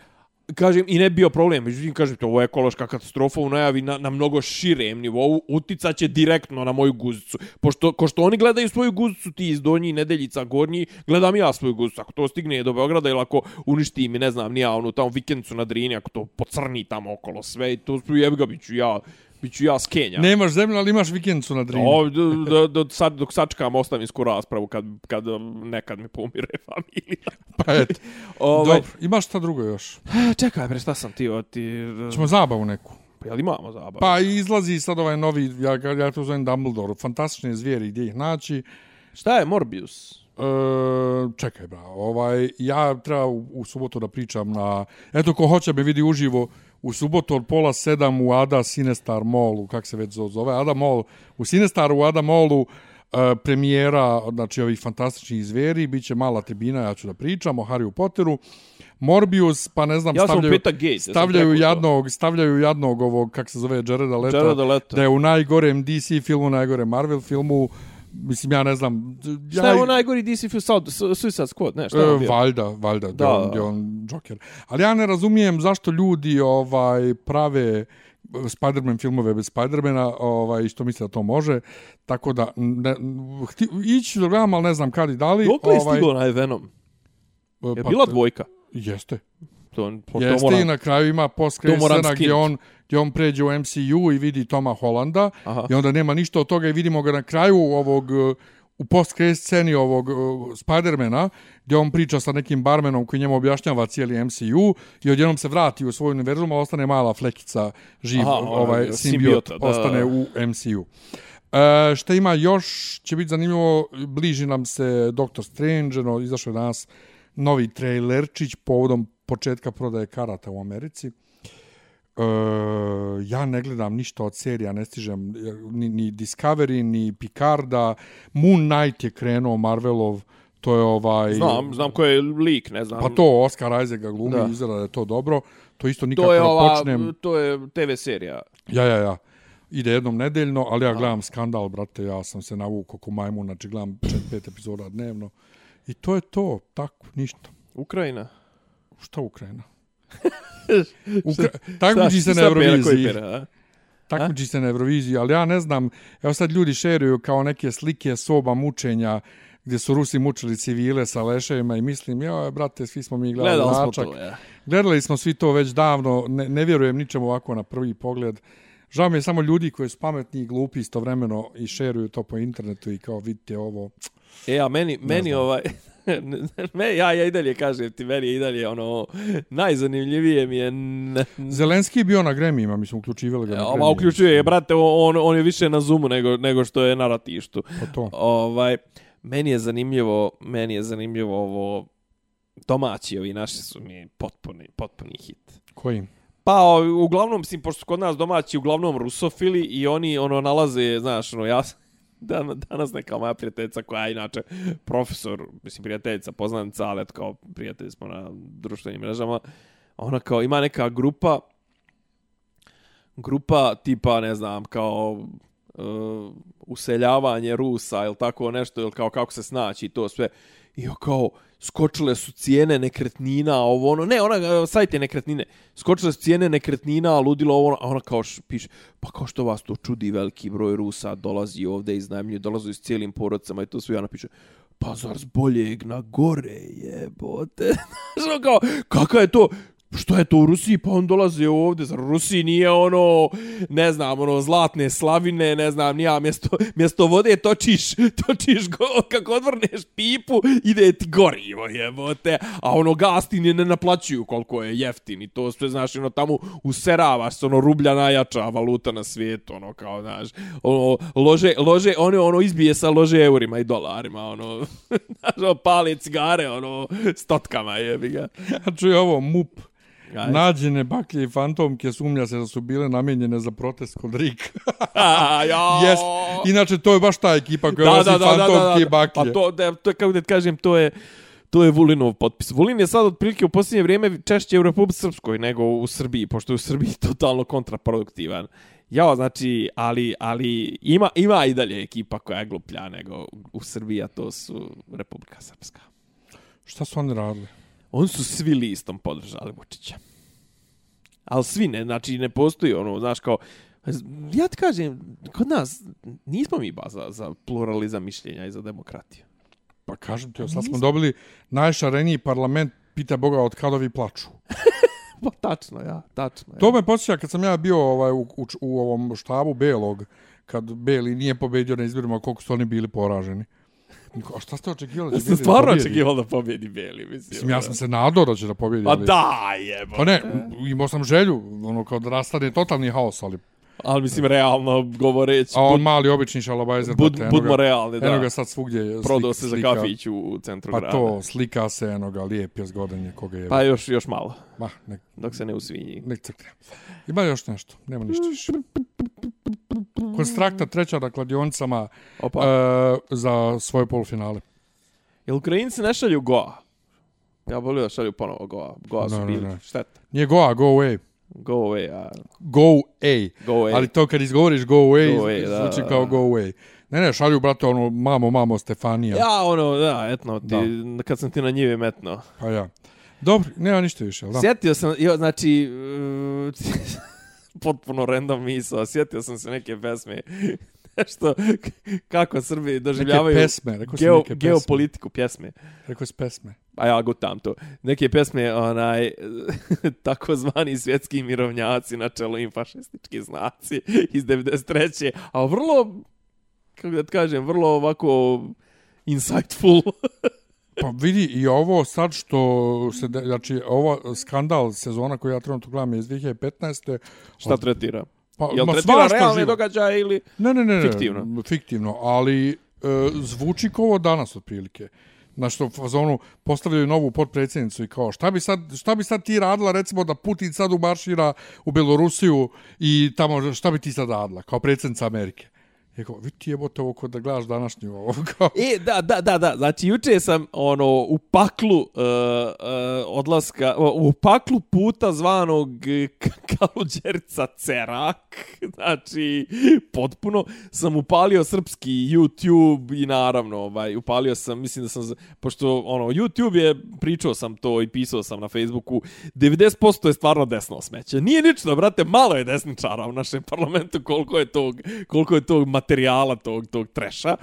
kažem, i ne bio problem, međutim, kažem, to ovo je ekološka katastrofa u najavi na, na mnogo širem nivou, uticat će direktno na moju guzicu. Pošto, ko što oni gledaju svoju guzicu, ti iz donji nedeljica gornji, gledam ja svoju guzicu. Ako to stigne do Beograda ili ako uništi mi, ne znam, nija onu tamo vikendicu na Drini, ako to pocrni tamo okolo sve, i to su ga, biću ja, bit ću ja s Kenja. Nemaš zemlju, ali imaš vikendicu na Drini. O, do, do, do, sad, dok sačekam ostavinsku raspravu kad, kad um, nekad mi pomire familija. Pa eto. Ovaj, Dobro, imaš šta drugo još? Čekaj, bre, šta sam ti, o, ti... Ćemo zabavu neku. Pa jel imamo zabavu? Pa izlazi sad ovaj novi, ja, ja to zovem Dumbledore, fantastične zvijeri gdje ih naći. Šta je Morbius? E, čekaj, bra, ovaj, ja treba u, u subotu da pričam na... Eto, ko hoće me vidi uživo, u subotu od pola sedam u Ada Sinestar Mallu, kak se već zove, Ada Mall, u Sinestaru u Ada Mallu, e, premijera, znači ovih fantastičnih zvijeri, bit će mala tribina, ja ću da pričam o Harry Potteru. Morbius, pa ne znam, Ja stavljaju, Gates, ja stavljaju jadnog, stavljaju jadnog ovog, kak se zove, Jareda Leta, Jareda Leta. da je u najgorem DC filmu, najgorem Marvel filmu, mislim, ja ne znam. Ja, Šta je ovo najgori DC film Suicide Squad? Ne, šta je E, on bio? valjda, valjda, da, Da, on, da. on Joker. Ali ja ne razumijem zašto ljudi ovaj prave Spider-Man filmove bez Spider-mana, ovaj, što misle da to može. Tako da, ne, hti, ići da gledam, ali ne znam kad i da li. Dokle je stiglo na Venom? ovaj, Je bila dvojka? Jeste. To, to, to Jeste mora... i na kraju ima post to moram scena gdje on, gdje on pređe u MCU i vidi Toma Hollanda Aha. i onda nema ništa od toga i vidimo ga na kraju ovog uh, u post sceni ovog uh, Spidermana gdje on priča sa nekim barmenom koji njemu objašnjava cijeli MCU i odjednom se vrati u svoj univerzum, a ostane mala flekica živ, Aha, ovaj simbiot, simbiota, da. ostane u MCU. E, šta ima još, će biti zanimljivo, bliži nam se Doctor Strange, no, izašao je danas novi trailerčić povodom početka prodaje karata u Americi. E, ja ne gledam ništa od serija, ne stižem ni, ni Discovery, ni Picarda. Moon Knight je krenuo Marvelov, to je ovaj... Znam, znam ko je lik, ne znam. Pa to Oscar Isaac ga glumi, Da. da. izgleda da je to dobro. To isto nikako to je ne ova, počnem. to je TV serija. Ja, ja, ja. Ide jednom nedeljno, ali ja gledam skandal, brate, ja sam se navukao ko majmun, znači gledam 4-5 epizoda dnevno. I to je to, tako, ništa. Ukrajina. Šta Ukrajina? Takmiči se na Euroviziji. pera? Takmiči se na Euroviziji, ali ja ne znam, evo sad ljudi šeruju kao neke slike soba mučenja gdje su Rusi mučili civile sa leševima i mislim, joj, brate, svi smo mi gledali Gledali smo Račak. to, ja. Gledali smo svi to već davno, ne, ne vjerujem ničemu ovako na prvi pogled. Žao mi je samo ljudi koji su pametni i glupi istovremeno i šeruju to po internetu i kao vidite ovo. E, a meni, meni znam. ovaj... me, ja, ja i dalje kažem ti, meni je i dalje ono, najzanimljivije mi je... Zelenski je bio na gremijima, mislim, uključivali ga na Ova gremijima. uključuje je, brate, on, on je više na Zoomu nego, nego što je na ratištu. Pa to. Ovaj, meni je zanimljivo, meni je zanimljivo ovo, domaći ovi naši su mi potpuni, potpuni hit. Koji? Pa, uglavnom, mislim, pošto su kod nas domaći uglavnom rusofili i oni, ono, nalaze, znaš, ono, ja sam- dan, danas neka moja prijateljica koja je inače profesor, mislim, prijateljica, poznanica, ali eto, kao prijatelji smo na društvenim mrežama, ona kao ima neka grupa, grupa tipa, ne znam, kao uh, useljavanje Rusa ili tako nešto, ili kao kako se snaći i to sve. I kao, skočile su cijene nekretnina, ovo ono, ne, ona, sajte sajt nekretnine, skočile su cijene nekretnina, ludilo ovo ono, a ona kao š, piše, pa kao što vas to čudi, veliki broj Rusa dolazi ovde iz najmlju, dolazi s cijelim porodcama i to sve, i ona piše, pa zar s boljeg na gore jebote. Znaš, ono kao, kakva je to, što je to u Rusiji, pa on dolazi ovdje, zar u Rusiji nije ono, ne znam, ono, zlatne slavine, ne znam, nija, mjesto, mjesto vode točiš, točiš go, kako odvrneš pipu, ide ti gorivo, jebote, a ono, gas ne naplaćuju koliko je jeftin i to sve, znaš, ono, tamo useravaš se, ono, rublja najjača valuta na svijetu, ono, kao, znaš, ono, lože, lože, ono, ono, izbije sa lože eurima i dolarima, ono, znaš, ono, pale cigare, ono, stotkama, jebi ga. A čuj ovo, MUP. Nađene baklje i fantomke sumnja se da su bile namijenjene za protest kod Rika. Ja. Jest. Inače, to je baš ta ekipa koja nosi fantomke i baklje. Pa to, da, to je, kako da kažem, to je, to je Vulinov potpis. Vulin je sad otprilike u posljednje vrijeme češće u Republike Srpskoj nego u Srbiji, pošto je u Srbiji totalno kontraproduktivan. Ja, znači, ali, ali ima, ima i dalje ekipa koja je gluplja nego u Srbiji, a to su Republika Srpska. Šta su oni radili? Oni su svi listom podržali Vučića. Ali svi ne, znači ne postoji ono, znaš kao, ja ti kažem, kod nas nismo mi ba za, za pluralizam mišljenja i za demokratiju. Pa kažem ti, sad smo dobili najšareniji parlament, pita Boga od kad ovi plaču. Pa tačno, ja, tačno. Ja. To me podsjeća kad sam ja bio ovaj, u, u, u ovom štabu Belog, kad Beli nije pobedio na izborima, koliko su oni bili poraženi. Niko, A šta ste očekivali? da Beli stvarno očekivao da pobjedi Beli, mislim. Mislim, ja sam se nadao da će da pobjedi. Pa da, jebo. Pa ne, imao sam želju, ono, kao da nastane totalni haos, ali... Ali mislim, realno govoreći, A on bud, mali obični šalabajzer, bud, brate, eno budmo realni, Eno da. ga sad svugdje je Prodao se za slika. kafić u, centru Pa grada. to, slika se, eno ga, lijep je, zgodan je, koga je. Pa još, još malo, Ma, nek, dok se ne usvinji. nek crkne. Ima još nešto, nema ništa više. Konstrakta treća na kladionicama Opa. e, za svoje polufinale. Jel Ukrajinci ne šalju Goa? Ja volio da šalju ponovo Goa. Goa su Ne, ne, bili ne. šteta. Nije Goa, go away. Go away, a... Go A. Go away. Ali to kad izgovoriš go away, Go away, da, zvuči da, kao da. go away. Ne, ne, šalju, brate, ono, mamo, mamo, Stefanija. Ja, ono, da, etno, ti, kad sam ti na njive metno. Pa ja. Dobro, nema ništa više, jel da? Sjetio sam, jo, znači, uh, potpuno random misao, sjetio sam se neke pesme, nešto, kako Srbi doživljavaju Neke pesme, rekao geo, neke pesme. geopolitiku pjesme. Rekao si pesme. A ja gutam to. Neke pesme, onaj, takozvani svjetski mirovnjaci na čelu im fašistički znaci iz 93. A vrlo, kako da kažem, vrlo ovako insightful. Pa vidi i ovo sad što se, de- znači ovo skandal sezona koju ja trenutno gledam je iz 2015. Šta tretira? Pa, Jel ma tretira realne živo. događaje ili... Ne, ne, ne, ne. Fiktivno. Fiktivno, ali e, zvuči kao ovo danas otprilike. Na što fazonu postavljaju novu potpredsjednicu i kao šta bi, sad, šta bi sad ti radila recimo da Putin sad umaršira u Belorusiju i tamo šta bi ti sad radila kao predsjednica Amerike. Je kao, vidi ti jebote ovo kod da gledaš današnju ovo. Kao, E, da, da, da, da. Znači, juče sam, ono, u paklu uh, uh, odlaska, u paklu puta zvanog eh, Cerak. Znači, potpuno sam upalio srpski YouTube i naravno, ovaj, upalio sam, mislim da sam, pošto, ono, YouTube je, pričao sam to i pisao sam na Facebooku, 90% je stvarno desno smeće. Nije nično, brate, malo je desničara u našem parlamentu koliko je tog, koliko je tog materijala, tog, tog treša.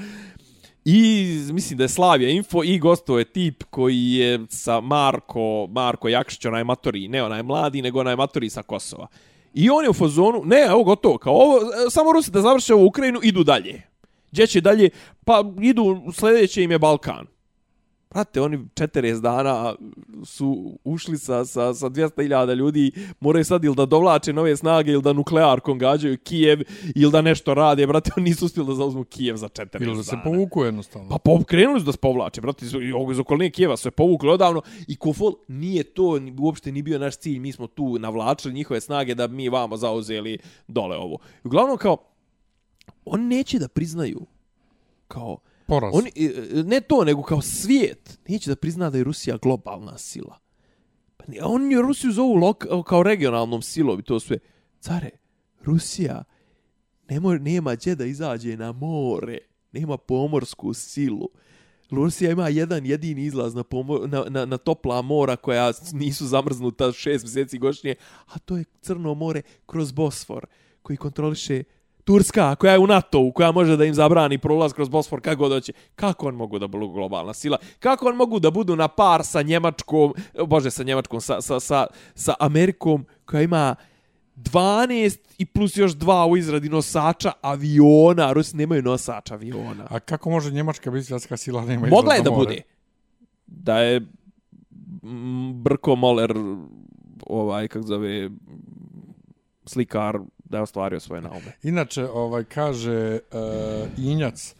I mislim da je Slavija Info i gosto je tip koji je sa Marko, Marko Jakšić, onaj matori, ne onaj mladi, nego onaj matori sa Kosova. I on je u fazonu, ne, evo gotovo, kao ovo, e, samo Rusi da završe ovu Ukrajinu, idu dalje. Gdje će dalje? Pa idu, sljedeće im je Balkan. Prate, oni 40 dana su ušli sa, sa, sa 200.000 ljudi, moraju sad ili da dovlače nove snage, ili da nuklearkom gađaju Kijev, ili da nešto rade. Brate, oni nisu uspjeli da zauzmu Kijev za 40 dana. Ili da se povuku jednostavno. Pa pokrenuli su da se povlače, brate, iz, iz okoline Kijeva su se povukli odavno i Kofol nije to uopšte ni bio naš cilj, mi smo tu navlačili njihove snage da mi vamo zauzeli dole ovo. Uglavnom kao, oni neće da priznaju kao Poraz. Oni, e, e, ne to, nego kao svijet neće da prizna da je Rusija globalna sila. Pa ne, oni Rusiju zovu lok, kao regionalnom silom i to sve. Care, Rusija nema, nema gdje da izađe na more. Nema pomorsku silu. Rusija ima jedan jedini izlaz na, pomor, na, na, na topla mora koja nisu zamrznuta šest mjeseci godišnje, a to je Crno more kroz Bosfor koji kontroliše Turska, koja je u NATO-u, koja može da im zabrani prolaz kroz Bosfor kako god hoće, kako on mogu da budu globalna sila? Kako on mogu da budu na par sa Njemačkom, bože, sa Njemačkom, sa, sa, sa, sa Amerikom, koja ima 12 i plus još dva u izradi nosača aviona, Rusi nemaju nosača aviona. A kako može Njemačka biti svjetska sila nema Mogla je da more? bude. Da je Brko Moller, ovaj, kako zove, slikar da je ostvario svoje naume. Inače, ovaj kaže uh, Injac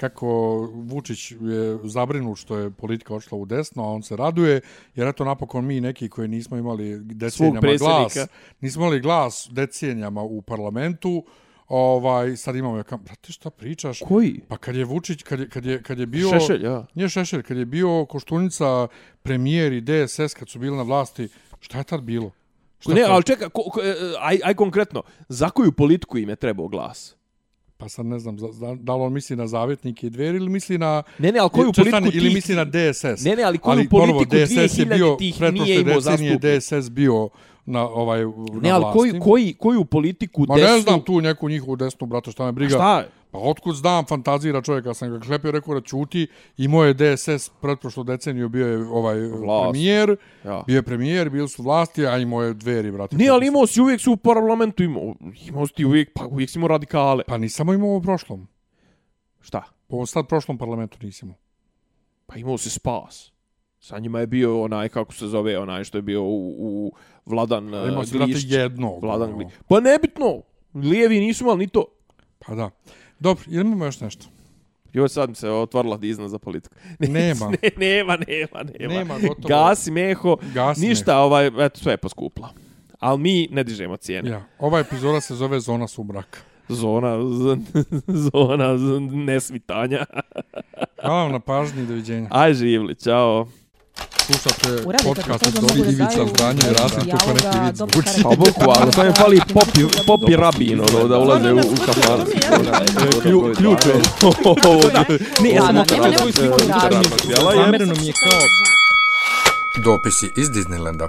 kako Vučić je zabrinut što je politika odšla u desno, a on se raduje, jer eto napokon mi neki koji nismo imali decenijama glas, nismo imali glas decenijama u parlamentu, ovaj sad imamo ja kam brate šta pričaš? Koji? Pa kad je Vučić kad je kad je kad je bio Šešelj ja nije Šešelj kad je bio Koštunica premijer i DSS kad su bili na vlasti šta je tad bilo Šta ne, to? ali čeka, ko, ko, e, aj, aj konkretno, za koju politiku im je trebao glas? Pa sad ne znam, da li on misli na zavjetnike i dveri ili misli na... Ne, ne, ali koju politiku tih... Ili misli na DSS. Ne, ne, ali koju ali, politiku DSS je bio, tih nije imao zastupu? DSS bio na ovaj na Ne, ali koju, koji, koju politiku Ma desnu... ne znam tu neku njihovu desnu, brate, šta me briga. A šta je? Pa otkud znam fantazira čovjeka, sam ga klepio, rekao da čuti i moj DSS pretprošlo deceniju bio je ovaj Vlast. premijer, ja. bio je premijer, bili su vlasti, a i moje dveri, brate. Nije, ali imao si uvijek su u parlamentu, imao, imao si ti uvijek, pa uvijek si imao radikale. Pa nisam imao u prošlom. Šta? Po sad prošlom parlamentu nisam Pa imao si spas. Sa njima je bio onaj, kako se zove, onaj što je bio u, u Vladan Glišć. Imao si, brate, jedno. Vladan Glišć. Pa nebitno, lijevi nisu imali ni to. Pa da. Dobro, ili imamo još nešto? Jo, sad mi se otvorila dizna za politiku. Nema. ne, nema, nema, nema. Nema, gotovo. Gasi, meho, Gasi, ništa, meho. ovaj, eto, sve je poskuplo. Ali mi ne dižemo cijene. Ja, ova epizoda se zove Zona sumraka. Zona, zona nesvitanja. Hvala vam na pažnji doviđenja. Aj živli, čao. Slušate podcast od Dobri Ivica Zdanje i Rasim, tu pa neki vid zvuči. Pa boku, ali sam je fali popi, popi rabin, ono, da ulaze u, u kafan. Ključ je. Ne, ja sam okrenula svoju sliku. Zamerno mi je kao... Dopisi iz Disneylanda.